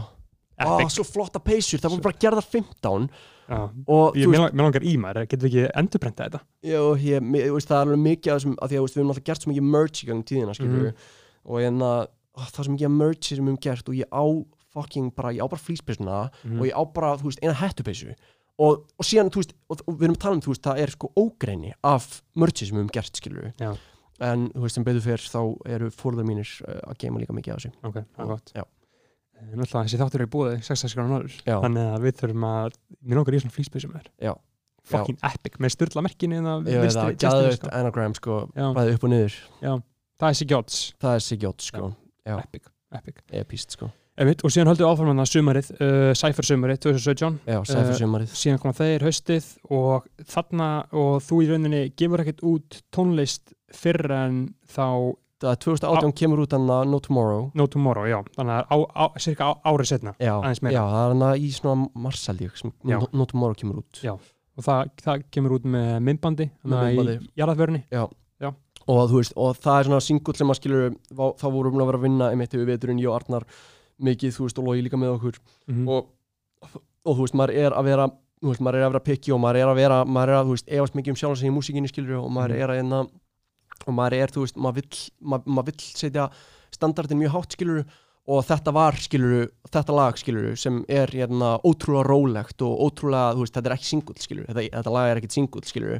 Á, epic svo flotta peysur, það voru bara gerðar 15 Já. og Ég, veist, mér langar í maður, getur við ekki endurbrenda þetta? Já, ég, mér, þú veist, það er alveg mikið af þessum, því að við erum alltaf gert svo mikið merch í gang tíðina, Mhm. og en að það er svo mikið merch sem við höfum gert og ég á fucking bara, ég á bara flýspeysuna Mhm. og ég á bara, þú veist, eina hættupeysu og, og síðan, þú veist, og, og við erum að tala um, þú veist, það er sko ógreini af merchi sem við höfum gert, skilur Já. en, þú veist, sem betur fyrr þá eru fórðar mínir uh, að geima líka mikið af þessu. Ok, það er gott. Já. En náttúrulega þessi þáttur er búið 66 grána norður Já. þannig að við þurfum að mér langar í svona flýspesum er. Já. fucking epic, með styrla merkinu Ég veit að, gæðveitt anagram, sko, Já. bæði upp og niður. Það er Sigjóts, það er sigjótt, sko, Já. epic, epic. Epíst, sko Einmitt, og síðan höldum við áfram að sumarið uh, Cypher sumarið 2017 Já, Eh, sumarið síðan koma þeir haustið og þarna og þú í rauninni gefur ekkert út tónlist fyrr en þá Það er 2018 kemur út hann No Tomorrow. No Tomorrow, já, þannig að á, á, cirka árið setna Já, Aðeins meira. já það er hann í svona mars held ég sem Já. no, no Tomorrow kemur út. Já. og það, það kemur út með myndbandi þannig að í jarðaförni og þú veist, og það er svona singull sem að skilur þá, vorum við að vera að vinna einmitt við veturinn, ég og Arnar mikið, þú veist, og logi líka með okkur. Mm og, og þú veist, maður er að vera þú veist, maður er að vera pikki og maður er að vera maður er að, þú veist, efast mikið um sjálf sig í músíkinni skilur og maður Mhm. er að einna og maður er, þú veist, maður vill maður, maður vill setja standardin mjög hátt skilur og þetta var, skilur þetta lag, skilur, sem er hérna, ótrúlega rólegt og ótrúlega, þú veist, þetta er ekki singull, skilur, þetta, þetta lag er ekkit singull, skilur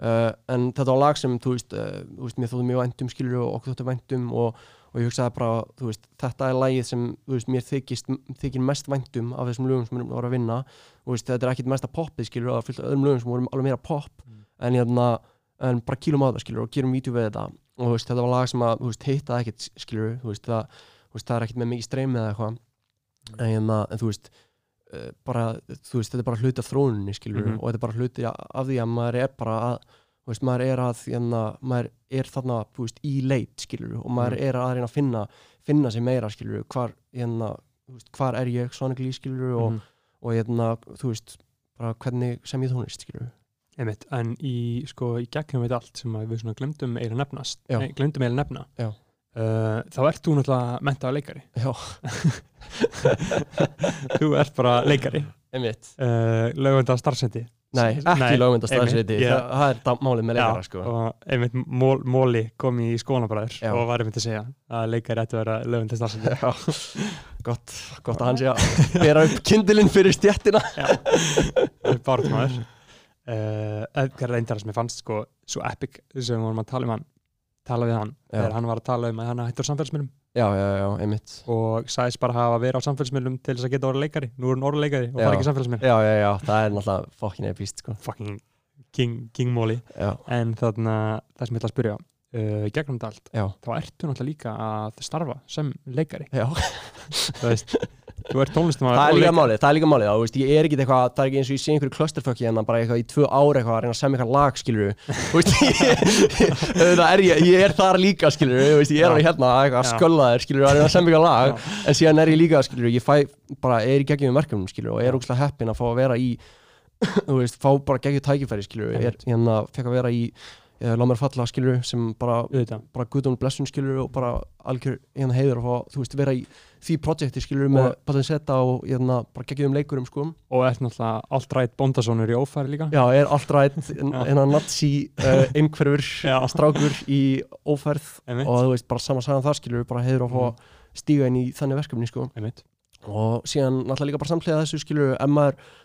uh, en þetta var lag sem, þú veist, uh, þú veist mér þóttu mjög væntum, skilur og okkur þóttu væntum og, og ég hugsaði bara, þú veist, þetta er lagið sem, þú veist, mér þykist, þykir mest væntum af þessum lögum sem við vorum að vinna. Þú veist, þetta er ekkit mesta poppið, skilur og það er fullt af öðrum lögum sem voru alveg meira pop en, hérna, en bara kýlum á það, skilur og gerum vídeo við þetta. Og veist, þetta var lag sem að, hittaði ekkit, skilur það, það er ekkit með mikið streymi eða eitthvað. En, hérna, en þú veist uh, bara, þú veist, þetta er bara hluti af þróuninni, skilur Mhm. og þetta er bara hluti af því að maður er bara að veist, maður er að, hérna, maður er þarna, veist, í leit, skilur og maður Mhm. er að reyna að finna, finna sig meira, skilur hvar, hérna, þú veist, hvar er ég sonically, skilur og, Mhm. og hérna, þú veist, bara hvernig sem ég skilur Einmitt, en í, sko, í gegnum við allt sem við svona glemdum eiginlega nefnast nei, glemdum eiginlega nefna uh, þá ert þú náttúrulega mentaður leikari. Já, þú ert bara leikari. Uh, lögvenda starfsendi Nei, ekki lögumendast einmitt, staðsveiti, ég- það, það er da- málið með leikara, sko. og einmitt mól, Móli kom í skónabræður og var einmitt að segja að leikari ætti að vera lögvenda starfsendi Já, gott, gott að hann sé að bera upp kindilinn fyrir stjettina bártumæður uh, Edgar reyndar sem ég fannst sko svo epic sem við vorum að tala um hann tala við hann, þegar hann var að tala um að hann hættur samfélagsmiðlum Já, já, já, einmitt. Og sagðist bara hafa verið á samfélagsmiðlum til þess að geta vera leikari, nú er hann orða leikari og fara ekki samfélagsmiðl Já, já, já, það er náttúrulega fokkin epíst, sko. Fucking king, king Móli en þarna, það sem ég ætla að spyrja uh, gegnum þetta allt, já, þá ertu náttúrulega líka að starfa sem leikari. Já. Þú veist, þú ert tónlistumar Það er líka málið, það er líka málið, veist, ég er ekki eitthvað, það er ekki eins og ég sé einhverju klösterfökki en bara eitthvað í tvö ári eitthvað að reyna að semja eitthvað lag, skilur þú veist, ég, það er ég, ég er þar líka, skilur þú veist, ég er alveg hérna að Já. skölda þér, skilur að reyna að semja eitthvað lag, Já. en síðan er ég líka, skilur ég fæ, bara er í geggjum verkefnum, skilur og er ógslag heppin að fá að vera í þú veist, fá bara geggjum tækifæri, skilur er, hérna, fekk að vera í uh, lág mér falla skilur sem bara, bara guðdónu blessun skilur og bara algjör hérna heiður að fá, þú veist, vera í því projekti skilur með Og- Balancetta og hérna, bara geggjum leikurum sko. Og ert náttúrulega alltrætt bóndasónur í ófæri líka. Já, er allt rætt hérna nazi uh, einhverfur strákur í ófærð. Og þú veist, bara saman sagan það skilur bara heiður að fá að stíga inn í þannig verkefni sko. Einmitt. Og síðan náttúrulega líka bara samhliða þessu skilur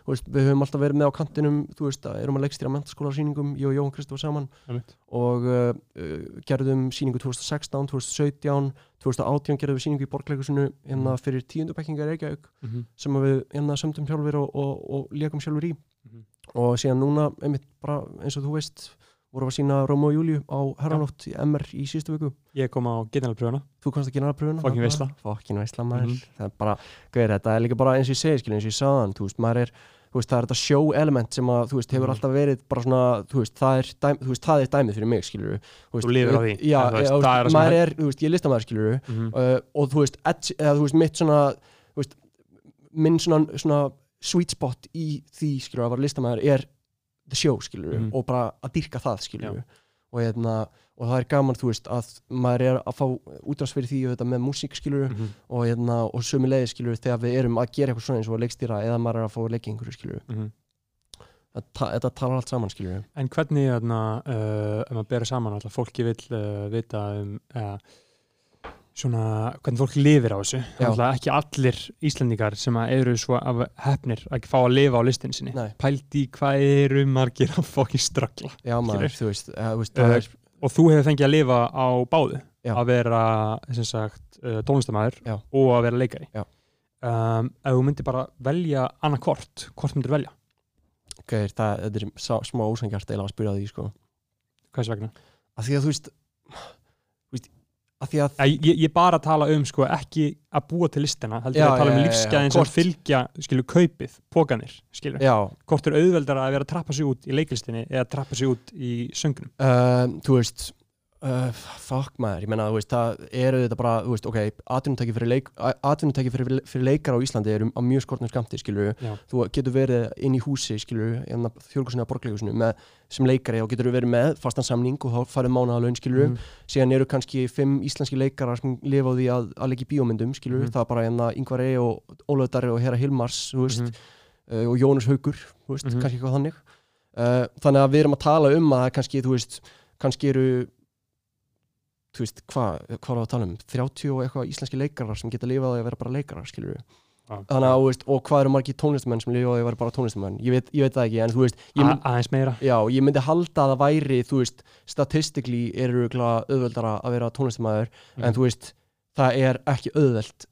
þú veist, við höfum alltaf verið með á kantinum þú veist, að erum að leikstýra mentaskóla sýningum ég og Jóhann Kristof saman Einmitt. og uh, uh, gerðum sýningu 2016, 2017 2018 gerðum við sýningu í borgleikusinu hérna fyrir tíundubekkingar Reykjavík Mhm. sem að við hérna sömdum sjálfur og, og, og leikum sjálfur í Mhm. og síðan núna, einmitt bara eins og þú veist vorum við að sína Róma og Júliu á Herranótt í MR í síðustu viku ég kom á generalpröfuna þú komst að gera pröfuna Fucking veisla. fokkin veisla maður Mhm. það er bara, gauðir, þetta er líka bara eins og ég segi skilur, eins og ég sagðan, þú veist, maður er þú veist, það er þetta show element sem að, þú veist, hefur Mhm. alltaf verið bara svona, þú veist, það er, dæm, þú veist, það er dæmið fyrir mig, skilur þú, Þú lifir á því, já, en veist, það er það sem maður er, þú veist, ég er listamæður, skilur Mhm. uh, og þú veist, the show, skilur, Mhm. og bara að dyrka það, skilur Já. og, hérna, og það er gaman, þú veist, að maður er að fá útráðs fyrir því auðvitað, með músík, skilur Mhm. og, hérna, og sömu leiði, skilur, þegar við erum að gera eitthvað svona eins og að leikstýra eða maður er að fá að leika einhverju, skilur Mhm. þetta, þetta talar allt saman, skilur En hvernig, þarna, uh, ef maður bera saman alltaf, fólki vill uh, vita um uh, svona, hvernig fólk lifir á þessu Já. alltaf ekki allir Íslendingar sem að eru svo af hefnir að fá að lifa á listin sinni Nei. pældi í hvað eru margir að fokkin ströggla já, maður, þú veist, þú veist Uh, er, og þú hefur fengið að lifa á báðu Já. að vera sem sagt uh, tónlistamæður Já. og að vera leikari um, ef þú myndir bara velja annað hvort, hvort myndir velja gauðir, það, þetta er smá ósangjart eða að spyrja því, sko hvers vegna? að því að þú veist að því að Ég, ég, ég bara tala um sko ekki að búa til listina heldur Já, að tala um lífsgæðin sem fylgja skilu kaupið, pókanir hvort er auðveldara að vera að trappa sig út í leiklistinni eða trappa sig út í söngnum? Uh, þú veist uh, fuck maður, ég menna, það eru þetta bara, þú veist, ok, atvinnutæki fyrir, leik, fyrir, fyrir leikar á Íslandi eru á mjög skortnum skamti, skilur Já. þú getur verið inn í húsi, skilur þjóðlugusinu eða borgleigusinu með, sem leikari og getur verið með fastan samning og þá farið mánaðalögn, skilur Mhm. síðan eru kannski fimm íslenski leikarar sem lifa á því að, að leika í bíómyndum, skilur Mhm. það er bara hérna Ingvar E. og Ólöf Darri og Hera Hilmars, þú veist Mhm. uh, og Jónus Haugur, þú veist, Mhm. kannski eitthvað þannig uh, þannig að við erum að tala um að kannski, þú veist, kannski eru þú veist, hvað hvað er að tala um, 30 og eitthvað íslenski leikarar sem geta lifað að vera bara leikarar, skilur við Já. þannig að, þú veist, og hvað eru margir tónlistamenn sem lifa á því að vera bara tónlistamenn, ég veit, ég veit það ekki en þú veist, mynd, aðeins meira já, ég myndi halda að það væri, þú veist statistically eru auðveldara að vera tónlistamæður, Mhm. en þú veist það er ekki auðveld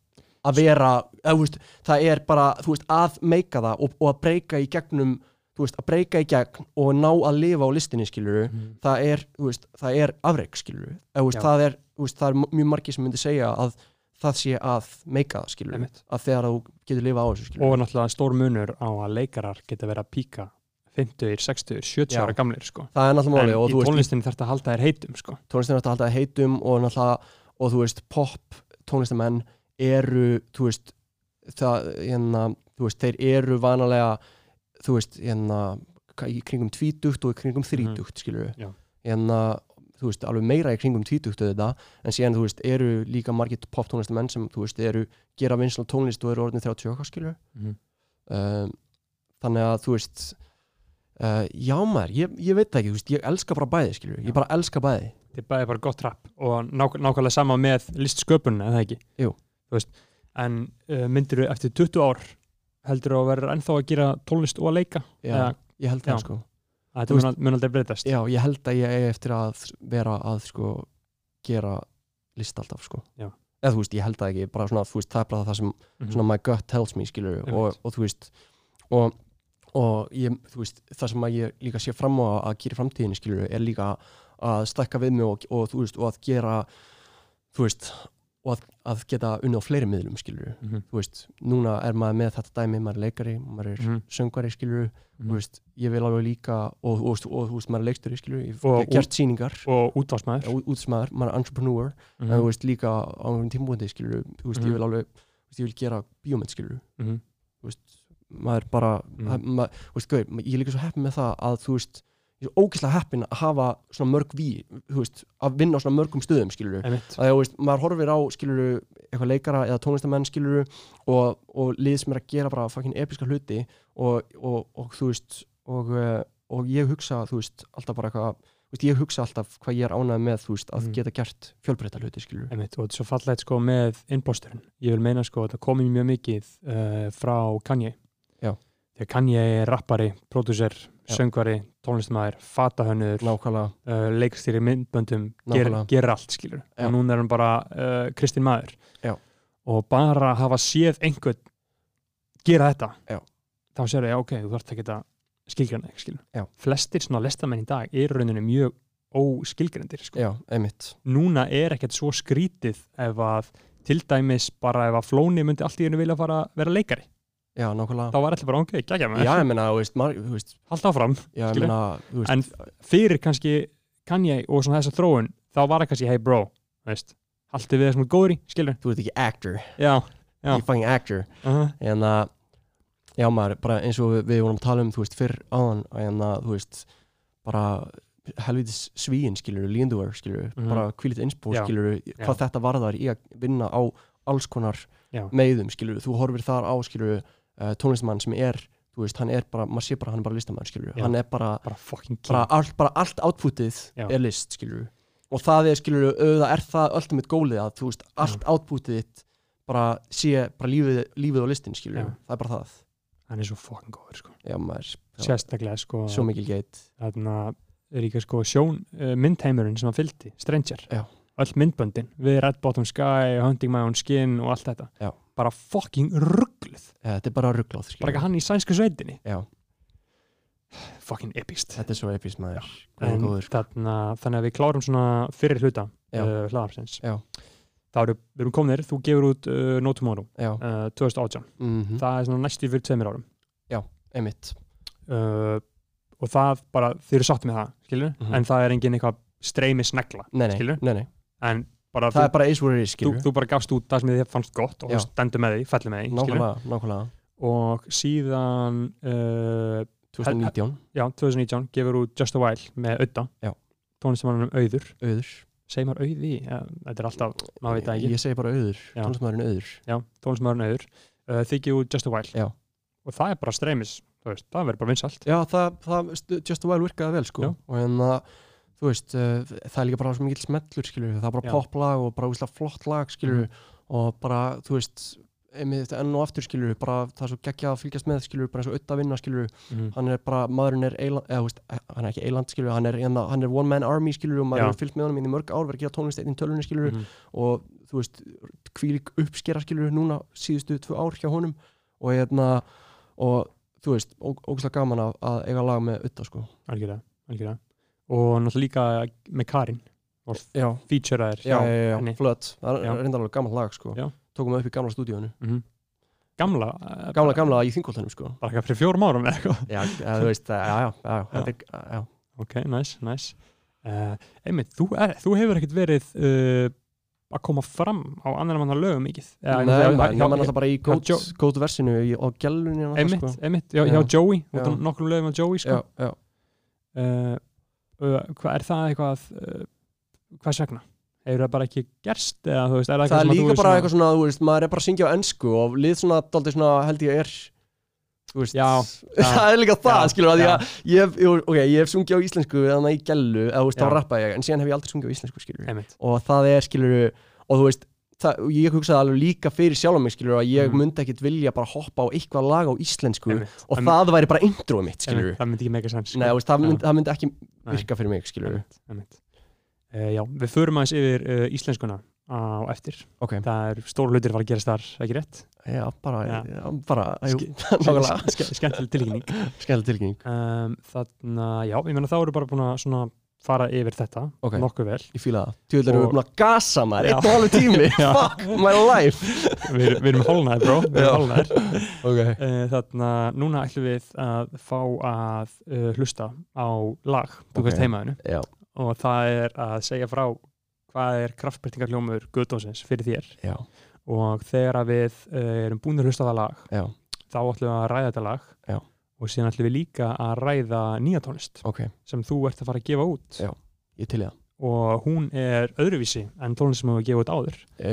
að vera, þú veist, það er bara þú veist, að meika það og, og að breyka í gegnum, þú veist, að breyka í gegn og ná að lifa á listinni, skilur Mhm. það er, þú veist, það er afreg, skilur eða, þú veist, Já. það er, þú veist, það er mjög margir sem myndi segja að það sé að meika það, skilur Einmitt. að þegar þú getur lifa á þessu, skilur og náttúrulega stór munur á að leikarar geta verið að píka 50, 60, 70 Já. ára gamlir sko. það er náttúrulega en máli í tónlistinni þarf að halda þér heitum sko. tónlistin er að halda það heitum og náttúrulega, og þú veist, pop tónlistamenn eru þú veist, það, hérna þú veist, þeir eru vanalega þú veist, hérna í kringum tvítugt og í kringum þrítugt, skilur Já. hérna, þú veist, alveg meira í kringum tvítugt auðvitað, en síðan, þú veist, eru líka margir pop tónlistamenn sem, þú veist, eru gera vinsla tónlist og eru orðin 30 okkar, skilur Mhm. um, þannig að, þú veist uh, já maður, ég, ég veit það ekki, þú veist, ég elska bara bæði, skilur, ég bara elska bæði. Þetta er bæði bara gott rapp og nák nákvæmlega sama með listsköpun eða ekki? Jú. Þú veist, en uh, myndir þú eftir 20 ár heldur þú að vera ennþá að gera tónlist og að leika já, Eða, ég held það, sko að Þú þetta mun, aldrei breytast Já, ég held að ég eigi eftir að vera að sko gera list alltaf sko Já. eða þú veist, ég held það ekki, bara svona, veist, það er bara það sem Mhm. svona my gut tells me, skilur Einmitt. og, og þú veist og, og ég, þú veist, það sem að ég líka sé fram á að gera í framtíðinni, skilur er líka að stækka við mig og, og þú veist, og að gera þú veist, og að, að geta unnið á fleiri miðlum, skilur Mhm. þú veist, núna er maður með þetta dæmi maður er leikari, maður er Mhm. söngvari, skilur Mhm. þú veist, ég vil alveg líka og, og, og, þú veist, maður er leiksturi, skilur ég hef gert sýningar, og útvarsmaður útsmaður, maður er entrepreneur Mhm. en þú veist, líka á einhvern tímúndi, skilur þú veist, Mhm. ég vil alveg, þú veist, ég vil gera bíómynd, skilur Mhm. þú veist, maður er bara Mhm. mm. maður, þú veist, gauð, ég er líka svo heppin með það að, þú veist, ég er svo ógeðslega heppin að hafa svona mörg ví, veist, að vinna á svona mörgum stöðum skilur einmitt, að þú veist, maður horfir á skilur eitthvað leikara eða tónlistamenn skilur og, og lið sem er að gera bara fucking episka hluti og, og, og þú veist og, og ég hugsa, þú veist, alltaf bara eitthvað veist, ég hugsa alltaf hvað ég er ánægð með þú veist, að Mhm. geta gert fjölbreyta hluti skilur einmitt og þetta er svo fallegt sko með innbósturinn ég vil meina sko að þetta komið mjög mikið uh, frá Kanye Já. þegar Kanye er rappari, pródúser söngvari, tónlistamæður, fatahönnur uh, leikstýri myndböndum ger, gerir allt skilur Já. og núna er hann bara uh, Kristinn maður Já. og bara hafa séð einhvern gera þetta Já. þá sér ég, ok, þú þarft ekki að skilgrana ekki skilur flestir svona lestamenn í dag eru rauninni mjög óskilgrendir sko. já, einmitt núna er ekkert svo skrítið ef að til dæmis bara ef að Flóni myndi allt í hennu vilja fara að vera leikari já, nákvæmlega þá var allir bara, ok, gækja með já, ég meina, þú veist, maður, þú veist, halda áfram já, ég Skilur. meina þú veist, en fyrir kannski Kanye og svona þessa þróun þá var það kannski, hey bro, veist haldið við það sem er góður í, skilur þú ert ekki actor já, Já. ekki fucking actor uh -huh. en að já maður, bara eins og við, við vorum að tala um þú veist, fyrr áðan en að þú veist, bara helvitis svíin, skilur, líndúar, skilur Mhm. bara kvílit innspó, Já. skilur hvað þetta varðar í að vinna á alls konar Já. meiðum, skilur, þú horfir þar á skilur, uh, tónlistamann sem er þú veist, hann er bara, maður sé bara, hann er bara listamann, skilur Já. hann er bara, bara bara allt, bara allt outputið Já. er list, skilur og það er, skilur, auðvitað er það ultimate goalið að, þú veist, allt outputið þitt bara sé, bara lífið, lífið á listin, skilur, Já. það er bara það hann er svo fucking góður sko. já, maður, sérstaklega sko svo mikil geit þarna er líka sko sjón uh, myndheimurinn sem hann fylgdi, Stranger Já. öll myndböndin, við Red Bottom Sky Hunting My Own Skin og allt þetta Já. bara fucking ruggluð ja, þetta er bara ruggláð, bara ekki hann í sænsku sveitinni? Já, fucking epist þetta er svo epist maður. Þannig að við klárum svona fyrir hluta Já. uh, hlaðarsins Já. þá erum við erum komnir, þú gefur út uh, No Tomorrow já, uh, 2018, mhm, það er svona næstu fyrir tveimur árum. Emitt uh, og það bara, þið eru sátt með það skilur, Mhm. en það er engin eitthvað streymi snegla, nei, nei, nei, nei, en bara það þú, er bara eins og það er, þú, þú bara gafst út það sem þið fannst gott og stendur með því, fellir með því nákvæmlega, nákvæmlega. Og síðan uh, 2019, já, 2019 gefur út Just a While með Auða Já. tónlistamannum Auður. Auður. Segir maður Auði, ja, þetta er alltaf maður veit það ekki, ég segi bara auður, tónlistamæðurinn auður. Já, tónlistamannum Auður. Uh, út Just a While. Já. og það er bara streymis, það verður bara vinsalt já, það, það Just a While virkaði vel, sko. Já. og en að, þú veist, uh, það er líka bara svo mikil smellur, skilur, það er bara poplag og bara úslega flott lag, skilur Mhm. og bara, þú veist einmitt enn og aftur, skilur, bara það er svo geggjað að fylgjast með, skilur, bara eins og auðvitað vinna, skilur mm. hann er bara, maðurinn er eiland, eða, þú veist, hann er ekki eiland, skilur, hann er, hérna, hann er one man army, skilur, og maður Já. hefur fylgt með honum í mörg ár, verið að gera tónlist einn í tölunni, skilur, Mm. og þú veist, hvílík uppskera, skilur, núna síðustu tvö ár hjá honum. Og hérna, og þú veist, ó- og náttúrulega líka með Karin og Já, featureaðir já, já, já, flött, það Já. er reynda alveg gaman lag, sko. Já. Tókum við upp í gamla stúdíónu. Mhm. gamla eh, Gamla, gamla í þingoltanum, sko. bara eitthvað fyrir fjórum árum eða eitthvað Já, eða, þú veist, já, já, já, þetta er, já. ok, nice, nice uh, einmitt, þú, er, þú hefur ekkert verið uh, að koma fram á annar manna lögum mikið Eða, Nei, hjá- maður, hjá- hjá, alltaf bara í hjá góð, Joe- góð versinu í- á gælunni og einmitt, sko. einmitt, já, hjá Já. Joey Já. nokkrum lögum á Joey sko. Já, já. uh, hvað er það eitthvað uh, hvers vegna? hefur það bara ekki gerst eða þú veist, er það, Það er sem að þú líka veist bara svona- eitthvað svona, þú veist, maður er bara að syngja á ennsku og lið svona, daldið svona, held ég er þú veist, Já, það er líka það, Já, skilur, að já. ég, ég, hef- ok, ég hef sungið á íslensku þannig í gellu, eða þú veist, þá rappa ég en síðan hef ég aldrei sungið á íslensku, skilur og það er, skilur, og þú veist það, ég hugsaði alveg líka fyrir sjálf mig, skilur, að ég Mhm. myndi ekkit vilja bara hoppa á eitthvað lag á íslensku einmitt. og Einmitt, það væri bara introið mitt, skilur einmitt, það myndi ekki mega þú veist, það, myndi, það myndi ekki virka fyrir mig, skilur. Uh, já, við förum aðeins yfir uh, íslenskuna á eftir. Ok, það er stór hlutir að fara að gerast þar, ekki rétt? Já, bara, Já. já. bara, skemmtileg tilkynning skemmtileg tilkynning um, þannig að já, ég meina þá eru bara búin að svona fara yfir þetta Ok. nokkuð vel. Ég fíla það. Tjóðlega erum við búin að gasa maður, einn og halvu tími, fuck my life. við, við erum hálnaðir bro, við erum hálnaðir Ok. uh, þannig að núna ætlum við að fá að uh, hlusta á lag, þú Ok. veist heimaðinu Já, og það er að segja frá hvað er kraftbyrtingarljómur Guðdónsins fyrir þér. Já, og þegar við uh, erum búin að hlusta á það lag já, þá ætlum við að ræða þetta lag. Og síðan ætlum við líka að ræða nýja tónlist ok, sem þú ert að fara að gefa út. Já. ég til í það. Og hún er öðruvísi en tónlist sem við gefa út áður. E,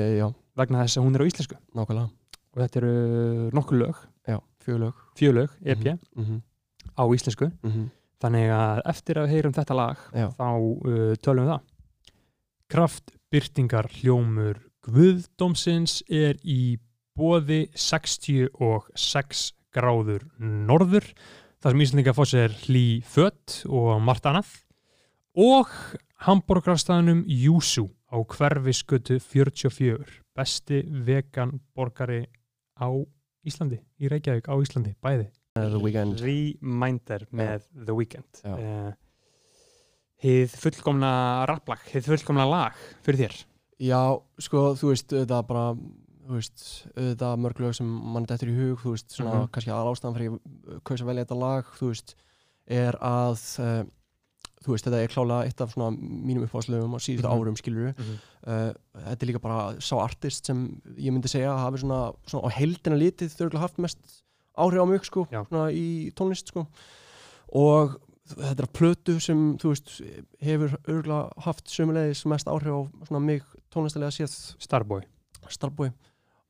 vegna þess að hún er á íslensku. Nákvæmlega. Og þetta eru nokkur lög, já, fjölög fjölög, EP mm -hmm. á íslensku. Mm þannig að eftir að við heyrum þetta lag Já. þá uh, tölum við það. Kraftbyrtingar hljómur Guðdómsins er í bóði 66 gráður norður þar sem Íslandinga fór sér hlý fött og margt annað og hambúrgarstæðanum Júsú á hverfiskötu 44 besti vegan borgari á Íslandi, í Reykjavík á Íslandi, bæði. Reminder með The Weeknd. Uh, Hið fullkomna rapplag, hið fullkomna lag fyrir þér? Já, sko, þú veist, auðvitað bara þú veist, auðvitað mörg lög sem mann dettur í hug, þú veist, svona Mhm. kannski að ástæðan fyrir að velja þetta lag, þú veist er að uh, þú veist, þetta er klálega eitt af svona mínum uppáðslögum á síðustu Mhm. árum, skilur Mhm. uh, þetta er líka bara sá artist sem ég myndi segja að hafi svona, svona á heildina litið þau örugglega haft mest áhrif á mig, sko, Já. svona í tónlist, sko og þetta er að plötu sem, þú veist, hefur örgulega haft sömulegis mest áhrif á svona mig tónlistilega séð Starboy Starboy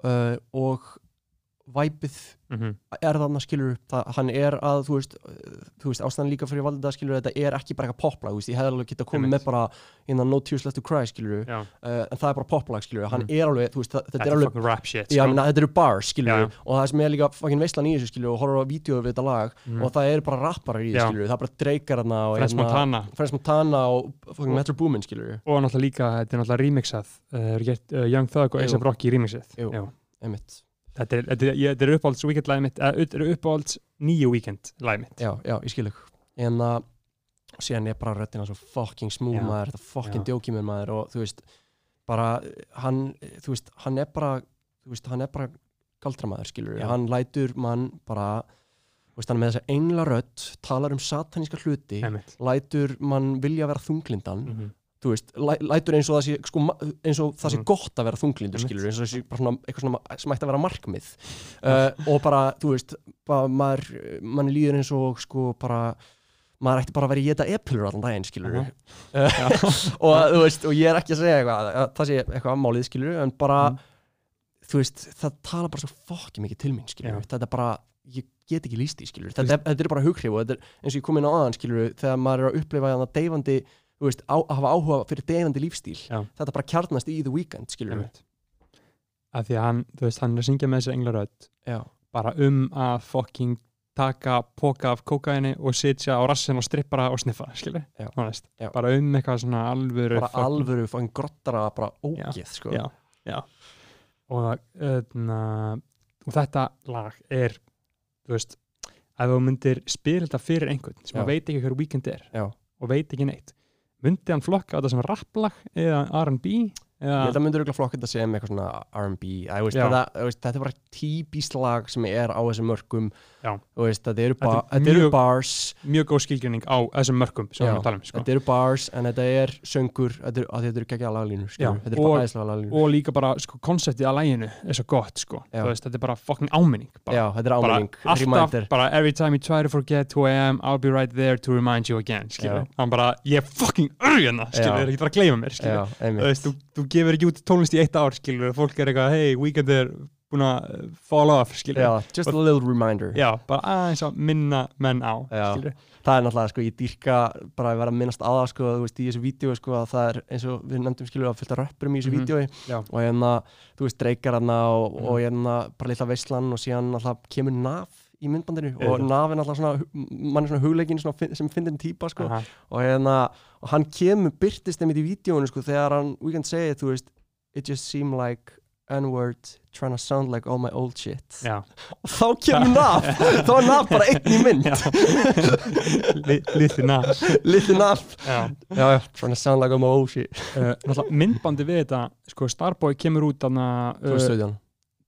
uh, og væpið mm -hmm. er þarna skilur það, hann er að þú veist, veist ástæðan líka fyrir valda skilur þetta er ekki bara eitthvað poplag ég hefði alveg getað komið Einmitt. með bara innan No Tears Left to Cry skilur uh, en það er bara poplag skilur hann Mm. er alveg, veist, það, þetta er er alveg rap shit Já, sko. menna, þetta eru bars, skilur Já. og það sem er líka fucking veistlan í þessu, skilur og horfður á vídeo við þetta lag Mhm. og það eru bara rapparar í þessu, skilur það er bara dreikar þarna og Frans hérna- Montana Montana og fucking Metro Boomin, skilur og náttúrulega líka, þetta er náttúrulega remixað uh, er Young Thug og. A$AP Rocky remixið Jú. Já. Þetta er, þetta er, ég- þetta er uppáhalds weekend lagið mitt, eða þetta er uppáhalds nýju weekend lagið mitt Já, já, ég skil ekki En að síðan er bara röddina svo fucking Já. maður, þetta fucking Já. djóki með maður og þú veist, bara hann, þú veist, hann er bara þú veist, hann er bara galdramaður skilur, Já. hann lætur mann bara, þú veist, hann er með þessa engla rödd talar um sataníska hluti Einmitt. lætur mann vilja vera þunglindan Mhm. Þú veist, læ, lætur eins og það sé sko, eins og það sé Mhm. gott að vera þunglindur skilur, eins og það sé bara svona eitthvað svona sem ætti að vera markmið uh, og bara, þú veist, bara maður manni líður eins og sko bara maður ætti bara að vera í geta epilur allan daginn skilur Aha. og þú veist, og ég er ekki að segja eitthvað að það sé eitthvað ammálið skilur en bara, Mm. þú veist, það tala bara svo fokki mikið til mín skilur, Já. þetta er bara ég get ekki líst í skilur, þetta, þetta er bara hughrif og þetta er eins og ég kom inn á aðan skilur þegar maður er að upplifa þannig deyfandi veist, á, að hafa áhuga fyrir deyfandi lífstíl Já. þetta bara kjarnast í The Weeknd skilur Einmitt. að því að hann, þú veist, hann er að syngja með þessi englarödd já, bara um að fucking taka póka af kókaini og sitja á rassin og strippara og sniffa, skilur Já. Já. bara um eitthvað svona alvöru bara fucking- alvöru fangin grottara bara ógeð sko. já, já. og, öðna, og þetta lag er þú veist ef þú myndir spila þetta fyrir einhvern sem Já. að veit ekki hver weekend er Já. og veit ekki neitt myndi hann flokka þetta sem rapplag eða R&B ég eða held að myndur auðvitað flokk þetta sem eitthvað svona R&B þetta, er bara típist lag sem er á þessum. Þú veist, þetta eru, er ba þetta eru mjög- bars. mjög góð skilgjörning á þessum mörkum sem við erum að tala um sko. þetta eru bars en þetta er söngur þetta eru, eru geggja laglínur Já, skilur. þetta eru bara æðislega laglínur. og líka bara sko, konseptið að læginu er svo gott sko. Veist, þetta er bara fucking áminning bara, já, þetta er bara áminning, alltaf reminder. bara every time you try to forget who I am I'll be right there to remind you again hann bara, ég er fucking skilur, Já. er ekki bara að gleyma mér þú gefur ekki út tónlist í eitt ár fólk er eitthvað, hey, weekend er búin að uh, fall off skilur. já, just a little reminder Já, bara aðeins að minna menn á Já. skilur. það er náttúrulega, sko, ég dýrka bara að vera að minnast á það, sko, þú veist, í þessu vídeo sko, að það er eins og við nefndum skilur að fylgta röppurum í þessu Mhm. vídeo Já. og hérna, þú veist, dreikar hana og, Mhm. og hérna, bara litla veislan og síðan alltaf kemur naf í myndbandinu og Auðvitað. naf er alltaf svona, mann er svona hugleikin svona, fin- sem fyndin típa, sko Aha. og hérna, og hann kemur, byrtist þeim í vídeoinu, sko, þegar hann, we can say it, þú veist, it just seemed like n-word trying to sound like all my old shit. Já. og þá kemur naf, þá er naf bara einn í mynd. Li- Litli nas litli naf. Já. já, já, trying to sound like all my old shit. Uh, náttúrulega myndbandi við þetta sko, Starboy kemur út þarna uh,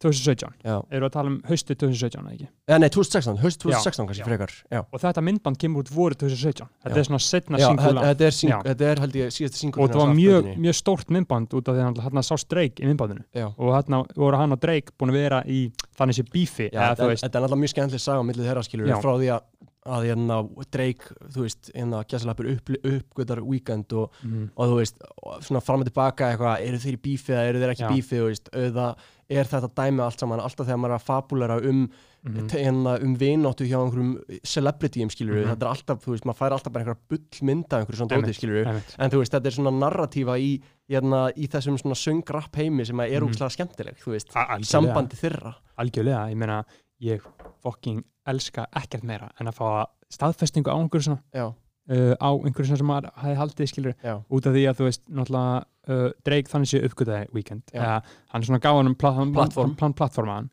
2017 2017 já, við að tala um haustu 2017 eða ekki? eða nei, 2016, haust 2016 kannski frekar já, Og þetta myndband kemur út voru 2017 Þetta er svona setna singula þetta, er sing, er held ég síðasta singul og það var mjög, mjög stórt myndband út af því að hann sást Drake í myndbandinu. Og þarna voru hann og Drake búin að vera í þannig sé bífi þetta, er- alltaf mjög skemmtileg saga á millið þeirra skilur frá því að að hérna Drake, þú veist, hérna gæsalappur upp, uppgötar weekend og, mm, og þú veist, og svona fram og tilbaka eitthvað, eru þeir í bífið eða eru þeir ekki í bífið, þú veist, auða er þetta dæmi allt saman, alltaf þegar maður er að fabulera um, mm, hérna, um vináttu hjá einhverjum celebrityum, skilur Mhm. þetta er alltaf, þú veist, maður fær alltaf bara einhverja bullmynda einhverju svona Einmitt. dóti, skilur einmitt. en þú veist, þetta er svona narratífa í, hérna, í þessum svona söngrapp heimi sem er Mhm. úkslega skemmtileg, þú veist sambandi þeirra algjörlega, ég meina ég fucking elska ekkert meira en að fá staðfestingu á einhverju svona já, uh, á einhverju svona sem maður hafi haldið skilur já, út af því að þú veist náttúrulega uh, Drake þannig sé uppgötaði weekend. Eða hann er svona hann um pla hann- Plattform. hann, hann plattformaðan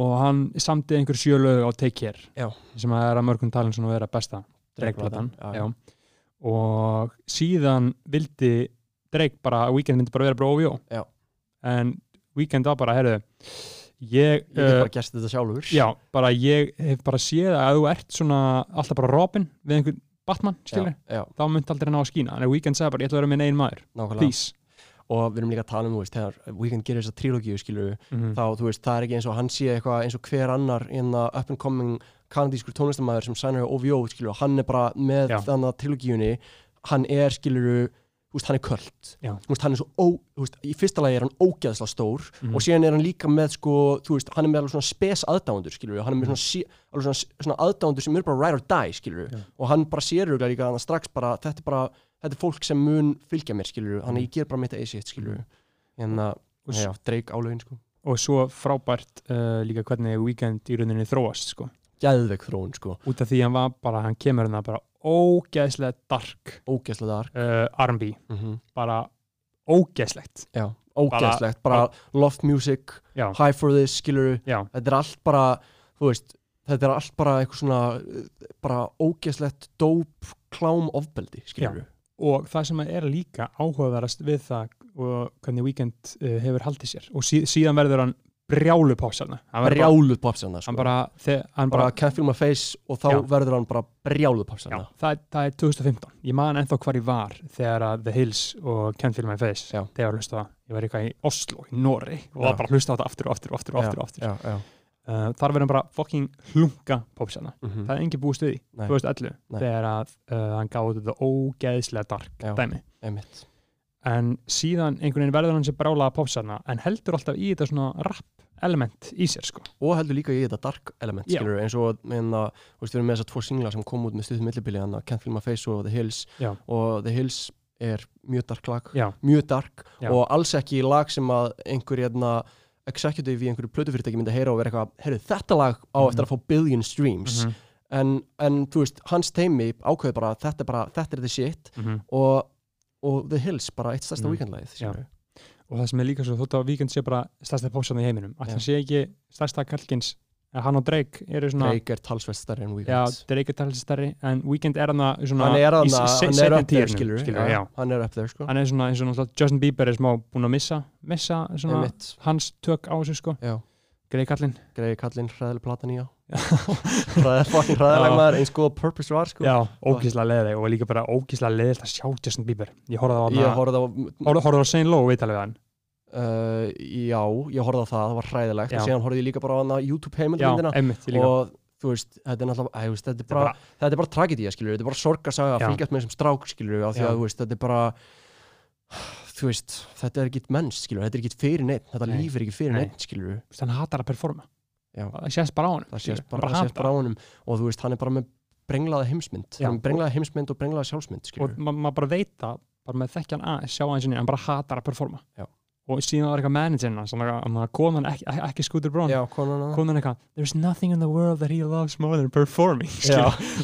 og hann samti einhver sjölög á Take Care Já. sem að er að mörgum talin svona vera besta Drake-platan. Og síðan vildi Drake bara að Weekend myndi bara vera bara Já. en Weekend var bara, heyrðu ég, ég uh, bara gert þetta sjálfur. já, bara ég hef bara séð að þú ert svona alltaf bara Robin við einhvern Batman, skilur, þá myndi aldrei ná að skína. En Weekend sagði bara, ég ætla að vera minn einn maður. Nákvæmlega. Please. Og við erum líka að tala um, þú veist, þegar Weekend gerir þessa trílogíu, skilur mm þá, þú veist, það er ekki eins og hann sé eitthvað eins og hver annar in the up and coming kanadískur tónlistamæður sem sænar á OVO, skilur, hann er bara með þannig trilogíunni, hann er, skilur veist, hann er veist, hann er svo ó, þú veist, í fyrsta lagi er hann ógeðslega stór Mhm. og síðan er hann líka með, sko, þú veist, hann er með alveg svona spes aðdándur, hann er með svona, sí, alveg svona, svona aðdándur sem eru bara ride or die, skilur og hann bara sér líka hann strax bara, þetta er bara, þetta er fólk sem mun fylgja mér, skilur, hann Mhm. ég ger bara mitt eða sitt, en að, Og s- já, dreik álögin, sko. Og svo frábært uh, líka hvernig Weekend í rauninni þróast sko. gæðveg þróun sko, út af því hann var bara, hann kemur hérna bara ógeðslega dark. Ógeðslega dark. Uh, R&B, mm bara ógeðslegt. Já, ógeðslegt, bara, loft music já, high for this, skilur já, þetta er allt bara, þú veist þetta er allt bara eitthvað svona uh, bara ógeðslegt dóp klám ofbeldi, skilur og það sem er líka áhugaverðast við það og hvernig Weekend uh, hefur haldið sér. Og sí, síðan verður hann brjálu bara, brjáluð popsana, sko hann bara, hann bara bara feel my face og þá Já. verður hann bara brjáluð Já, popsana það, það er 2015 ég man ennþá hvar ég var þegar að The Hills og My Face Já. þegar á það. ég var eitthvað í Oslo, í Norri og var bara hlusta á þetta aftur og aftur og aftur og aftur, og aftur. já, já. Uh, þar verður hann bara fucking hlunga popsana Mm það er við því, Nei. 2011 Nei. þegar að uh, hann gáði þetta ógeðslega dark Já. dæmi einmitt en síðan einhvern veginn verður hann sér brálaða popsana en heldur alltaf í þetta svona rap element í sér sko. Og heldur líka í þetta dark element skilur, eins og meina, veist, við erum með þessar tvo singla sem kom út með stuðum millibili hann Can't Feel My Face og The Hills. Já. og The Hills er mjög dark lag. Mjög dark. Já. og alls ekki lag sem að einhver hérna, executive í einhverju plötufyrirtæki myndi heyra og vera eitthvað, heyrðu þetta lag á Mhm. eftir að fá billion streams. Mhm, en, en þú veist, hans teimi ákveður bara þetta er bara, þetta er the shit. Mhm. og, og The Hills bara eitt stærsta weekendlæð Já. og það sem er líka svo þótt að Víkend sé bara stærsta popsana í heiminum að Já. það sé ekki stærsta kalkins að hann og Drake eru svona Drake er talsvert stærri en já, Weekend Drake er talið stærri en Weekend er hann að hann er, se- hann er seinni up there tíðinum, skilur, já, já. hann er up there sko hann er svona Justin Bieber er smá búin að missa missa hans tök á þessu sko Já. Greið kallinn. Greiði kallinn hræðileg platan í á Já. maður eins góða purpose var sko. Já, ógíslega leðið og líka bara ógíslega leðið að sjá Justin Bieber. Ég horfði á horfði á á Saint Lowe viðtalið við hann? Uh, já, ég horfði á það, það var hræðilegt. Og síðan horfði ég líka bara á YouTube líka. Og þú veist, þetta er náttúrulega, æ, veist, þetta er bara, þetta er bara tragedía, skilur, þetta er bara sorgarsaga að Já. fylgjast með þessum strák, skilur, af því að, þetta er bara þú veist, þetta er ekki menns, skilur, þetta er ekki fyrir neitt, þetta Nei. líf er ekki fyrir Nei. neitt, skilur, hann hatar að performa. Já. það sést bara á hann það sést bara, sést bara á honum og þú veist, hann er bara með brenglaða heimsmynd, hann er brenglaða heimsmynd og brenglaða sjálfsmynd, og skilur, ma- maður bara veit það bara með þekkjan að sjá hans hann bara hatar að performa. Já. og síðan var eitthvað managerinn þannig að konan ekki, ekki, skútur brón konan að eitthvað there's nothing in the world that he loves more than performing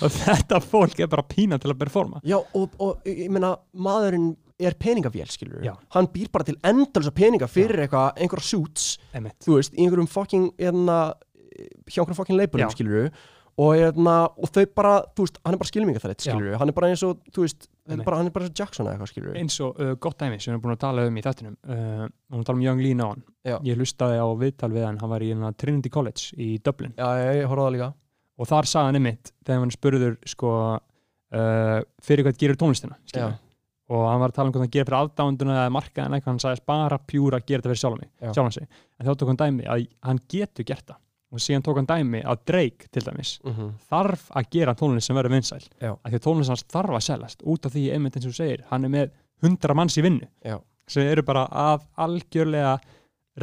og þetta fólk er bara pína til að performa. Já, og, og ég meina, maðurinn er peningavél, skilur Já. hann býr bara til endalsa peninga fyrir eitthvað, einhverja suits Emmett. þú veist, í einhverjum fucking hérna, hjá einhverjum fucking Já. leipurinn, skilur og, hérna, og þau bara, þú veist, hann er bara skilmingaþrætt Já. skilur hann er bara eins og, þú veist Einmitt. bara, hann er bara eins og Jackson eða eitthvað skilur eins og uh, gott dæmi sem við erum búin að tala um í þettinum uh, og hún tala um Young Lee náðan Já. ég hlustaði á viðtal við hann, hann var í hérna, Trinity College í Dublin það og þar sagði hann einmitt þegar hann spurður sko, uh, fyrir hvað gerir tónlistina. Og hann var að tala um hvað hann gerir fyrir aðdánduna eða markaðina, eitthvað hann sagðist bara pjúra að gera þetta fyrir sjálfan sjálfan sig. En þá tók hann dæmi að hann getur gert það. Og síðan tók hann dæmi að Drake til dæmis mm þarf að gera tónlist sem verður vinsæl. Að því að tónlist hans þarf að seljast út af því einmitt eins og þú segir, hann er með hundra manns í vinnu. Já. sem eru bara að algjörlega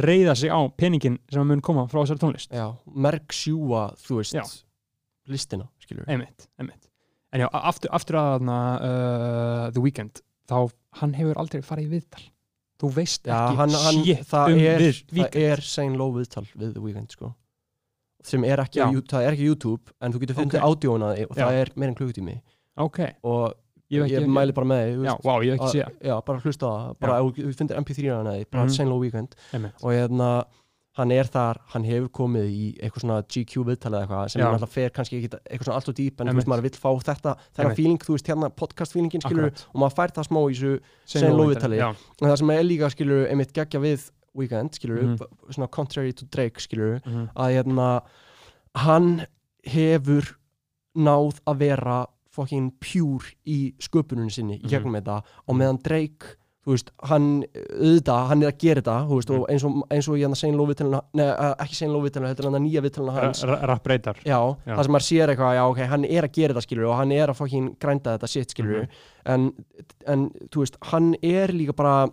reyða sig á peningin sem að mun koma frá þessari tónlist. Já, merk sjúa, þú veist Já. listina, skilur einmitt, einmitt. En já, aftur, aftur að uh, The Weeknd þá hann hefur aldrei farið í viðtal þú veist já, ekki hann, hann, shit það, um er, það Weeknd er Sane Low viðtal við The Weeknd sko sem er ekki, Já. á, Yout- það er ekki YouTube en þú getur fundið Ok. okay. ádjóna og það Já. er meira en klukkutími ok, og ég ég, hef ekki mæli bara með þú já, wow, ég hef ekki séð já, bara hlusta á það bara ef þú fundir MP3 hana því, bara Mhm. Sane Low Weekend einmitt. og hérna hann er þar, hann hefur komið í eitthvað svona GQ viðtalið eitthvað sem Já. náttúrulega fer kannski ekki eitthvað svona allt og dýp en þú veist maður vill fá þetta þennan feeling, þú veist hérna podcast feelingin skilur Akkurat. og maður fær það smá í þessu Low-viðtali. já, en það sem er líka skilur einmitt geggja við Weekend skilur Mhm. svona contrary to Drake skilur mhm, að hérna hann hefur náð að vera fucking pure í sköpuninu sinni í Mhm. gegnum þetta og meðan Drake þú veist, hann, auðvitað, hann er að gera þetta þú veist, Mhm. og eins og, eins og ég hann að segja lóvitalina, neða, ekki segja lóvitalina heldur hann að nýja vitalina hans Ra- ra- rapp reytar já, Já. það sem maður sér eitthvað, já, ok, hann er að gera þetta skilur og hann er að fucking grænda þetta shit skilur Mhm. en, en, þú veist, hann er líka bara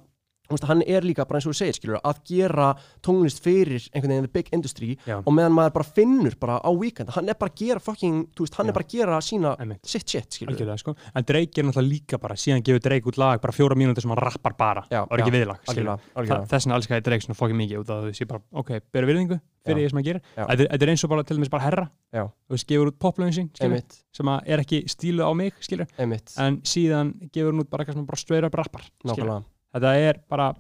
hann er líka bara eins og þú segir skilur að gera tónlist fyrir einhvern veginn the big industry Já. og meðan maður bara finnur bara á weekend hann er bara að gera fucking, þú veist, hann Já. er bara að gera sína einmitt sitt shit skilur algjörlega sko en Drake er náttúrulega líka bara síðan gefur Drake út lag bara fjóra mínútur sem hann rappar bara Já, og er ekki já, viðlag skilur. algjörlega, Þa- algjörlega. þess vegna elskar ég Drake svona fokkin mikið út af því sé bara ok, bera virðingu fyrir Já. því sem hann gerir Já. þetta er- þetta er eins og bara til dæmis bara herra Já. þú veist, gefur út poplögin sín skilur, einmitt, sem að er ekki stílu á mig skilur einmitt, en síðan gefur hann út bara eitthvað sem bara straight up rappar skilur. nákvæmlega þetta er bara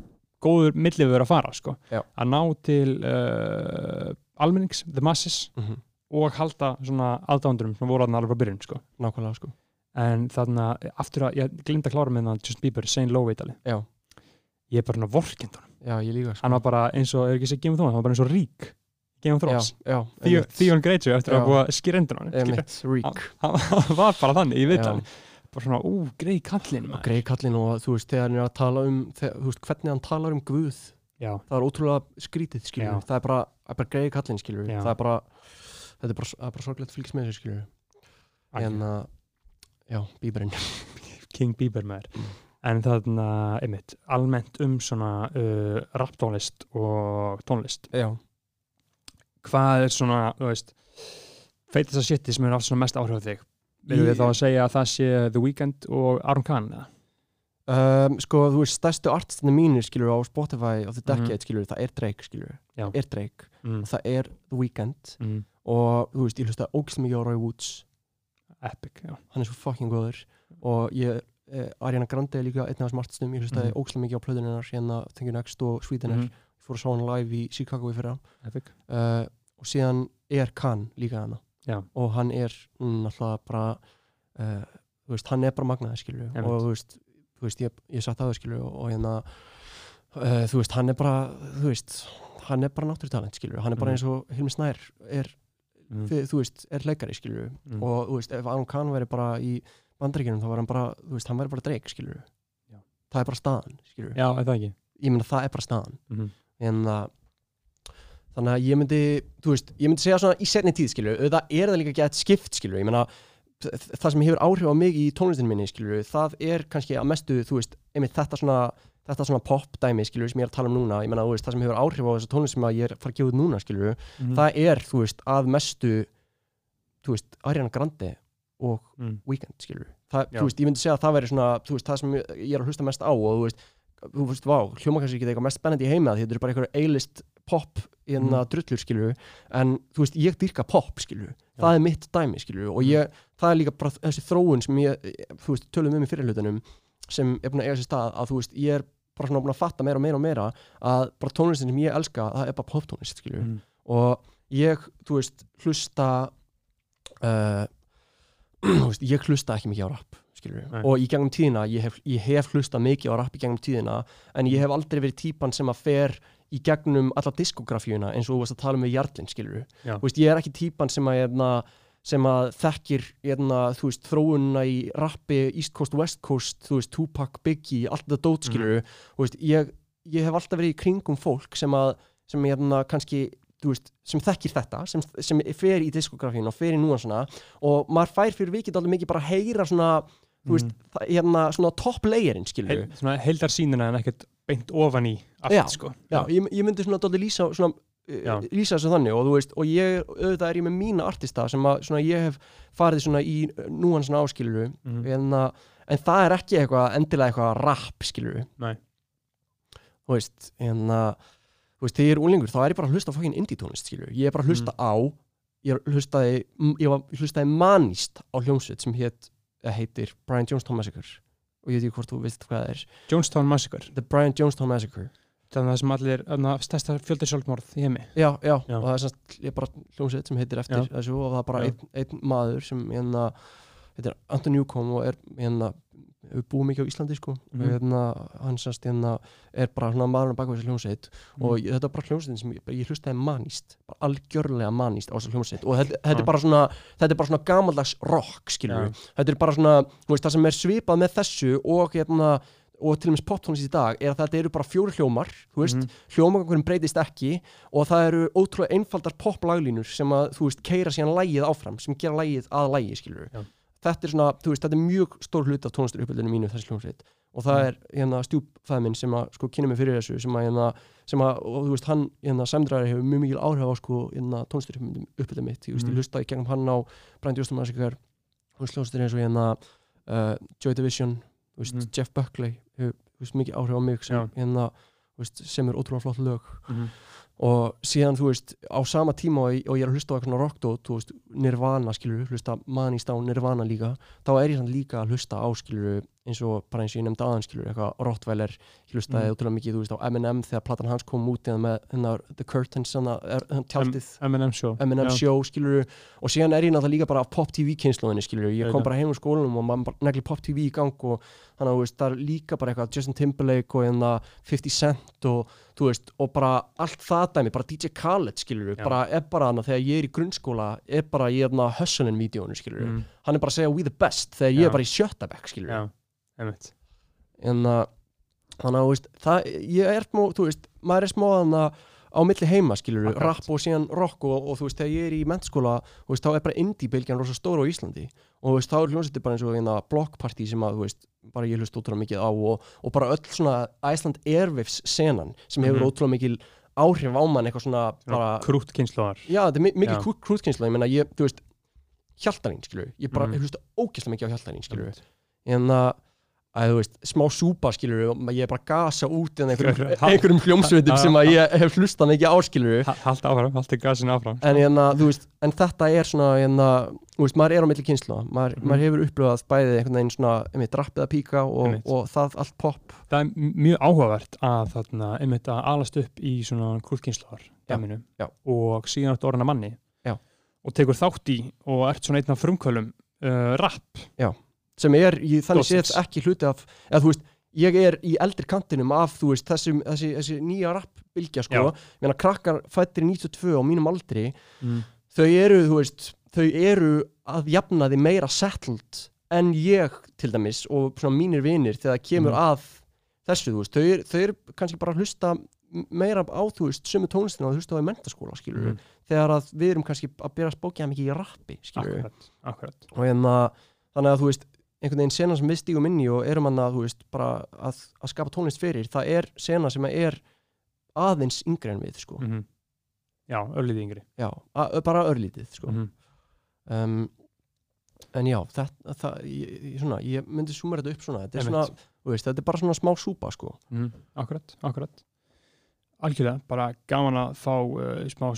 góður millifur að fara sko. Að ná til uh, almennings, the masses mm og halda svona aðdándurum sem voru aðna alveg frá byrjun sko. nákvæmlega sko. En þarna, aftur að, ég glinda að klára með það Justin Bieber, Saint Low vitali Já. ég er bara svona vorkind honum já, ég líka sko. Hann var bara eins og, er ekki sér Game of Thrones, hann var bara eins og rík Game of Thrones, já, Theo- Theon Greyjoy eftir Já. að búa skýrendur hann hann hann var bara þannig í viðtali. Bara svona, ú, greið kallinn og maður. greið kallinn og þú veist, þegar hann er að tala um þegar, þú veist, hvernig hann talar um Guð já, það er ótrúlega skrítið, skilur Já. það er bara, það er bara greið kallinn, skilur Já. það er bara, þetta er bara, það er bara sorglegt að fylgjast með þessu, skilur en að, já, Bíberinn. King Bieber maður. Mm. en þarna, einmitt, almennt um svona uh, rapptónlist og tónlist. Já, hvað er svona, þú veist feitast að shiti sem er haft svona mest áhrif á þig Í- við þá að segja að það sé The Weeknd og Aron eða? um, sko, þú veist, stærstu artistandi mínir, skilur á Spotify of the. Decade, skilur það er Drake, skilur Já. er Drake, Mm. og það er The Weeknd Mm. og, þú veist, ég hlusta ógst mikið á Roy Woods Epic, já hann er svo fucking góður og ég, eh, Ariana Grande er líka einn af þessum artistum, ég hlustaði Mhm. ógst mikið á plöðuninnar hérna Thank You Next og Sweetener Mhm. ég fór að sá hann live í Chicago í fyrra Epic uh, og síðan er Khan líka hana Já. og hann er mm, náttúrulega bara uh, veist, hann er bara magnaði Einmitt. og þú veist, þú veist ég, ég satt að það skilur og, og hérna uh, þú veist, hann er bara þú veist, hann er bara náttúrutalent skilur hann er bara Mhm. eins og Hilmi Snær er, mm. mm. þú veist, er leikari skilur Mm. og þú veist, ef Aron Kahn væri bara í bandaríkjunum þá var hann bara, þú veist, hann væri bara dreik skilur Já. það er bara staðan ekki ég meina það er bara staðan mm. en það þannig að ég myndi, þú veist, ég myndi segja svona í setni tíð skilur, auðvitað er það líka gett skipt skilur, ég meina þ- það sem hefur áhrif á mig í tónlistinu minni skilur, það er kannski að mestu, þú veist, einmitt þetta svona þetta svona pop dæmi skilur sem ég er að tala um núna ég meina, þú veist, það sem hefur áhrif á þessu tónlist sem ég er að fara að gefa út núna skilur, Mm. það er, þú veist, að mestu þú veist, Ariana Grande og mm. Weekend, Já. þú veist, ég myndi segja að það væri svona, þú veist, það sem pop í enna Mhm. drullur, skilur en þú veist, ég dyrka pop, skilur það er mitt dæmi, skilur og Mhm. ég, það er líka bara þessi þróun sem ég, þú veist, tölum um í fyrirhlutunum sem er búin að eiga sér stað að þú veist, ég er bara svona búin að fatta meira og meira og meira að bara tónlistin sem ég elska, það er bara poptónlist, skilur Mm. og ég, þú veist, hlusta uh, þú veist, ég hlusta ekki mikið á rap skilur Nei. og í gegnum tíðina ég hef, ég hef hlusta mikið á rap í gegnum tíðina en ég hef aldrei verið típan sem að fer í gegnum alla diskografíuna eins og þú veist að tala um við Jarlinn skilur þú veist, ég er ekki típan sem að hérna, sem að þekkir hérna, þú veist, þróunna í rappi East Coast, West Coast, þú veist, Tupac, Biggie allt þetta dót skilur þú veist, ég, ég hef alltaf verið í kringum fólk sem að, sem hérna kannski þú veist, sem þekkir þetta, sem, sem fer í diskografíun og fer í núansuna og maður fær fyrir vikið alveg mikið bara að heyra svona, þú veist, það, hérna svona top layerinn, skilur Heil, svona heildar sínina en ekkert beint ofan í allt Já, sko. Já, ég, ég myndi svona dálítið lýsa svona, uh, lýsa þessu þannig og þú veist, og ég, auðvitað er ég með mína artista sem að svona ég hef farið svona í núansuna áskiluru Mhm. en, að- en það er ekki eitthvað endilega eitthvað rap, skiluru Nei. þú veist, en að þú veist, þegar ég er úlingur, þá er ég bara að hlusta fokkin indie tónlist, skilur, ég er bara að hlusta á ég hlustaði, ég var, hlustaði manist á hljómsveit sem eða heitir Brian Jonestown Massacre og ég veit ekki hvort þú veist hvað það er. Jonestown Massacre. The Brian Jonestown Massacre. Þannig að það sem allir, þarna, stærsta fjöldi sjálfmorð í heimi. Já, já, Já. og það er semst, ég er bara hljómsveit sem heitir eftir Já. þessu og það er bara einn, einn maður sem hérna, heitir Anton Newcomb og er hérna, hefur búið mikið á Íslandi sko Mhm. og hérna, semst hérna er bara svona maðurinn baka þessu hljómsveit Mhm. og ég, þetta er bara hljómsveitin sem ég, ég hlustaði manist bara algjörlega manist á þessu hljómsveit og þetta, þetta er bara svona þetta er bara svona gamaldags rock skilur Já. þetta er bara svona, veist, það sem er svipað með þessu og hérna og til og með poptónlist í dag er að þetta eru bara fjóri hljómar þú veist, Mhm. hljómagangurinn breytist ekki og það eru ótrúlega einfaldar poplaglínur sem að, þú veist, keira síðan lægið áfram sem gera lægið að lægi, skilur Já. Þetta er svona, þú veist, þetta er mjög stór hlut af tónlisturupphildinu mínu þessi hljómsveit og það Mm. er hérna stjúpfæð minn sem að sko kynna mig fyrir þessu sem að hérna, sem að, og þú veist, hann hérna Sæmdræri hefur mjög mikil áhrif á sko hérna tónlisturupphildinu mitt, ég veist, Mhm. ég hlusta í gegnum hann á Massacre þú veist, hljómsveitir eins og hérna uh, Joy Division, þú veist, Mhm. Jeff Buckley hefur, þú veist, mikið áhrif á mig sem, hérna, þú veist, sem er ótrúlega flott lög Mhm. Og síðan þú veist á sama tíma og, og ég er að hlusta á eitthvað rockdót þú veist, Nirvana skilur hlusta manist á Nirvana líka þá er ég samt líka að hlusta á skilur eins og bara eins og ég nefndi skilur eitthvað Rottweiler, ég hlustaði Mm. ótrúlega mikið veist á Eminem þegar platan hans kom út með hennar The Curtains M&M show. Show skilur og síðan er ég náttúrulega líka bara af Pop TV kynnslóðinni skilur ég kom bara heim úr skólanum og maður negli Pop TV í gang og þannig að það er líka bara eitthvað Justin Timberlake og hérna 50 Cent og veist og bara allt það dæmi bara DJ Khaled skilur bara er bara hana þegar ég er í grunnskóla er bara ég er hana skilur Mm. hann er bara að segja we the best þegar ég Já. er bara í sjötta bekk skilur Já, en að þannig að það, ég er smá, þú veist, maður er smá þannig á milli heima, skilur Akkurat. rapp og síðan rock og, og þú veist, þegar ég er í mentskóla, þú veist, þá er bara indie-bylgjan rosa stóra á Íslandi og þú veist, þá er hljómsveitir bara eins og hérna blockparty sem að, þú veist, bara ég hlust ótrúlega mikið á og, og bara öll svona Iceland Airwaves senan sem hefur Mhm. ótrúlega mikil áhrif á mann eitthvað svona bara, krútt kynnslóðar já, þetta er mi- mikil Já. krútkynsla, ég meina, ég, þú veist Hjaltalín, skilur, ég bara, Mhm. ég hlusta ógeðslega mikið á Hjaltalín, skilur en að, að þú veist, smá súpa skilur ég er bara að gasa út en einhverjum, einhverjum hljómsveitum sem að ég hef hlustað mikið á skilur Haldt áfram, haldt gasinu áfram en, hérna, þú veist, en þetta er svona hérna, þú veist, maður er á milli kynsla maður, Mhm. maður hefur upplöðað bæðið einhvern veginn svona einmitt, rappið að píka og, Einmitt. og það allt pop Það er mjög áhugavert að þarna einmitt að alast upp í svona Já, dæminu já. og síðan áttu orðina manni Já. og tekur þátt í og ert svona einn af frumkvölum uh, rapp sem er í þannig séð ekki hluti af eða þú veist, ég er í eldri kantinum af þú veist, þessum, þessi, þessi nýja rappbylgja sko, ég meina krakkar fættir 92 á mínum aldri mm. þau eru, þú veist, þau eru að jafna því meira settled en ég til dæmis og svona mínir vinir þegar það kemur Mhm. að þessu, þú veist, þau, eru- þau eru kannski bara að hlusta meira á, þú veist, sömu tónlistina og hlusta á í mentaskóla, skilur Mm. þegar að við erum kannski að byrja að spókja mikið í rappi, skilur Akkurat, akkurat. Og hérna, þannig að þú veist einhvern veginn sena sem við stígum inn í og erum hann að, veist, að, að skapa tónlist fyrir, það er sena sem er aðeins yngri en við, sko. Mm Já, örlítið yngri. Já, bara örlítið, sko. Mm um, en já, þetta það, ég, svona, ég myndi súmera þetta upp svona þetta er, svona, veist, þetta er bara svona smá súpa sko. mm. Akkurat, akkurat. Algjörlega, bara gaman að fá uh, smá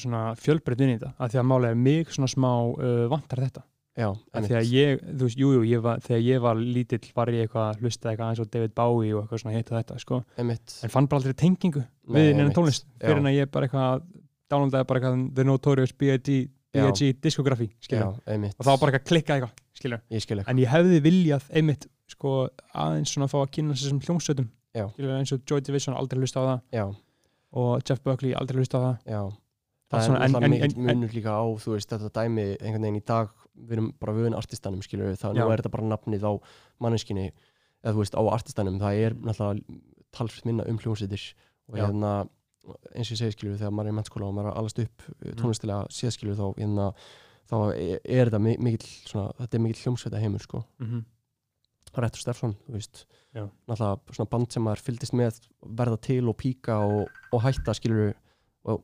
inn í þetta að því að málega mig svona smá uh, vantar þetta já, að ég, þú veist, jújú, jú, þegar ég var lítill var ég eitthvað að hlusta eitthvað eins og David Bowie og eitthvað svona hitta þetta, sko einmitt en fann bara aldrei tengingu við einmitt. tónlist fyrir Já. en að ég bara eitthvað downloadaði bara eitthvað The Notorious. Já. B.I.G. diskografi, já, skilur einmitt og var bara eitthvað klikkað eitthvað, skilur ég skil ekki en ég hefði viljað einmitt sko aðeins svona að fá að kynna sér sem hljómsveitum Já. skilur eins og Joy Division aldrei hlusta á það já, og Jeff Buckley aldrei hlusta á það já það svona, er en- en- munur líka á þú veist, þetta dæmi einhvern veginn í dag við erum bara vöðin artistanum skilur við, það er þetta bara nafnið á manneskinni, eða þú veist, á artistanum það er náttúrulega talsvist minna um hljómsveitir og Já. hérna eins og ég segi skilur við, þegar maður er í mennskóla og maður er að alast upp Mhm. tónlistilega séð skilur við þá hérna, þá er, þetta mi- mikill svona, þetta er mikill hljómsveita heimur sko mm -hmm. Rettur Steffsson, þú veist Já. náttúrulega svona band sem maður fylgdist með verða til og píka og, og hætta skilur og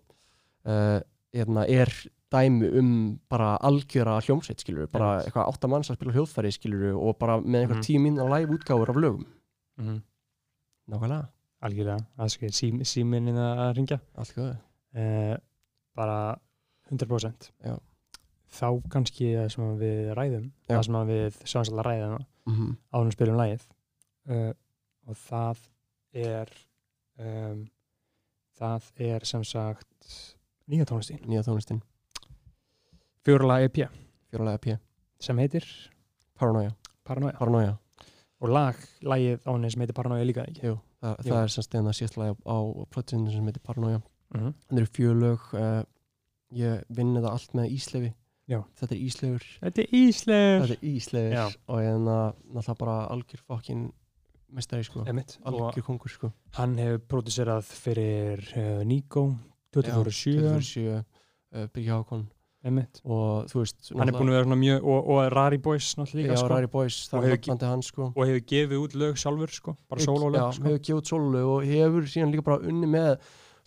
uh, hérna, er dæmi um bara algjöra hljómsveit skilur bara Einmitt. eitthvað átta manns að spila á hljóðfæri skilur og bara með einhver Mhm. tíu mín live útgáfur af lögum Mm nákvæmlega, algjörlega, það skil sí, síminni að ringja eh, bara 100% Já. þá kannski það sem við ræðum Já. það sem við sjáum svolítið að ræða mm -hmm. ánum spilum lægið uh, og það er um, það er sem sagt nýja tónlistin, nýja tónlistin, fjórala EP fjóralega P. Sem heitir? Paranoia, Paranoia. Paranoia. Og lag, lagið á henni sem heitir Paranoia líka ekki? Jú, það, Jú. það er sem stegna síðast lagi á, plötinu sem heitir Paranoia. Mm -hmm. það eru fjölög uh, ég vinn þetta allt með Íslefi Já. þetta er Íslefur Þetta er Ísleif þetta er Ísleifur Já. og hérna náttúrulega bara algjör fokkin mestari sko, Emitt, algjör kongur sko. hann hefur produserað fyrir uh, Nico 24-7 24-7 uh, Byggja Hákon Emitt og þú veist hann er búin að vera mjög og, og Rari Boys náttúrulega líka já, sko, Rari Boys, það er nafnandi hans sko og hefur gefið út lög sjálfur sko, bara sólólög já, sko. hefur gefið út sólulög og hefur síðan líka bara unni með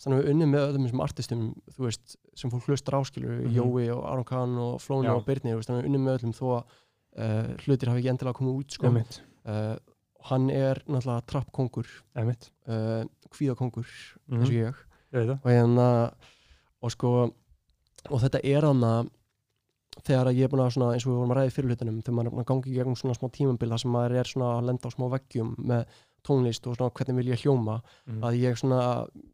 þannig að við unni með öllum þessum artistum þú veist, sem fólk hlustar áskilu Mhm. Jói og Aron Kahn og Flóni Já. og Birni þannig að við unni með öllum þó að uh, hlutir hafi ekki endilega komið út sko. Uh, hann er náttúrulega trappkongur uh, kvíðakongur mm eins og ég ég veit það og hérna og sko og þetta er þannig þegar ég er búin að svona eins og við vorum að ræði fyrir hlutunum þegar maður er búin að gangi í gegnum svona smá tímambil þar sem maður er svona að lenda á smá veggjum með tónlist og svona hvernig vil ég hljóma mm. að ég svona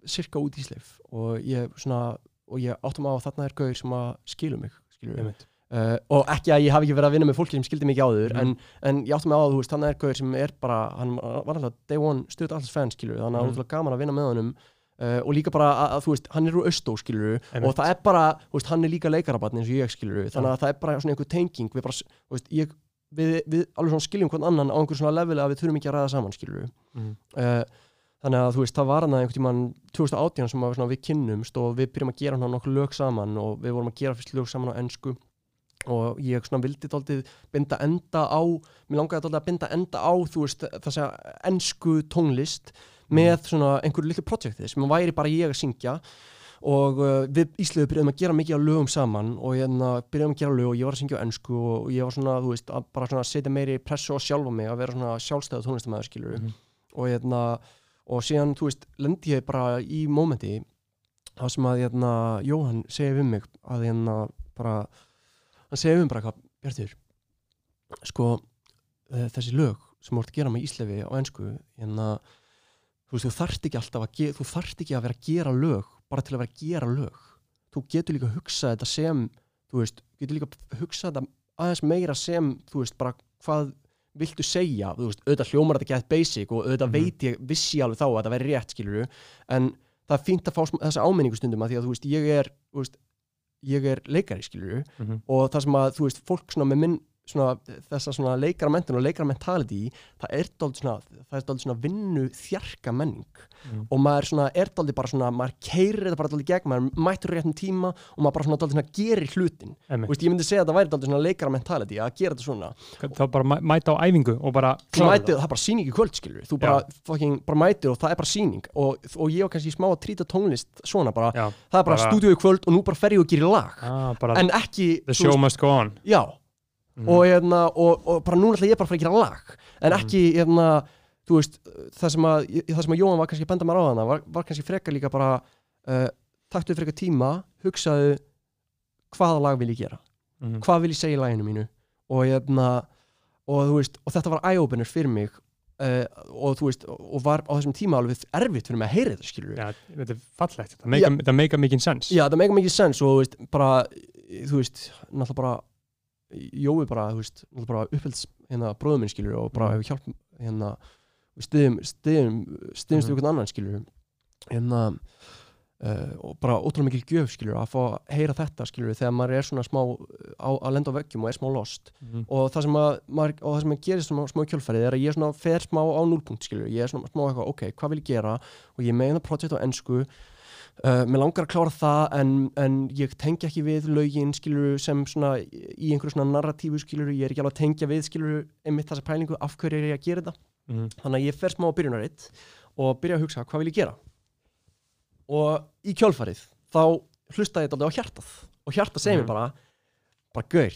sirka út íslif og ég svona og ég áttum á að þarna er gauður sem að skilu mig Emitt, uh, og ekki að ég hafi ekki verið að vinna með fólki sem skildi mikið áður Mhm. en, en ég áttum á að þú veist, þannig er gauður sem er bara hann var alltaf day one stuð alls fans skilur þannig að Mhm. mm. útrúlega gaman að vinna með honum uh, og líka bara að, að þú veist, hann er úr austó skilur Einmitt. og það er bara, þú veist, hann er líka leikarabatn eins og ég skilur þannig að það er bara svona einhver tenging við bara, þú veist, ég við, við alveg svona skiljum hvern annan á einhver svona leveli að við þurfum ekki að ræða saman skilur mm. uh, þannig að þú veist, það var hann einhvern tímann 2018 sem að, svona, við kynnumst og við byrjum að gera hann nokkuð lög saman og við vorum að gera fyrst lög saman á ennsku og ég svona vildi dálítið binda enda á mér langaði dálítið að binda enda á þú veist, þess að ennsku tónlist með svona einhverju litlu projekti sem væri bara ég að syngja og uh, við Ísliðu byrjuðum að gera mikið á lögum saman og hérna byrjuðum að gera lög og ég var að syngja á ennsku og ég var svona, þú veist, að bara svona setja meiri pressu á sjálfa mig að vera svona sjálfstæða tónlistamæður skilur Mhm. og hérna og síðan, þú veist, lendi ég bara í mómenti það sem að hérna, Jóhann segir við mig að hérna bara hann segir við mig bara eitthvað, Bjartur sko, eh, þessi lög sem ert að gera með Íslefi á ensku hérna, þú veist, þú þarft ekki alltaf að þú þarft ekki að vera að gera lög bara til að vera að gera lög. Þú getur líka að hugsa þetta sem þú veist, getur líka að hugsa þetta aðeins meira sem, þú veist, bara hvað viltu segja, þú veist, auðvitað hljómar þetta gett basic og auðvitað Mhm. veit ég vissi alveg þá að þetta væri rétt, skilur en það er fínt að fá þessa áminningu stundum að því að þú veist, ég er þú veist, ég er leikari, skilur Mm og það sem að, þú veist, fólk svona með minn svona, þessa svona leikaramentin og leikaramentality, það er dálítið svona er svona vinnu þjarka menning. Mm. og maður svona er dálítið bara svona maður keirir þetta bara dálítið gegn, maður mættur réttum tíma og maður bara svona dálítið svona gerir hlutin. Veist, ég myndi segja að það væri dálítið svona leikaramentality að gera þetta svona. Þá bara mæ- mæta á æfingu og bara mætir, það. er bara síning í kvöld skilur þú bara, fucking, bara mætir og það er bara síning og, og ég var kannski smá að trýta tónlist svona bara, Já, það er bara, bara- stúdíu í kvöld og nú bara fer ég og gerir lag. Ah, en ekki, the show must go on. Já, mm. og, hérna, og, og bara núna ætla ég bara að fara að gera lag en Mhm. ekki, hérna, þú veist það sem að, það sem að Jóhann var kannski að benda mér á hana var, var kannski frekar líka bara uh, taktu frekar tíma, hugsaðu hvaða lag vil ég gera mm. hvað vil ég segja í laginu mínu og, hérna, og, veist, og þetta var eye-opener fyrir mig uh, og þú veist, og var á þessum tíma alveg erfitt fyrir mig að heyra þetta skilur Já, þetta er fallegt, það meika, mikinn sens Já, það meika mikið sens og þú veist, bara þú veist, náttúrulega bara Jói bara, þú veist, bara upphelds hérna bróðum minn skilur og bara Mhm. hefur hjálp hérna, stiðum stiðum, Mhm. við einhvern annan skilur hérna uh, og bara ótrúlega mikil gjöf skilur að fá að heyra þetta skilur þegar maður er svona smá á, að lenda á veggjum og er smá lost Mhm. og það sem að, maður, og það sem að gerist smá, smá kjölfærið er að ég svona fer smá á núlpunkt skilur, ég er svona smá eitthvað, ok, hvað vil ég gera og ég meina projekt á ennsku uh, mér langar að klára það en, en ég tengja ekki við lögin skilur sem svona í einhverju svona narratífu skilur, ég er ekki alveg að tengja við skilur einmitt þessa pælingu, af hverju er ég að gera þetta Mhm. þannig að ég fer smá á byrjunaritt og byrja að hugsa hvað vil ég gera og í kjölfarið þá hlusta ég þetta á hjartað og hjartað segir Mhm. mér bara bara gaur,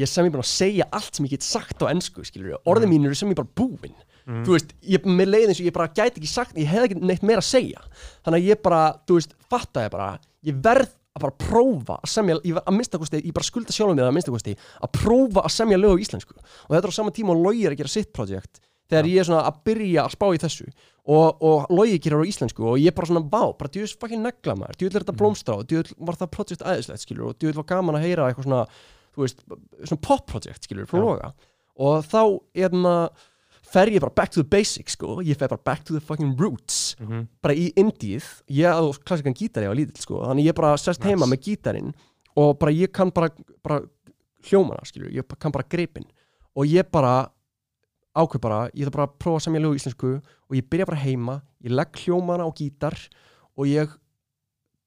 ég sem ég bara að segja allt sem ég get sagt á ennsku, orðið Mhm. mín eru sem ég bara búin Mhm. þú veist, ég, með leið eins og ég bara gæti ekki sagt ég hef ekki neitt meira að segja. Þannig að ég bara, þú veist, fatta ég bara ég verð að bara prófa að semja ég, að minnsta kosti, ég bara skulda sjálfum mér að minnsta kosti að prófa að semja lög á íslensku. Og þetta er á sama tíma og Logi er að gera sitt projekt þegar ég er svona að byrja að spá í þessu. Og, og Logi gerir á íslensku og ég bara svona, vá, bara djúðis fucking negla maður. Djúðil er þetta blómstrá, djúðil var það projekt æðislegt skilur og djúðil var gaman að heyra eitthvað svona þú veist, svona pop project skilur frá Já. Loga. Og þá er maður fer ég bara back to the basics sko, ég fer bara back to the fucking roots. Mhm. bara í indíð, ég á klassikan gítar ég var lítill sko, þannig ég bara sest Nice. heima með gítarinn og bara ég kann bara, bara hljómana skilju, ég kann bara gripin og ég bara ákveð bara, ég ætla bara að prófa að semja lög í íslensku og ég byrja bara heima, ég legg hljómana á gítar og ég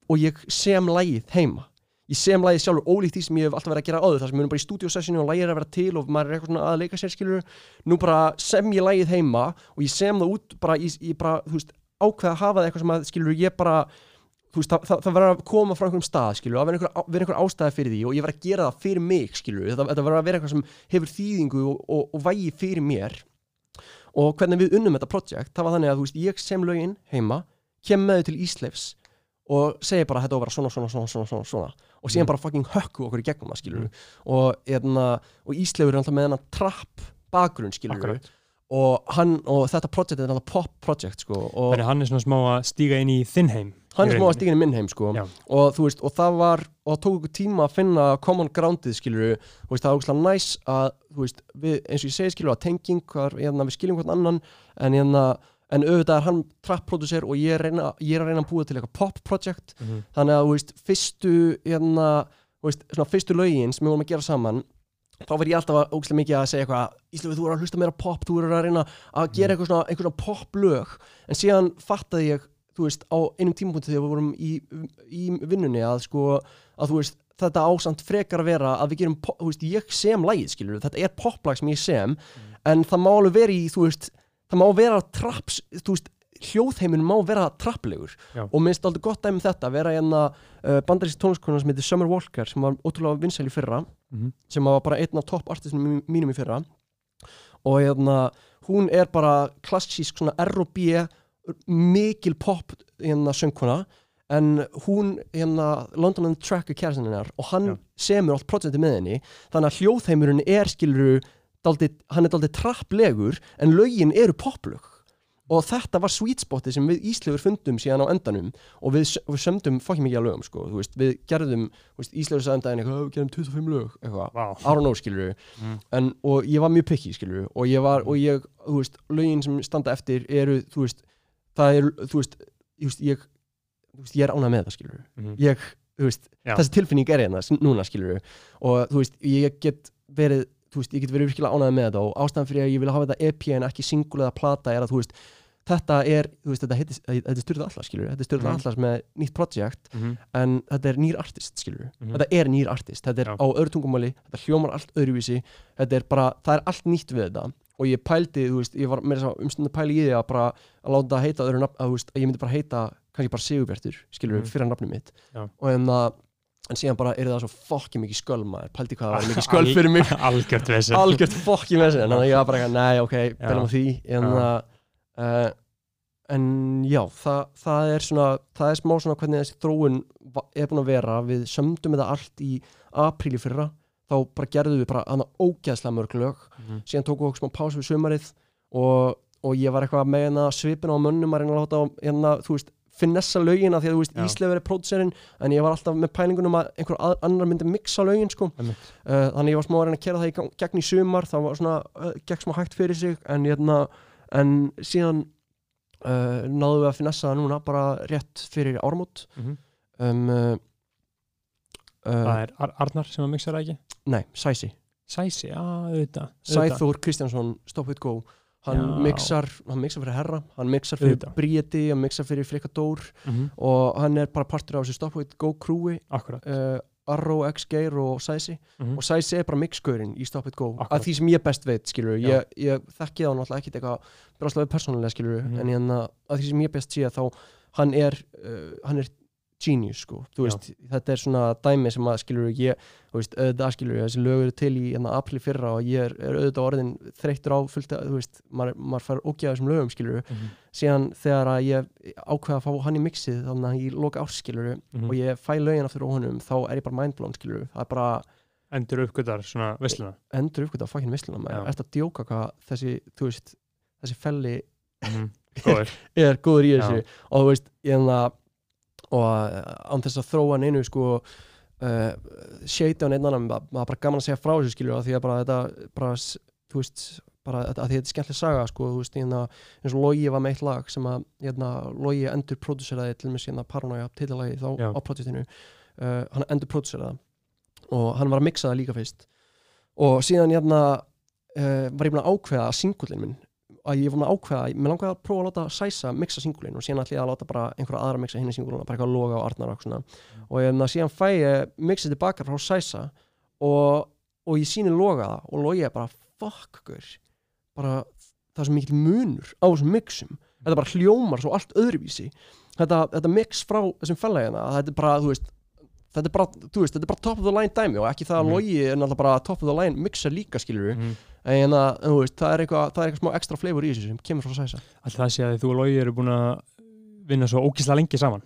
og ég sem lægið heima ég sem lægið sjálfur ólíkt því sem ég hef alltaf verið að gera áður þar sem við erum bara í stúdíosessinu og lægið er að vera til og maður er eitthvað svona að leika sér skilur nú bara sem ég lægið heima og ég sem það út bara, ég, ég bara, veist ákveð að hafa það eitthvað sem að skilur ég bara veist, það, það, það verður að koma frá einhverjum stað skilur, að vera einhver, einhver ástæði fyrir því og ég verður að gera það fyrir mig skilur, þetta, þetta verður að vera eitthvað sem hefur þýðingu og, og, og vægi fyrir mér. Og hvernig við unnum þetta projekt, það var þannig að veist, ég sem lögin heima, kem með þau til Ísleifs og segi bara þetta á að vera svona, svona, svona, svona, svona, svona. Og síðan Mm. bara fucking hökku okkur í gegnum það skilur og, eðna, og Ísleifur er alltaf með hennar trapp bakgrunn skilur og, hann, og þetta projekt er alltaf pop project sko, og Þannig hann er svona smá að stíga inn í þinn heim hann er smá að rauninni. stígin í minn heim sko. Og veist, og það var og það tók okkur tíma að finna common groundið skilur, veist, það var ógustlega næs að, þú veist, við, eins og ég segi skilur að tenging, hérna, við skiljum hvern annan en hérna, en auðvitað er hann trap-producer og ég er, reyna, ég er að reyna að búa til eitthvað pop project. Mhm. þannig að, veist, fyrstu hérna, veist, svona fyrstu lögin sem við vorum að gera saman þá verð ég alltaf að ógustlega mikið að segja eitthvað Íslefi, þú er að hlusta meira pop, þú er að reyna að gera eitthvað svona, eitthvað svona pop lög. En síðan fattaði ég, þú veist, á einum tímapunkti þegar við vorum í, í vinnunni að sko, að þú veist þetta ásamt frekar að vera að við gerum þú veist, ég sem lagið, skilur þetta er poplag sem ég sem, en það má alveg vera í, þú veist, það má vera traps, þú veist, hljóðheimin má vera trapplegur Já. og minnst aldrei gott dæmi um þetta, vera hérna uh, bandarísk tónlistkona sem heitir Summer Walker sem var ótrúlega vinsæl í fyrra Mhm. sem var bara einn af topp artistunum mínum í fyrra og hérna hún er bara klassísk svona R&B mikil pop hérna söngkona en hún hérna London and Track er kærastinn hennar og hann Já. semur allt projekti með henni þannig að hljóðheimurinn er skiluru daldið, hann er daldið trapplegur en lögin eru poplög og þetta var sweet spotið sem við Íslefur fundum síðan á endanum og við, við sömdum fokkið mikið að lögum sko, veist, við gerðum Íslefur sagði um daginn eitthvað, "Ó, við gerum 25 lög eitthvað. I don't know skilur Mm. en, og ég var mjög picky skilur og ég var, og ég, þú veist, lögin sem standa eftir eru, þú veist það er, þú veist, ég, þú veist, ég er ánægð með það skilur Mhm. ég, þú veist, Já. þessi tilfinning er hérna núna skilur og þú veist, ég get verið þú veist, ég get verið virkilega ánægð með þetta og ástæðan fyrir að ég vil hafa þetta EP en ekki single eða plata er að þú veist, þetta er þú veist, þetta heitir, þetta er styrðað allar skilur þetta er styrðað Mhm. allar með nýtt projekt Mhm. en þetta er nýr artist skilur Mhm. þetta er nýr artist, þetta er Já. á öðru tungumáli þetta hljómar allt öðruvísi þetta er bara, það er allt nýtt við þetta og ég pældi, þú veist, ég var meira svo umstund að pæli í því að bara að láta það heita öðru nafn, að, veist, að ég myndi bara heita kannski bara Sigurbjartur, skilur, Mhm. fyrir nafnum mitt Já. og en það en síðan bara er það svo fokki mikið sköll maður. Pældi hvað það var mikið sköll fyrir mig. Algjört vesen. Algjört fokki með þessi þannig að ég var bara, eitthvað, nei, ok, Já. belum á því. En Já. uh, en já, það, það er svona það er smá svona hvernig þessi þróun er búin að vera, við sömdum þetta allt í apríli fyrra. Þá bara gerðum við bara hana ógeðslega mörg lög. Mhm. síðan tókum við okkur smá pásu við sumarið og, og ég var eitthvað með hérna svipin á mönnum að reyna að láta á hérna, þú veist, finessa lögina því að þú veist Já. Ísleifur er pródúserinn en ég var alltaf með pælingunum að einhver að- annar myndi mixa lögin sko uh, þannig ég var smá að reyna að kera það í gegn í sumar það var svona, uh, gegn smá hægt fyrir sig en, hérna, en síðan uh, náðum við að finessa það núna bara rétt fyrir áramót Mhm. um, uh, uh, Það er Ar Arnar sem að mixa það ekki nei, Sæsi Sæsi, já, auðvitað. Sæþór Kristjánsson, Stop It Go hann Já. mixar, hann mixar fyrir Herra hann mixar fyrir Auðvitað. Bríeti, hann mixar fyrir Frikadór Mhm. og hann er bara partur af þessu Stop It Go crewi Akkurat uh, Arrow, X-Geir og Sæsi Mhm. og Sæsi er bara mixgörin í Stop It Go Akkurat. að því sem ég best veit, skilur Já. ég, ég þekki það náttúrulega ekkit eitthvað bráslega persónulega, skilur Mhm. en hérna, að því sem ég best sé þá hann er, uh, hann er genius, sko, þú Já. veist þetta er svona dæmi sem að, skilur ég þú veist, auðvitað, skilur þessi lög eru til í hérna, apli fyrra og ég er, er auðvitað orðin þreyttur á fullt, að, þú veist, maður, maður fær ógæða þessum lögum, skilur Mhm. síðan þegar að ég ákveða að fá hann í mixið þannig að ég loka árs, skilur Mhm. og ég fæ lögin aftur á honum, þá er ég bara mindblown, skilur það er bara Endur uppgötar svona vissluna endur uppgöta að fucking vissluna Já. maður, ert að djóka hvað þessi, þú veist þessi felli Mhm. Góður er góður í þessu Já. og þú veist, ég en það og uh, án þess að þróa neinu sko uh, shade á neitt annan, ma- maður er bara gaman að segja frá þessu skilju, af því að bara þetta bara, þú veist, bara að því að þetta er skemmtileg saga sko, þú veist, hérna, eins og Logi var með eitt lag sem að, hérna, Logi endur prodúseraði til með síðan Paranoia titilagi þá Já. á projektinu uh, hann endur prodúseraði og hann var að mixa það líka fyrst. Og síðan hérna uh, var ég búin að ákveða að singullin minn að ég var með ákveða, mér langaði að prófa að láta Sæsa mixa singulin og síðan ætla ég að láta bara einhverja aðra mixa hinn í singulina, bara eitthvað loga og arnar og svona. Og hérna, síðan fæ ég mixið tilbaka frá Sæsa og, og ég síni loga það og logi ég bara fuck guður bara það er svo mikil munur á þessum mixum. Þetta bara hljómar svo allt öðruvísi. Þetta, þetta mix frá þessum fellagina þetta er bara, þú veist þetta er bara, þú veist, þetta er bara top of the line dæmi og ekki það að Mhm. logi er náttúrulega bara top of the line mixer líka skilur Mhm. en að, þú veist, það er eitthvað, það er eitthvað smá ekstra flavor í þessu sem kemur frá Sæsa Alltaf það sé að þú og Logi eru búin að vinna svo ókíslega lengi saman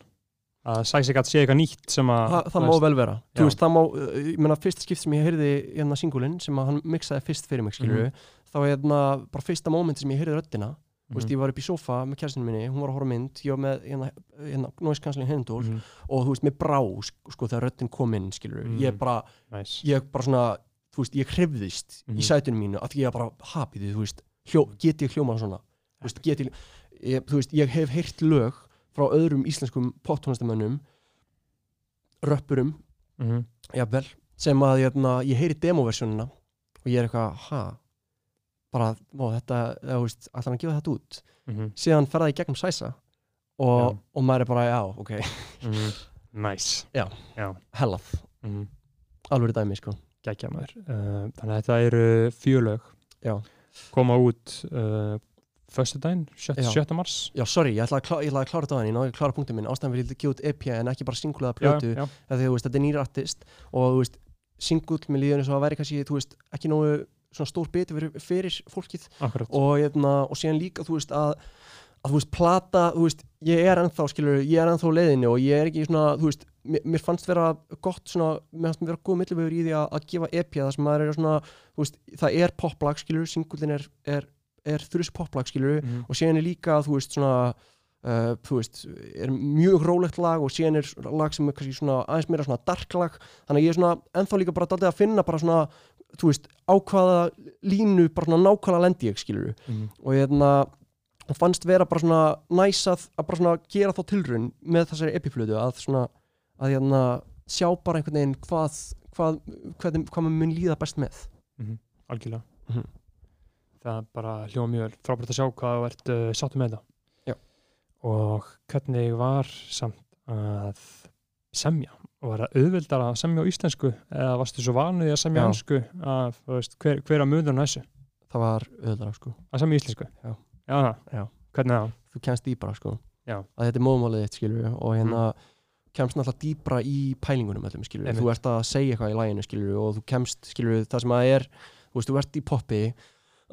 að Sæsi gæti sé eitthvað nýtt sem að Þa, það má vel vera Já. þú veist, það má, uh, ég meina fyrst skipt sem ég heyrði hérna singulinn sem að hann mixaði fyrst fyrir mig skilur Mhm. þá er hérna bara fyrsta mómenti sem ég heyrði röddina veist, Mhm. ég var upp í sofa með kærstinu minni, hún var að horfa mynd ég var með hérna, hérna noise cancelling hendól Mhm. og þú veist, mér brá sko, þegar röddin kom inn skilur Mhm. ég bara, Nice. ég bara svona þú veist, ég hrifðist Mhm. í sætunum mínu að því ég bara, hapið, þú veist hljó, get ég hljómað svona þú veist, get ég, ég, þú veist, ég hef heyrt lög frá öðrum íslenskum poptónastamönnum röppurum Mhm. jafnvel, sem að hérna, ég heyri demoversjónina og ég er eitthvað, ha bara, ó, þetta, þú veist, ætla hann að gefa þetta út Mhm. síðan fer það í gegnum sæsa og, Já. og maður er bara, já, ok Mhm. Nice hellað, Mhm. alveg dæmi, sko Gækja maður uh, Þannig að þetta eru fjölög Já. koma út uh, Föstudaginn, 7. Já. 7. mars já, sorry, ég ætla að, ætla að klára þetta á henni, ég náði að klára punktum minn ástæðan fyrir að gefa út EP en ekki bara single eða plötu já, að þú veist, þetta er nýr artist og þú veist, single með líðunni svo að væri kannski, þú veist, ekki nógu svona stór biti fyrir, fyrir fólkið. Og, hérna, og síðan líka, þú veist, að að þú veist, plata, þú veist, ég er ennþá skilur, ég er ennþá leiðinni og ég er ekki svona, þú veist, mér, mér fannst vera gott svona, mér fannst vera góð millivegur í því að, að gefa EP það sem maður er svona, þú veist, það er poplag skilur, singullin er, er, er þurris poplag skilur Mhm. og síðan er líka, þú veist, svona uh, þú veist, er mjög rólegt lag og síðan er lag sem er kannski svona aðeins meira svona dark lag, þannig að ég er svona ennþá líka bara daldið að finna bara svona þú veist, ákvaða línu bara svona nákvæmlega lendi ég, skilur Mhm. og hérna og fannst vera bara svona næs að, að bara svona gera þá tilraun með þessari epiflötu að svona að hérna sjá bara einhvern veginn hvað hvað, hvað, hvað maður mun líða best með. Algjörlega. Mhm. það er bara hljóma mjög frábært að sjá hvað þú ert uh, sáttu með þetta. Já. og hvernig var samt að semja var það auðvildar að semja á íslensku eða varstu svo vanuð í að semja á hansku að þú veist, hver, hver að munur næssu það var öðulega sko að semja í íslensku Já. Já. Já. hvernig það þú kemst dýbra sko Já. að þetta er móðmálið þitt skilur og hérna kemst náttúrulega dýbra í pælingunum öllum skilur Einmitt. þú ert að segja eitthvað í læginu skilur og þú kemst skilur það sem að er þú veist þú ert í poppi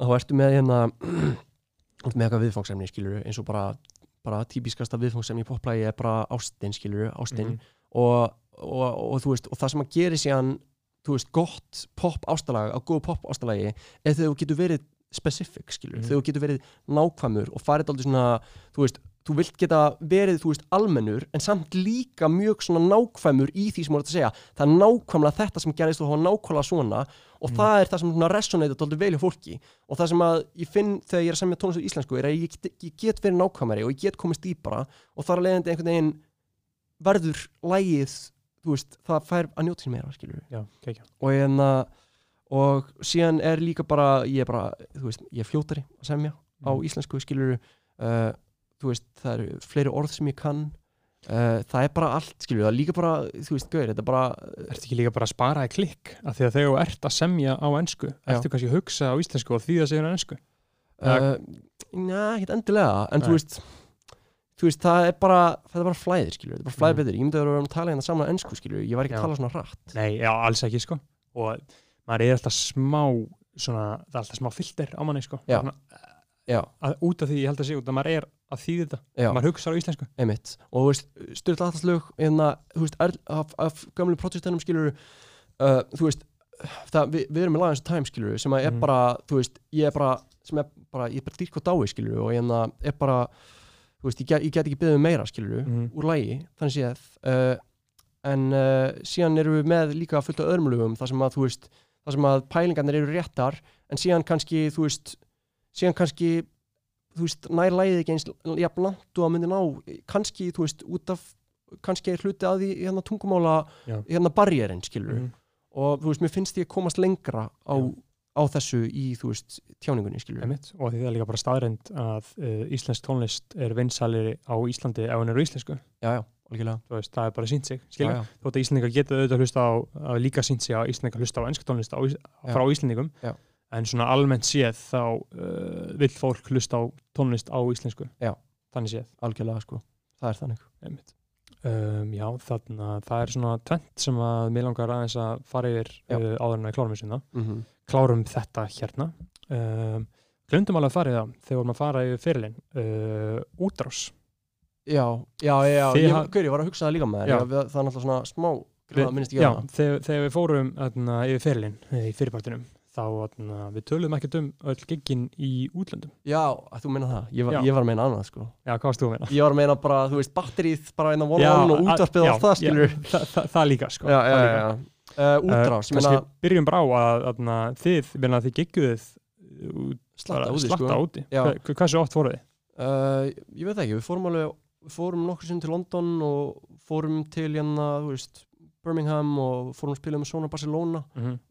og þá ertu með hérna þú ert með eitthvað viðfangsemni skilur eins og bara bara típiskasta viðfangsemni í poplægi er bara ástin skilur ástin Mhm. og, og, og veist og það sem að gera síðan veist gott pop ástalag á góðu pop ástalagi er þegar þú getur verið specific Mhm. þegar þú getur verið nákvæmur og farið aldrei svona þú veist, þú vilt geta verið, veist, almennur en samt líka mjög svona nákvæmur í því sem þú ert að segja, það er nákvæmlega þetta sem gerist og það var nákvæmlega svona og það er það sem svona resonate alltaf vel hjá fólki. Og það sem að ég finn þegar ég er að semja tónlist á íslensku er að ég get, ég get verið nákvæmari og ég get komist dýpara og þar að leiðandi einhvern veginn verður lægið, veist, það fær að njóta sér meira, skilur já, kekja og hérna og síðan er líka bara ég er bara, þú veist, ég er fljótari að semja á Mhm. íslensku skilur uh, þú veist, það eru fleiri orð sem ég kann. Uh, það er bara allt skilur, það er líka bara, þú veist, gauður þetta er bara, Ertu ekki líka bara að spara í klikk? Af því að þegar þú ert að semja á ennsku ertu kannski að hugsa á íslensku og því að segja á ennsku uh, njá, ekkert endilega. En þú veist þú veist, það er bara, það er bara flæðir skilur, það er bara flæðir Mhm. betur, ég myndi að vera að tala hérna saman á ennsku skilur, ég var ekki Já. að tala svona hratt. Nei, já, alls ekki sko. Og maður er alltaf smá svona, það er alltaf smá filter á manni sko. Já. Svona, já, að, út af því, ég held að sé út að maður er að þýði þetta, maður hugsa á íslensku. Einmitt. Og þú veist, styrla aðhalslög hérna, þú veist, er, af, af gamlu protestunum skilur uh, þú veist það, við, við erum með lagans time skilur sem að er Mhm. bara, þú veist, ég er bara sem er bara, ég er bara dýrk og dái skilur og hérna er bara, þú veist, ég get, ég get ekki beðið um meira skilur Mhm. úr lægi, þannig séð uh, en uh, síðan erum við með líka fullt af öðrum lögum, þar sem að þú veist þar sem að pælingarnir eru réttar en síðan kannski, þú veist síðan kannski, þú veist, nær lægið ekki eins jafn langt og að myndi ná kannski, þú veist, út af kannski er hluti að því hérna tungumála Já. hérna barjérinn, skilur Mhm. og þú veist, mér finnst ég að komast lengra á, Já. Á þessu í, þú veist, tjáningunni, og því það er líka bara staðrend að uh, íslensk tónlist er vinsalir á Íslandi ef hún er á íslensku. Já, já, veist, það er bara sínt sig, já, þótt að Íslendingar geta auðvitað að hlusta á að líka sínt sig að Íslendingar hlusta á ennska tónlist á, frá Íslendingum en svona almennt séð þá uh, vill fólk hlusta á tónlist á íslensku. Þannig séð. Algjörlega, sko. Það er þannig. Um, já, þannig að það er svona tvent sem að mér langar aðeins að fara yfir uh, áður en að klárum við sinna. Klárum þetta hérna. Um, Glundum alveg að fara í það þegar að fara yfir fyrirlin. Uh, útrás. já, já, já, Þið ég, ha- gaur, ég var að hugsa það líka með þér það er náttúrulega svona smá gráða, minnst ekki að það þegar, þegar við fórum þarna, yfir fyrirlin í fyrirpartinum þá þarna, við töluðum ekkert um öll giggin í útlöndum. já, þú meina það, ég var, ég var að meina annað, sko Já, hvað varst þú að meina? ég var að meina bara, þú veist, batterið bara einn á one-on og útvarpið og allt það, skilur Já, það, það, það líka, sko. já, já, Uh, útrás, meina byrjum bara á að, að, að þið, þið gigguðuð slatta úti, slatta sko úti. Hva- Hversu oft voruð þið? Uh, ég veit ekki, við fórum alveg fórum nokkur sinn til London og fórum til hérna, veist Birmingham og fórum að spila með Sona Barcelona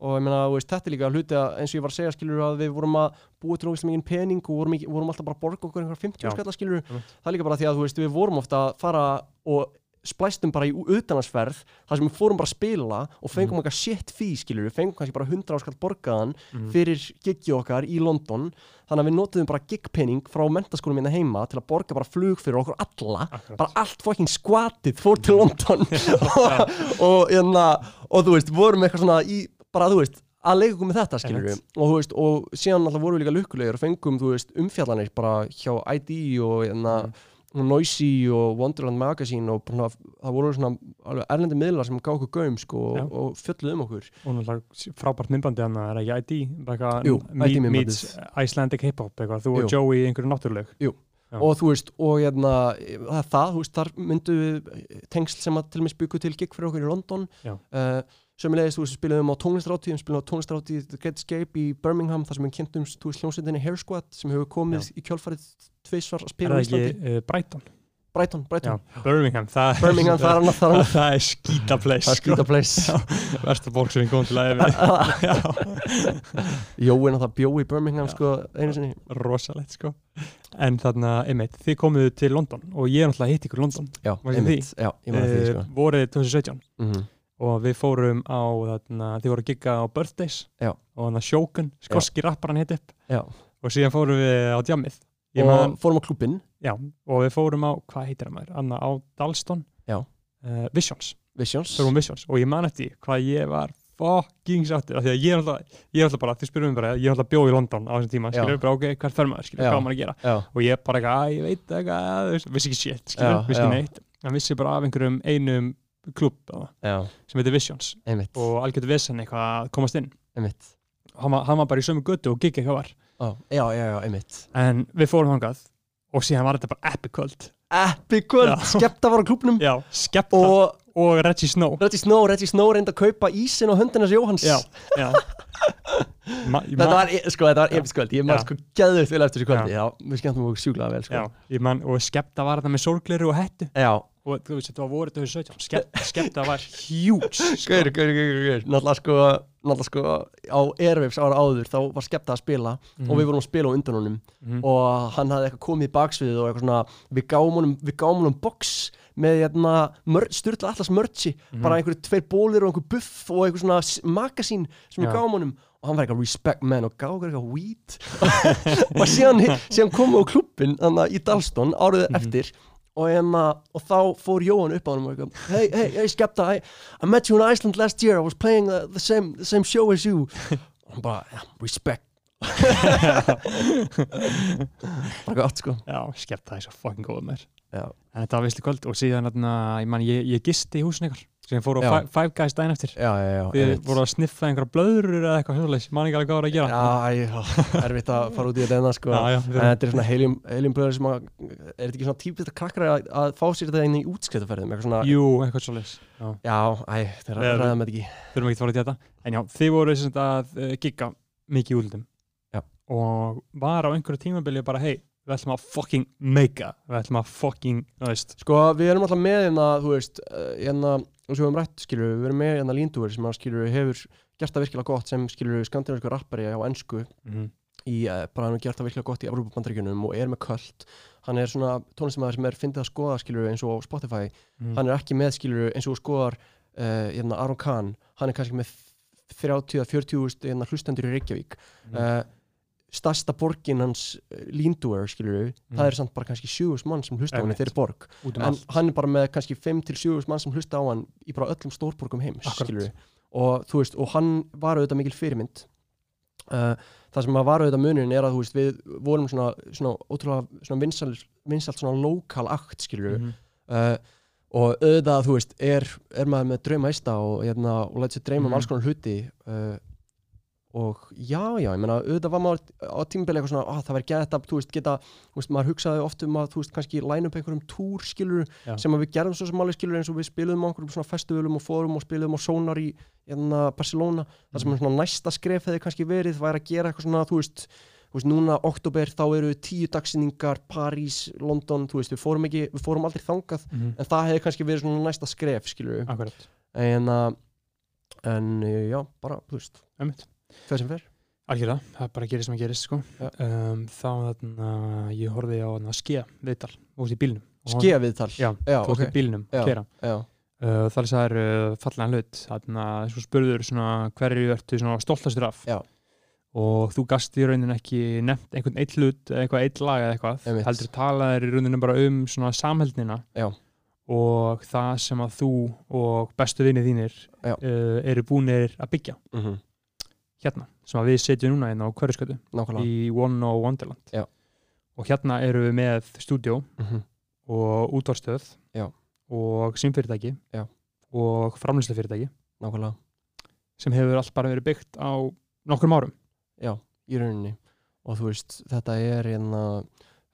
og ég meina, veist, þetta er líka hluti að eins og ég var að segja, skilur, að við vorum að búa til ógeðslega mikið pening og vorum, ekki, vorum alltaf bara að borga okkur einhver 50 Já. skalla, skilur Einmitt. það er líka bara því að, veist, við vorum ofta að fara og splæstum bara í utanarsferð þar sem við fórum bara að spila og fengum Mhm. okkar shit fee, skilur, við fengum kannski bara 100 áskall borgaðan Mhm. fyrir giggi okkar í London. Þannig að við notuðum bara gigpenning frá mentaskólum hérna heima til að borga bara flug fyrir okkur alla. Akkurat. bara allt fucking skvatið fór til London. Og, og, hérna, og þú veist, vorum eitthvað svona í, bara þú veist, að leika okkur með þetta skilur við og veist, og síðan alltaf vorum við líka lukkulegir og fengum, þú veist, umfjallanir bara hjá ID og hérna Mhm. Noisy og Wonderland Magazine og bara, það voru svona erlendi miðlar sem gá okkur gaum sko og, og fjölluð um okkur og náttúrulega frábært myndbandi hann er ekki ID Jú, meets Icelandic hip-hop eitthvað, þú Jú. og Joey einhverju náttúruleg Já. og þú veist, og hérna það það, veist, þar myndu tengsl sem að til og með byggu til gig fyrir okkur í London Já. Sömulegis, þú veist, við spilum á tónlistrátíð við spilum á tónlistrátíð The Great Escape í Birmingham þar sem við kynntum, þú veist, hljómsveitinni Hair Squad sem hefur komið í kjálfarið tveisvar að er spila á það Íslandi. ekki uh, Brighton? Brighton, Brighton, Já, Birmingham það, Birmingham, það er annað það er það er skýta place það er skýta place. Versta fólk sem við komum til að yfir Jóin að það bjó í Birmingham, Já. sko, einu sinni. Rosalegt sko. En þarna, einmitt, þið komuðu til London og ég er náttúrulega hitt ykkur í London. Já, einmitt, já, ég maður því, vorið 2017 og við fórum á þarna, þið voru að gigga á Birthdays. Já. og þannig að Sjókun, skoski rapparan hitt upp. Já, og síðan fórum við á djammið Ég og man, fórum á klubin já, og við fórum á, hvað heitir það maður, Anna á Dalston. Uh, Visions, Visions á Visions og ég man eftir hvað ég var fucking sáttur af því að ég er alltaf, ég er alltaf bara, þið spyrum mig bara ég er alltaf bjóð í London á þessum tíma, skilur bara ok, hvert fer maður, skilur, hvað maður að gera? Já, og ég bara eitthvað, að ég veit eitthvað, vissi ekki shit, skilur, vissi ekki neitt. En vissi bara af einhverjum einum klubb sem heitir Visions. Einmitt, og algjörðu vesen eitthvað að komast inn. Einmitt. Hann var, hann var bara í sömu götu og gigg eitthvað var. Ó, Já, já, já, en við fórum þangað og síðan var þetta bara epic kvöld. Epic kvöld, Já. skepta var á klubnum skepta og, og Reggie Snow. Reggie Snow, Reggie Snow reyndi að kaupa ísin Jóhanns. Já, já. Ma, Þetta var, e- sko, þetta var Já. episk kvöld. Ég maður sko geður til eftir þessu kvöldi. Já, við skemmtum okkur sjúklega vel, sko. Já, man, og skepta var þetta með sólgleru og hettu. Já, og þú veist, þetta var voruð 2017 Skep, skepta var sko. Gaur, gaur, gaur, gaur, gaur Náttúrulega sko, náttúrulega sko á Airwaves ára áður þá var skepta að spila Mhm. og við vorum að spila á undan honum Mhm. og hann hafði eitthvað komið í baksviðið og eitthvað svona við gáum honum, við gáum honum box með hérna, mör, styrla allas mörchi Mhm. bara einhverju tveir bólir og einhver buff og eitthvað svona magasín sem við Já. gáum honum og hann var eitthvað respect man og gáði eitthvað weed og síðan, síðan komum við á klubbin þannig í Dalston árið Mhm. eftir og, hérna, og þá fór Jóhann upp á hann og eitthvað hey, hey, hey Skepta, I, met you in Iceland last year. I was playing the, the, same, the same show as you. Og hann bara, yeah, respect. Bara gott sko. Já, skepta er svo fucking góð með Já. En þetta var vissli kvöld og síðan ég, man, ég, ég gisti í húsin ykkur sem fór á. Five, Guys daginn eftir. Já, já, já, Þið voru að sniffa einhverja blöður eða eitthvað hjóðleis, ég man ekki alveg hvað var að gera. Já, erfitt að fara út í þetta enna sko. Já, já, En þetta er svona helium, helium blöður sem að er þetta ekki svona típist að krakkar að, að fá sér þetta inn í svona, Jú, eitthvað svolítið Já, já, æ, þeir Við- ræða með þetta ekki. þurfum ekki að fara út í þetta. En já, þið voru að uh, gigga mikið Já. og var á einhverju tímabili bara hei, við ætlum að fucking make við ætlum að fucking, þú veist. Sko, við erum alltaf með hérna, þú veist, uh, hérna, og svo við höfum rætt, skilur, við erum með hérna Líndúr sem að, skilur, hefur gert það virkilega gott sem, skilur, skandinavísku rappari á ennsku mm í, uh, bara hann hefur gert það virkilega gott í Európa-bandaríkjunum og er með köld hann er svona tónlistamæður sem er fyndið að skoða, skilur, eins og Spotify. -hmm. hann er ekki með, skilur, eins og skoðar uh, hérna Aron Kahn, hann er kannski með 30-40 hérna, hlustendur í Reykjavík. Mhm. uh, stærsta borgin hans uh, Líndúr, skilur, það er samt bara kannski 70 mann sem hlusta á hann í þeirri borg. Um en allt. hann er bara með kannski 5-7 mann sem hlusta á hann í bara öllum stórborgum heims skilurðu. og þú veist, og hann var auðvitað mikil fyrirmynd. Uh, það sem var auðvitað munin er að veist, við vorum svona, svona ótrúlega svona vinsal, vinsalt svona lokal akt skilur Mhm. uh, og auðvitað þú veist, er, er maður með draumaista og, hérna, og læt sér dreyma um Mhm. alls konar hluti uh, og já, já, ég meina auðvitað var maður á tímabili eitthvað svona, að það verði gett að, þú veist, geta þú veist, maður hugsaði oft um að, þú veist, kannski line upp einhverjum túr, skilur, Já. sem að við gerðum svo sem alveg skilur eins og við spiluðum á einhverjum svona festivalum og fórum og spiluðum á Sonar í hérna, Barcelona, það sem er svona næsta skref hefði kannski verið, væri að gera eitthvað svona, þú veist, þú veist, núna oktober þá eru tíu dagsinningar, París, London, þú veist, við fórum ekki, við fórum aldrei þangað, Mhm. en það hefði kannski verið svona næsta skref, skilur Akkurat, en, en uh, já, bara, þú veist, ömmit hvað sem fer. Algjörlega, það er bara að gera sem að gerist sko. Já. um, þá þarna ég horfði á skia viðtal og í bílnum. Hann- skefiðtal, Já, já, þú varst ok. í bílnum Já. já, uh, það er það er fallega hlut þarna svo spurður svona hverju ertu stoltastur af? Já. og þú gast í raunin ekki nefnt einhvern eitt hlut eitthvað eitt lag eða eitthvað. Heldur talaðir í rauninu bara um Já. og það sem að þú og bestu vinið þínir uh, eru búinir að byggja. Mm hérna, sem að við setjum núna hérna á hverjuskötu í One og Wonderland. Já. og hérna eru við með stúdjó mm og útvarstöð Já. og símfyrirtæki Já. og framlýslufyrirtæki nákvæmlega, sem hefur allt bara verið byggt á nokkrum árum. Já, í rauninni. Og þú veist, þetta er hérna,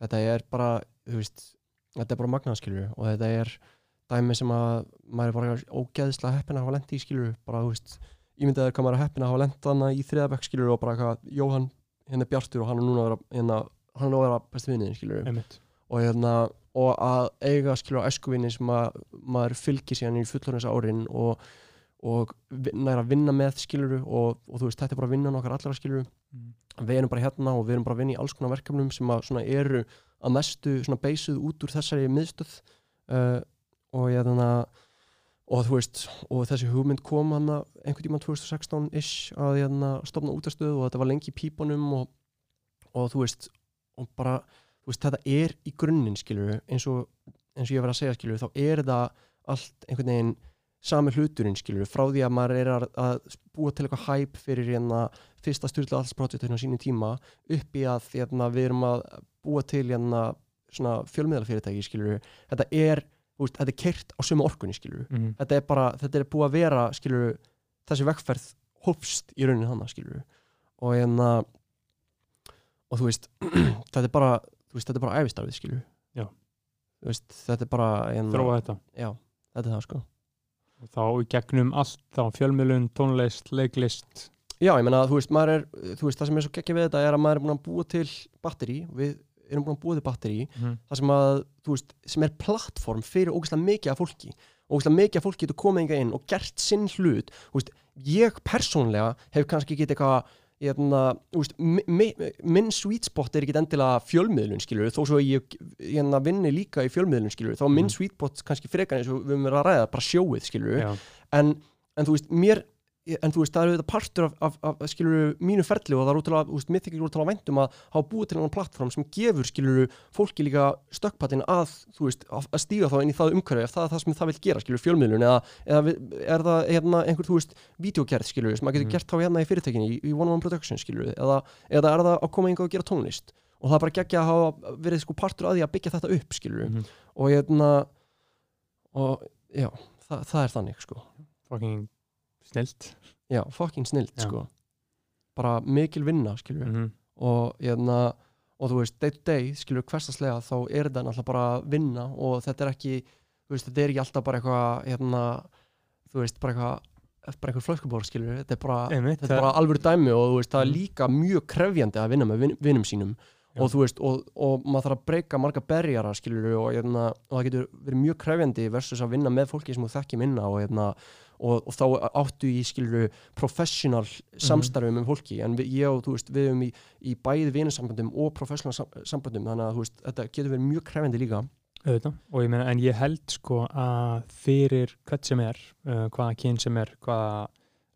þetta er bara, veist þetta er bara magnaðskilur og þetta er dæmi sem að maður er bara ógeðslega heppin að hafa lent í skilur bara, þú veist, ímyndaður hvað maður er heppin að hafa lent þarna í þriðabæk skilur og bara hvað Jóhann, hérna er Bjartur og hann er núna að vera, hérna, hann er að vera besti vinniðin skilur og hérna og að eiga skilur á eskuvinni sem að maður fylgir síðan í fullorðins árin og, og næra að vinna með skilur og, og þú veist, þetta er bara vinnan okkar allra skilur Mm. við erum bara hérna og við erum bara að vinna í alls konar verkefnum sem að svona eru að mestu svona beisuð út úr þessari miðstöð uh, og ég þannig að og þú veist, og þessi hugmynd kom hann einhvern tímann 2016-ish að hérna stopna útastöð og þetta var lengi í pípunum og, og þú veist og bara, þú veist, þetta er í grunninn skilur eins og, eins og ég var að segja skilur, þá er þetta allt einhvern veginn sami hluturinn skilur, frá því að maður er að, að búa til eitthvað hæp fyrir hérna fyrsta styrla allsprojektin á sínum tíma upp í að hérna, við erum að búa til hérna svona fjölmiðalfyrirtæki skilur, þetta er veist, þetta er kert á sömu orkunni skilur mm. þetta er bara, þetta er búið að vera skilur, þessi vekkferð hófst í raunin hana skilur og hérna og þú veist, þetta er bara veist, þetta er bara æfistarfið skilur veist, þetta er bara hérna, þróa þetta. Já, þetta er það sko. Og þá í gegnum allt, þá fjölmiðlun, tónlist, leiklist. Já, ég meina, þú veist, maður er, þú veist, það sem er svo geggja við þetta er að maður er búin að búa til batteri við erum búin að búa til batteri Mhm. það sem að, þú veist, sem er plattform fyrir ógeðslega mikið af fólki. Ógeðslega mikið af fólki getur komið inga inn og gert sinn hlut, þú veist, ég persónlega hef kannski getið eitthvað mi, mi, minn sweet spot er ekki endilega fjölmiðlun skilur, þó svo ég hérna, vinni líka í fjölmiðlun skilur, þá minn Mhm. sweet spot kannski frekar eins og við höfum verið að ræða bara sjóið skilur, en, en þú veist, mér en þú veist, það er auðvitað partur af, af, af skilur, mínu ferli og það er útrúlega, þú veist, mér þykir útrúlega væntum að hafa búið til einhvern plattform sem gefur, skilur, fólki líka stökkpattin að, þú veist, að að stíga þá inn í það umhverfi ef það er það sem það vil gera, skilur, fjölmiðlun eða, eða er það hérna, einhver, þú veist, vídeogerð, skilur, sem maður getur Mhm. gert þá hérna í fyrirtækinni, í, í One on One Production, skilur, eða, eða er það að koma yngar og gera tónlist og það er bara geggja að hafa verið sko partur að því að byggja þetta upp, skilur, mhm. og hérna og já, það, það er þannig, sko fucking snilt já, fucking snilt Já. sko bara mikil vinna skilur mm og, hérna, og þú veist, day to day skilur hverstaslega þá er þetta náttúrulega bara vinna og þetta er ekki þú veist, þetta er ekki alltaf bara eitthvað hérna, þú veist, bara eitthvað bara einhver flöskubor skilur, þetta er bara Einmitt, þetta er bara alvöru dæmi og þú veist, það er Mm. líka mjög krefjandi að vinna með vin, vinnum sínum Já. og þú veist, og, og maður þarf að breyka marga berjara skilur og, hérna, og það getur verið mjög krefjandi versus að vinna með fólki sem þú þekki minna og, hérna, og, og þá áttu í skilur professional Mhm. samstarfi með fólki en við, ég og þú veist, við erum í, í bæði vinasamböndum og professional sam, samböndum þannig að veist, þetta getur verið mjög krefjandi líka auðvitað og ég meina en ég held sko að fyrir hvert sem er uh, hvaða kyn sem er, hvaða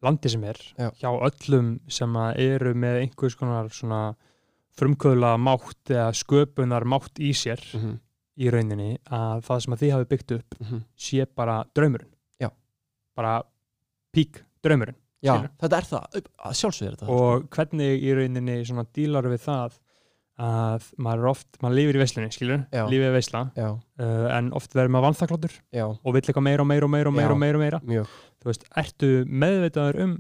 landi sem er Já. hjá öllum sem eru með einhvers konar svona frumkvöðla mátt eða sköpunar mátt í sér mm -hmm. í rauninni að það sem að þið hafi byggt upp sé bara draumurinn. Bara pík draumurinn Já, Skilur. þetta er það, að sjálfsögðu er þetta og hvernig í rauninni svona dílar við það að maður er oft, maður lifir í veislunni skilur, Já. lífið er veisla uh, en oft verður maður vanþakláttur já, og vill eitthvað meira og meira og meira og meira og meira, og meira. mjög. Þú veist, ertu meðvitaður um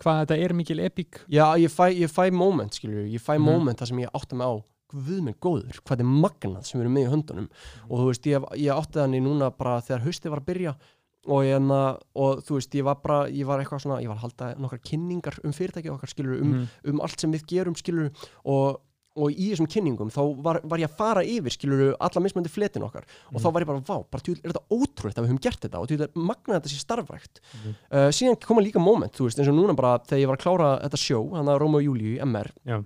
hvað þetta er mikil epík Já, ég fæ, ég fæ moment, skilur ég fæ Mhm. moment þar sem ég átta mig á Guð minn góður, hvað er magnað sem við erum með í höndunum. Og þú veist, ég, ég átti þannig núna bara þegar haustið var að byrja og, ég, og þú veist, ég var bara ég var eitthvað svona, ég var að halda nokkar kynningar um fyrirtæki okkar, skilur, um, Mhm. um allt sem við gerum, skilur og, og í þessum kynningum þá var, var ég að fara yfir, skilur, alla mismöndi fletin okkar og Mhm. þá var ég bara, vá, bara tjúl, er þetta ótrúlegt að við höfum gert þetta og tjúl, er magnað að þetta sé starfrækt Mhm. uh, síðan koma líka moment, þú veist, eins og núna bara þegar ég var að klára þetta sjó, þannig að Róma og Júlíu í MR, Já.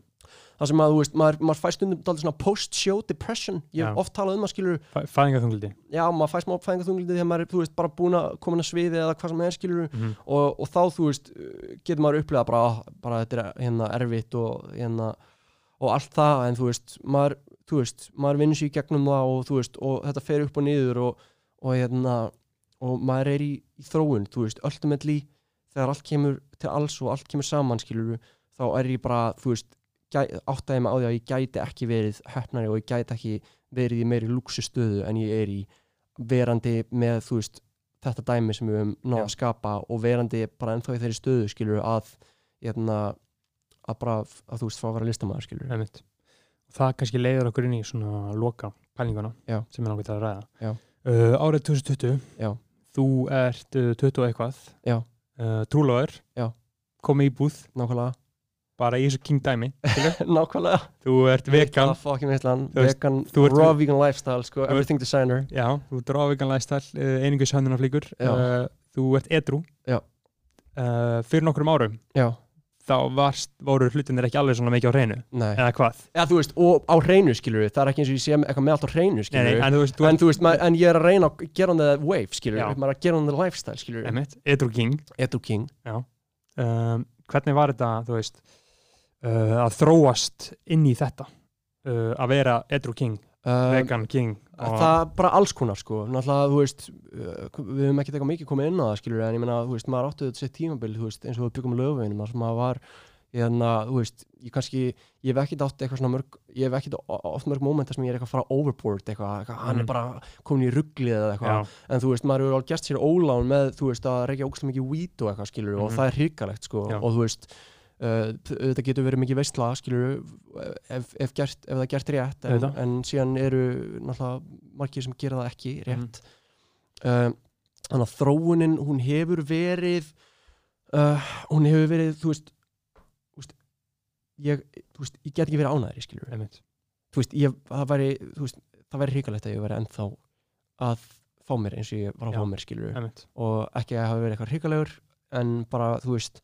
Það sem að, þú veist, maður, maður fæ stundum dálítið svona post-show depression, ég hef oft talað um að skilur, Fæ- fæðingarþunglindi já, maður fæ smá fæðingaþunglindi þegar maður er, þú veist, bara búin að koma inn að sviði eða hvað sem er skilur Mhm. og, og þá, þú veist, getur maður upplegað bara, ah, bara þetta er hérna erfitt og hérna, og allt það, en þú veist, maður, þú veist, maður vinnur sér í gegnum það og þú veist, og þetta fer upp og niður og, og hérna, og maður er í, í þróun, þú veist, ultimately þegar allt kemur til alls og allt kemur saman, skilur þá er ég bara, þú veist, áttaði mig á því að ég gæti ekki verið hefnari og ég gæti ekki verið í meiri luxustöðu en ég er í verandi með, þú veist, þetta dæmi sem við höfum náð að skapa og verandi bara ennþá í þeirri stöðu, skilur að, hérna, að bara, að þú veist, fá að vera listamæður, skilur Einmitt. það kannski leiður okkur inn í svona loka pælinguna Já. sem er náttúrulega að ræða. Uh, árið 2020 Já. þú ert uh, 20 og eitthvað. Uh, trúlóður komið í búð nákvæmlega, bara í þessu king dæmi nákvæmlega. Þú ert vegan. Þú vegan, ert- raw vegan lifestyle, sko, everything designer. Já, þú ert rávegan læstall uh, einingus höndunarflíkur Já. uh, þú ert edru uh, fyrir nokkrum árum Já, þá varst, voru hlutinir ekki alveg svona mikið á hreinu eða hvað? Já, þú veist, og á hreinu, skilur það er ekki eins og ég sé eitthvað með allt á hreinu, skilur nei, en þú veist, þú en þú veist, maður, en ég er að reyna að gera on the wave, skilur Já. maður er að gera on the lifestyle, skilur emitt, edru king. Edu King. Um, hvernig var þetta þú veist uh, að þróast inn í þetta uh, að vera edru king, uh, vegan king og, Það er bara alls konar, sko náttúrulega, þú veist, við höfum ekkert eitthvað mikið komið inn á það, skilur en ég meina, þú veist, maður áttu þetta sér tímabil, þú veist, eins og við byggum lögveginum, þar sem maður var hérna, þú veist, ég kannski ég hef ekkert átt eitthvað svona mörg ég hef ekkert oft mörg mómenta sem ég er eitthvað að fara overboard eitthvað, eitthvað hann Mhm. er bara komin í rugglið eða eitthvað já, en þú veist, maður hefur alveg gert sér ólán með, þú veist, að reykja ógst mikið weed og eitthvað skilur og Mhm. það er hrikalegt, sko Já. og þú veist, þetta getur verið mikið veistla skilur ef, ef, gert, ef það er gert rétt en, en síðan eru náttúrulega margir sem gera það ekki rétt. Uh, þannig að þróunin hún hefur verið uh, hún hefur verið þú veist, þú veist ég, þú veist, ég get ekki verið ánæðri skilur þú veist, ég, það væri þú veist, það væri hrikalegt að ég væri ennþá að fá mér eins og ég var að Já. fá mér skilur einmitt. Og ekki að hafa verið eitthvað hrikalegur en bara, þú veist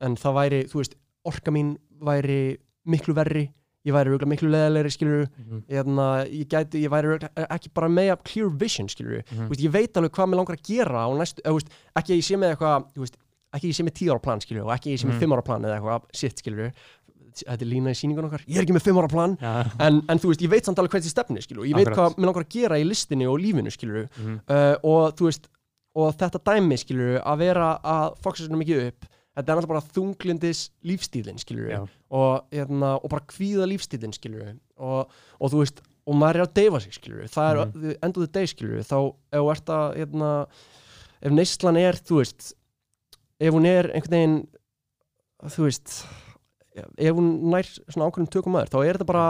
en það væri, þú veist, orka mín væri miklu verri ég væri örugglega miklu leðalegri, skilur Mhm. Eðna, ég gæti, ég væri örugglega ekki bara með clear vision, skilur Mhm. veist, ég veit alveg hvað mér langar að gera næstu, eða, veist, ekki að ég sé með eitthvað ekki að ég sé með 10 ára plan, skilur og ekki að ég sé með Mhm. 5 ára plan eða eitthvað, shit, skilur þetta er lína í síningun okkar, ég er ekki með 5 ára plan Já, en, en þú veist, ég veit samt alveg hvað þessi stefni, skilur ég veit Akkurat. hvað mér langar að gera í listinni og lífinu, skilur mhm. uh, og þú veist og þetta dæmi skilur að vera að foksa sér mikið upp þetta er náttúrulega bara þunglindis lífstílinn skilur Já. og, hérna, og bara kvíða lífstílinn skilur og, og þú veist og maður er að deyfa sig skilur það er Mhm. mm. endur þið dey skilur þá ef þú ert að hérna, ef neyslan er þú veist ef hún er einhvern veginn þú veist ef hún nær svona ákveðnum tökum maður þá er þetta bara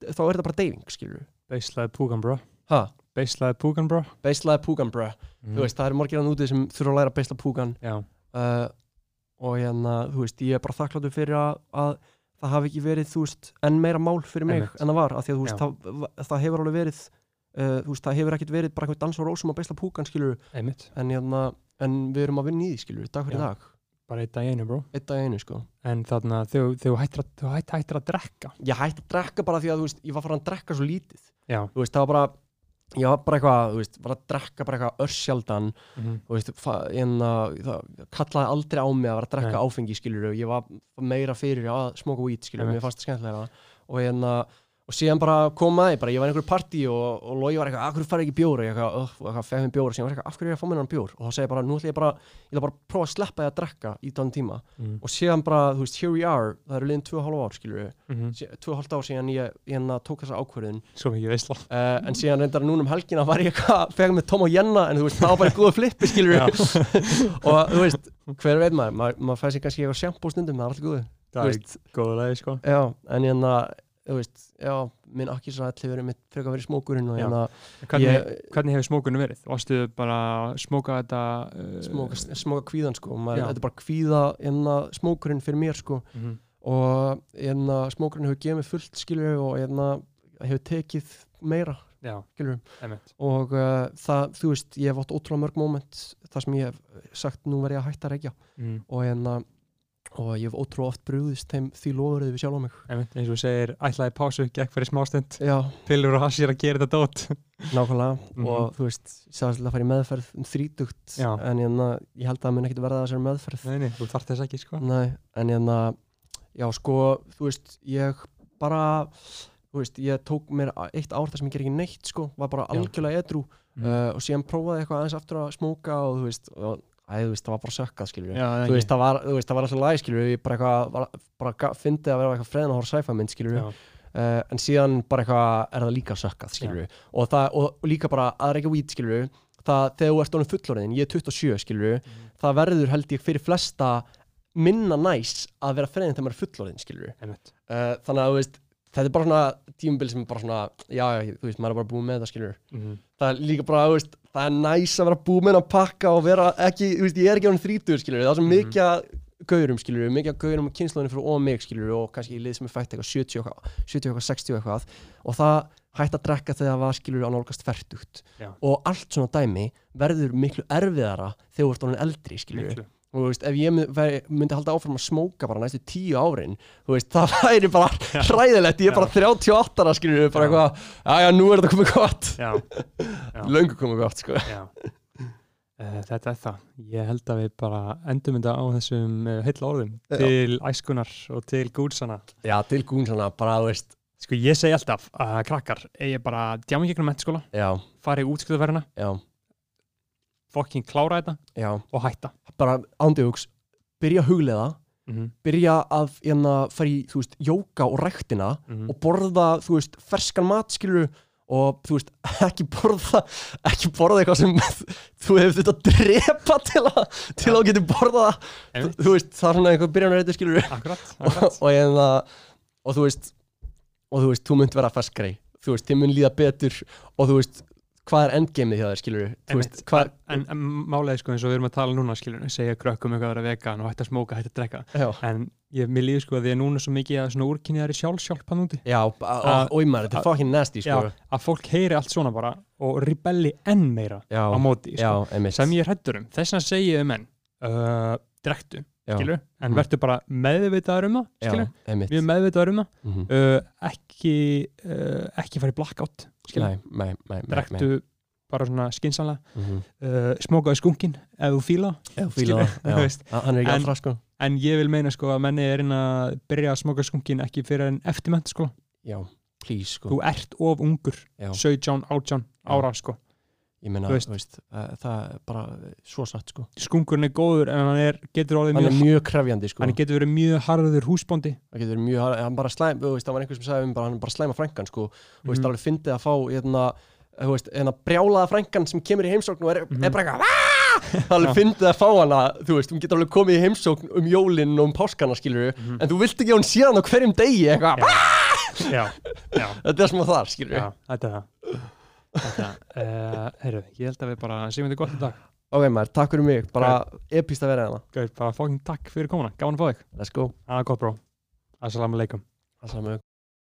þá er þetta bara deyfing skilur Beislaði púkan bro. Ha, Beislaði púkan bro. Beislaði púgan bruh Mhm. þú veist, það eru margir hann úti sem þurfa að læra beisla púkan. Já, uh, og hérna, þú veist, ég er bara þakkláttur fyrir að, að það hafi ekki verið, þú veist, enn meira mál fyrir mig Einmitt. en það var, af því að þú veist, það, það hefur alveg verið uh, þú veist, það hefur ekkert verið bara eitthvað dans og rósum að beisla púkan, skilur einmitt. En hérna, en við erum að vinna í því, skilur dag fyrir Já. dag, Bara eitt dag einu bro. Einn dag einu, sko. En þarna þú hættir að, þú hættir, hættir að drekka. Ég hætti að drekka bara því að, þú veist, ég var farin að drekka svo lítið, Já. Þú veist, það var bara ég var bara eitthvað, þú veist, var að drekka bara eitthvað örsjaldan mhm. þú veist, en að það kallaði aldrei á mig að vera að drekka Nei. áfengi skilur ég var meira fyrir að smoka weed Einmitt. mér fannst það skemmtilega og en að og síðan bara kom að ég bara, ég var í einhverju partí og, og logi var eitthvað, af hverju farið ekki bjór? Og ég eitthvað, fegð mér bjór. Og síðan var eitthvað, af hverju er ég að fá mér hann bjór? Og þá segi ég bara, nú ætla ég bara, ég ætla bara að prófa að sleppa því að drekka í þann tíma. Mhm. og síðan bara, þú veist, here we are það eru liðin 2,5 ár, skilur við 2,5 ár síðan ég, ég hérna tók þessa ákvörðun. Svo mikið veisla. Uh, en síðan reyndar núna um helgina var ég eitthvað fegð með Tom og Jenna en þú veist, það var bara góða flippi skilur Já. og þú veist, hver veit maður maður, maður fæði sér kannski eitthvað sjampó veist. já, en minn akkisrætt hefur verið mitt frekar verið smókurinn hérna, Hvernig, ég hvernig hefur smókunum verið? Varstu bara að smóka þetta uh, smóka, smóka kvíðan sko maður, þetta er bara kvíða hérna smókurinn fyrir mér sko mhm. og hérna smókurinn hefur gefið fullt skilur og hérna hefur tekið meira Já, og uh, það, þú veist, ég hef átt ótrúlega mörg moment þar sem ég hef sagt nú verð ég að hætta að reykja mm. og hérna og ég hef ótrúlega oft brúðist þeim því lofurðið við sjálf á mig. Einmitt, eins og þú segir, ætlaði pásu, gekk fyrir smástund já, Pillur og hassir að gera þetta dót. Nákvæmlega. Mhm. og þú veist, ég sagði að fara í meðferð um þrítugt Já. en hérna, ég held að það mun ekkit verða þessari meðferð. Nei, nei, þú þarft þess ekki sko. Nei, en hérna já, sko, þú veist, ég bara þú veist, ég tók mér eitt ár þar sem ég ger ekki neitt, sko var bara algjörlega edru Mhm. uh, og síðan prófaði eitthvað aðeins aftur að smóka og þú veist, og, æ, þú veist, það var bara sökkað, skilur Já, þú veist, það var, það var alltaf læg, skilur ég bara eitthvað, bara fyndið að vera eitthvað freðin að horfa sci-fi mynd, skilur Já, uh, en síðan bara eitthvað er það líka sökkað, skilur og, það, og, og líka bara að reykja weed, skilur það, þegar þú ert orðin fullorðin, ég er 27, skilur það verður held ég fyrir flesta minna næs að vera freðin þegar maður er fullorðin, skilur einmitt. Uh, þannig að, þú veist, þetta er bara svona tímabil sem er bara svona, já, já, þú veist, maður er bara búið með þetta, skilur Mhm. Það er líka bara, veist, það er næs að vera með að pakka og vera ekki, veist, ég er ekki án þrítur, skilur, það er svo Mhm. mikið að gaurum, skilur, mikið að gaurum og kynnslóðinu fyrir og mig, skilur, og kannski í lið sem er fætt eitthvað 70 og eitthvað, 70 og eitthvað, 60 og eitthvað. Og það hætti að drekka þegar það var, skilur, að nálgast færtugt Já. og allt svona dæmi verður miklu erfiðara þegar þú ert orðin eldri, skilur Miklu og þú veist, ef ég myndi, halda áfram að smóka bara næstu tíu árin þú veist, það væri bara hræðilegt. Ég er bara 38 ára, skilur bara Já. eitthvað, já já, nú er þetta komið gott. Já, Já. löngu komið gott, sko. Já. Uh, þetta er það. Ég held að við bara endum þetta á þessum uh, heilla orðum. Já. til æskunar og til gúdsana. já, til gún svona, bara, þú veist. Sko ég segi alltaf að krakkar eigi bara djáma í gegnum mentaskóla, já, fara fokking klára þetta já, og hætta. bara ándjóks byrja að huglega, Mm -hmm. byrja að hérna, fara í, þú veist, jóka og ræktina Mhm. og borða, þú veist, ferskan mat, skilur og þú veist, ekki borða ekki borða eitthvað sem þú hefur þetta að drepa til að til að getur borða þú, þú veist, það er svona eitthvað skilur akkurat, og, akkurat. og, hérna, og þú veist og þú veist, þú munt vera feskri þú veist, þið mun líða betur og þú veist, hvað er endgameið hjá þér skilur þú veist, hvað en, en málega sko eins og við erum að tala núna skilur segja krökkum eitthvað að vera vegan og hægt að smóka, hægt að drekka. Já, en ég, mér líður sko að því að núna svo mikið að svona úrkynniðari sjálfsjálf hann úti. Já, og, maður, þetta er fucking nasty sko. já, að fólk heyri allt svona bara og rebelli enn meira já, á móti já, sko. einmitt. sem ég er hrættur um, þess að segja um menn uh, drektu, Já. skilur en Mhm. verður bara meðvitaður um það já, skilur, mjög meðvitaður um það. Mhm. uh, ekki uh, ekki drektu bara svona skinsanlega nei. Mhm. uh, smókaðu skunkin ef þú fíla Já, fíla er En- sko. en ég vil meina sko að menni er inn að byrja að smóka skunkin ekki fyrir en eftir mentaskóla já, please sko. Þú ert of ungur, já, 17, 18 ára sko, ég meina, þú veist. veist, það, það er bara svo satt sko. Skunkurinn er góður en hann er, getur orðið hann er mjög, mjög krefjandi sko. Hann getur verið mjög harður húsbóndi. Það getur verið mjög, hann bara slæm veist, það var einhver sem sagði um bara, hann er bara slæma frænkan sko, þú veist, Mhm. alveg fyndið að fá hérna, hérna brjálaða frænkan sem kemur í heimsókn og er, Mhm. er bara eitthvað það er alveg fyndið að fá hana þú veist, hún getur alveg komið í heimsókn um jólinn og um páskana skilur Mhm. en þú vilt ekki að hún sé hann á hverjum degi eitthvað, Já. já, þetta er sem að það skilur já, þetta er það uh, heyrðu, ég held að við bara segjum þetta gott í dag. Ok maður, takk fyrir mig, bara epist að vera hérna. Gauð, bara fókin takk fyrir komuna, gaman að fá þig. Let's go, Það er gott bró Assalamu alaikum. Það saman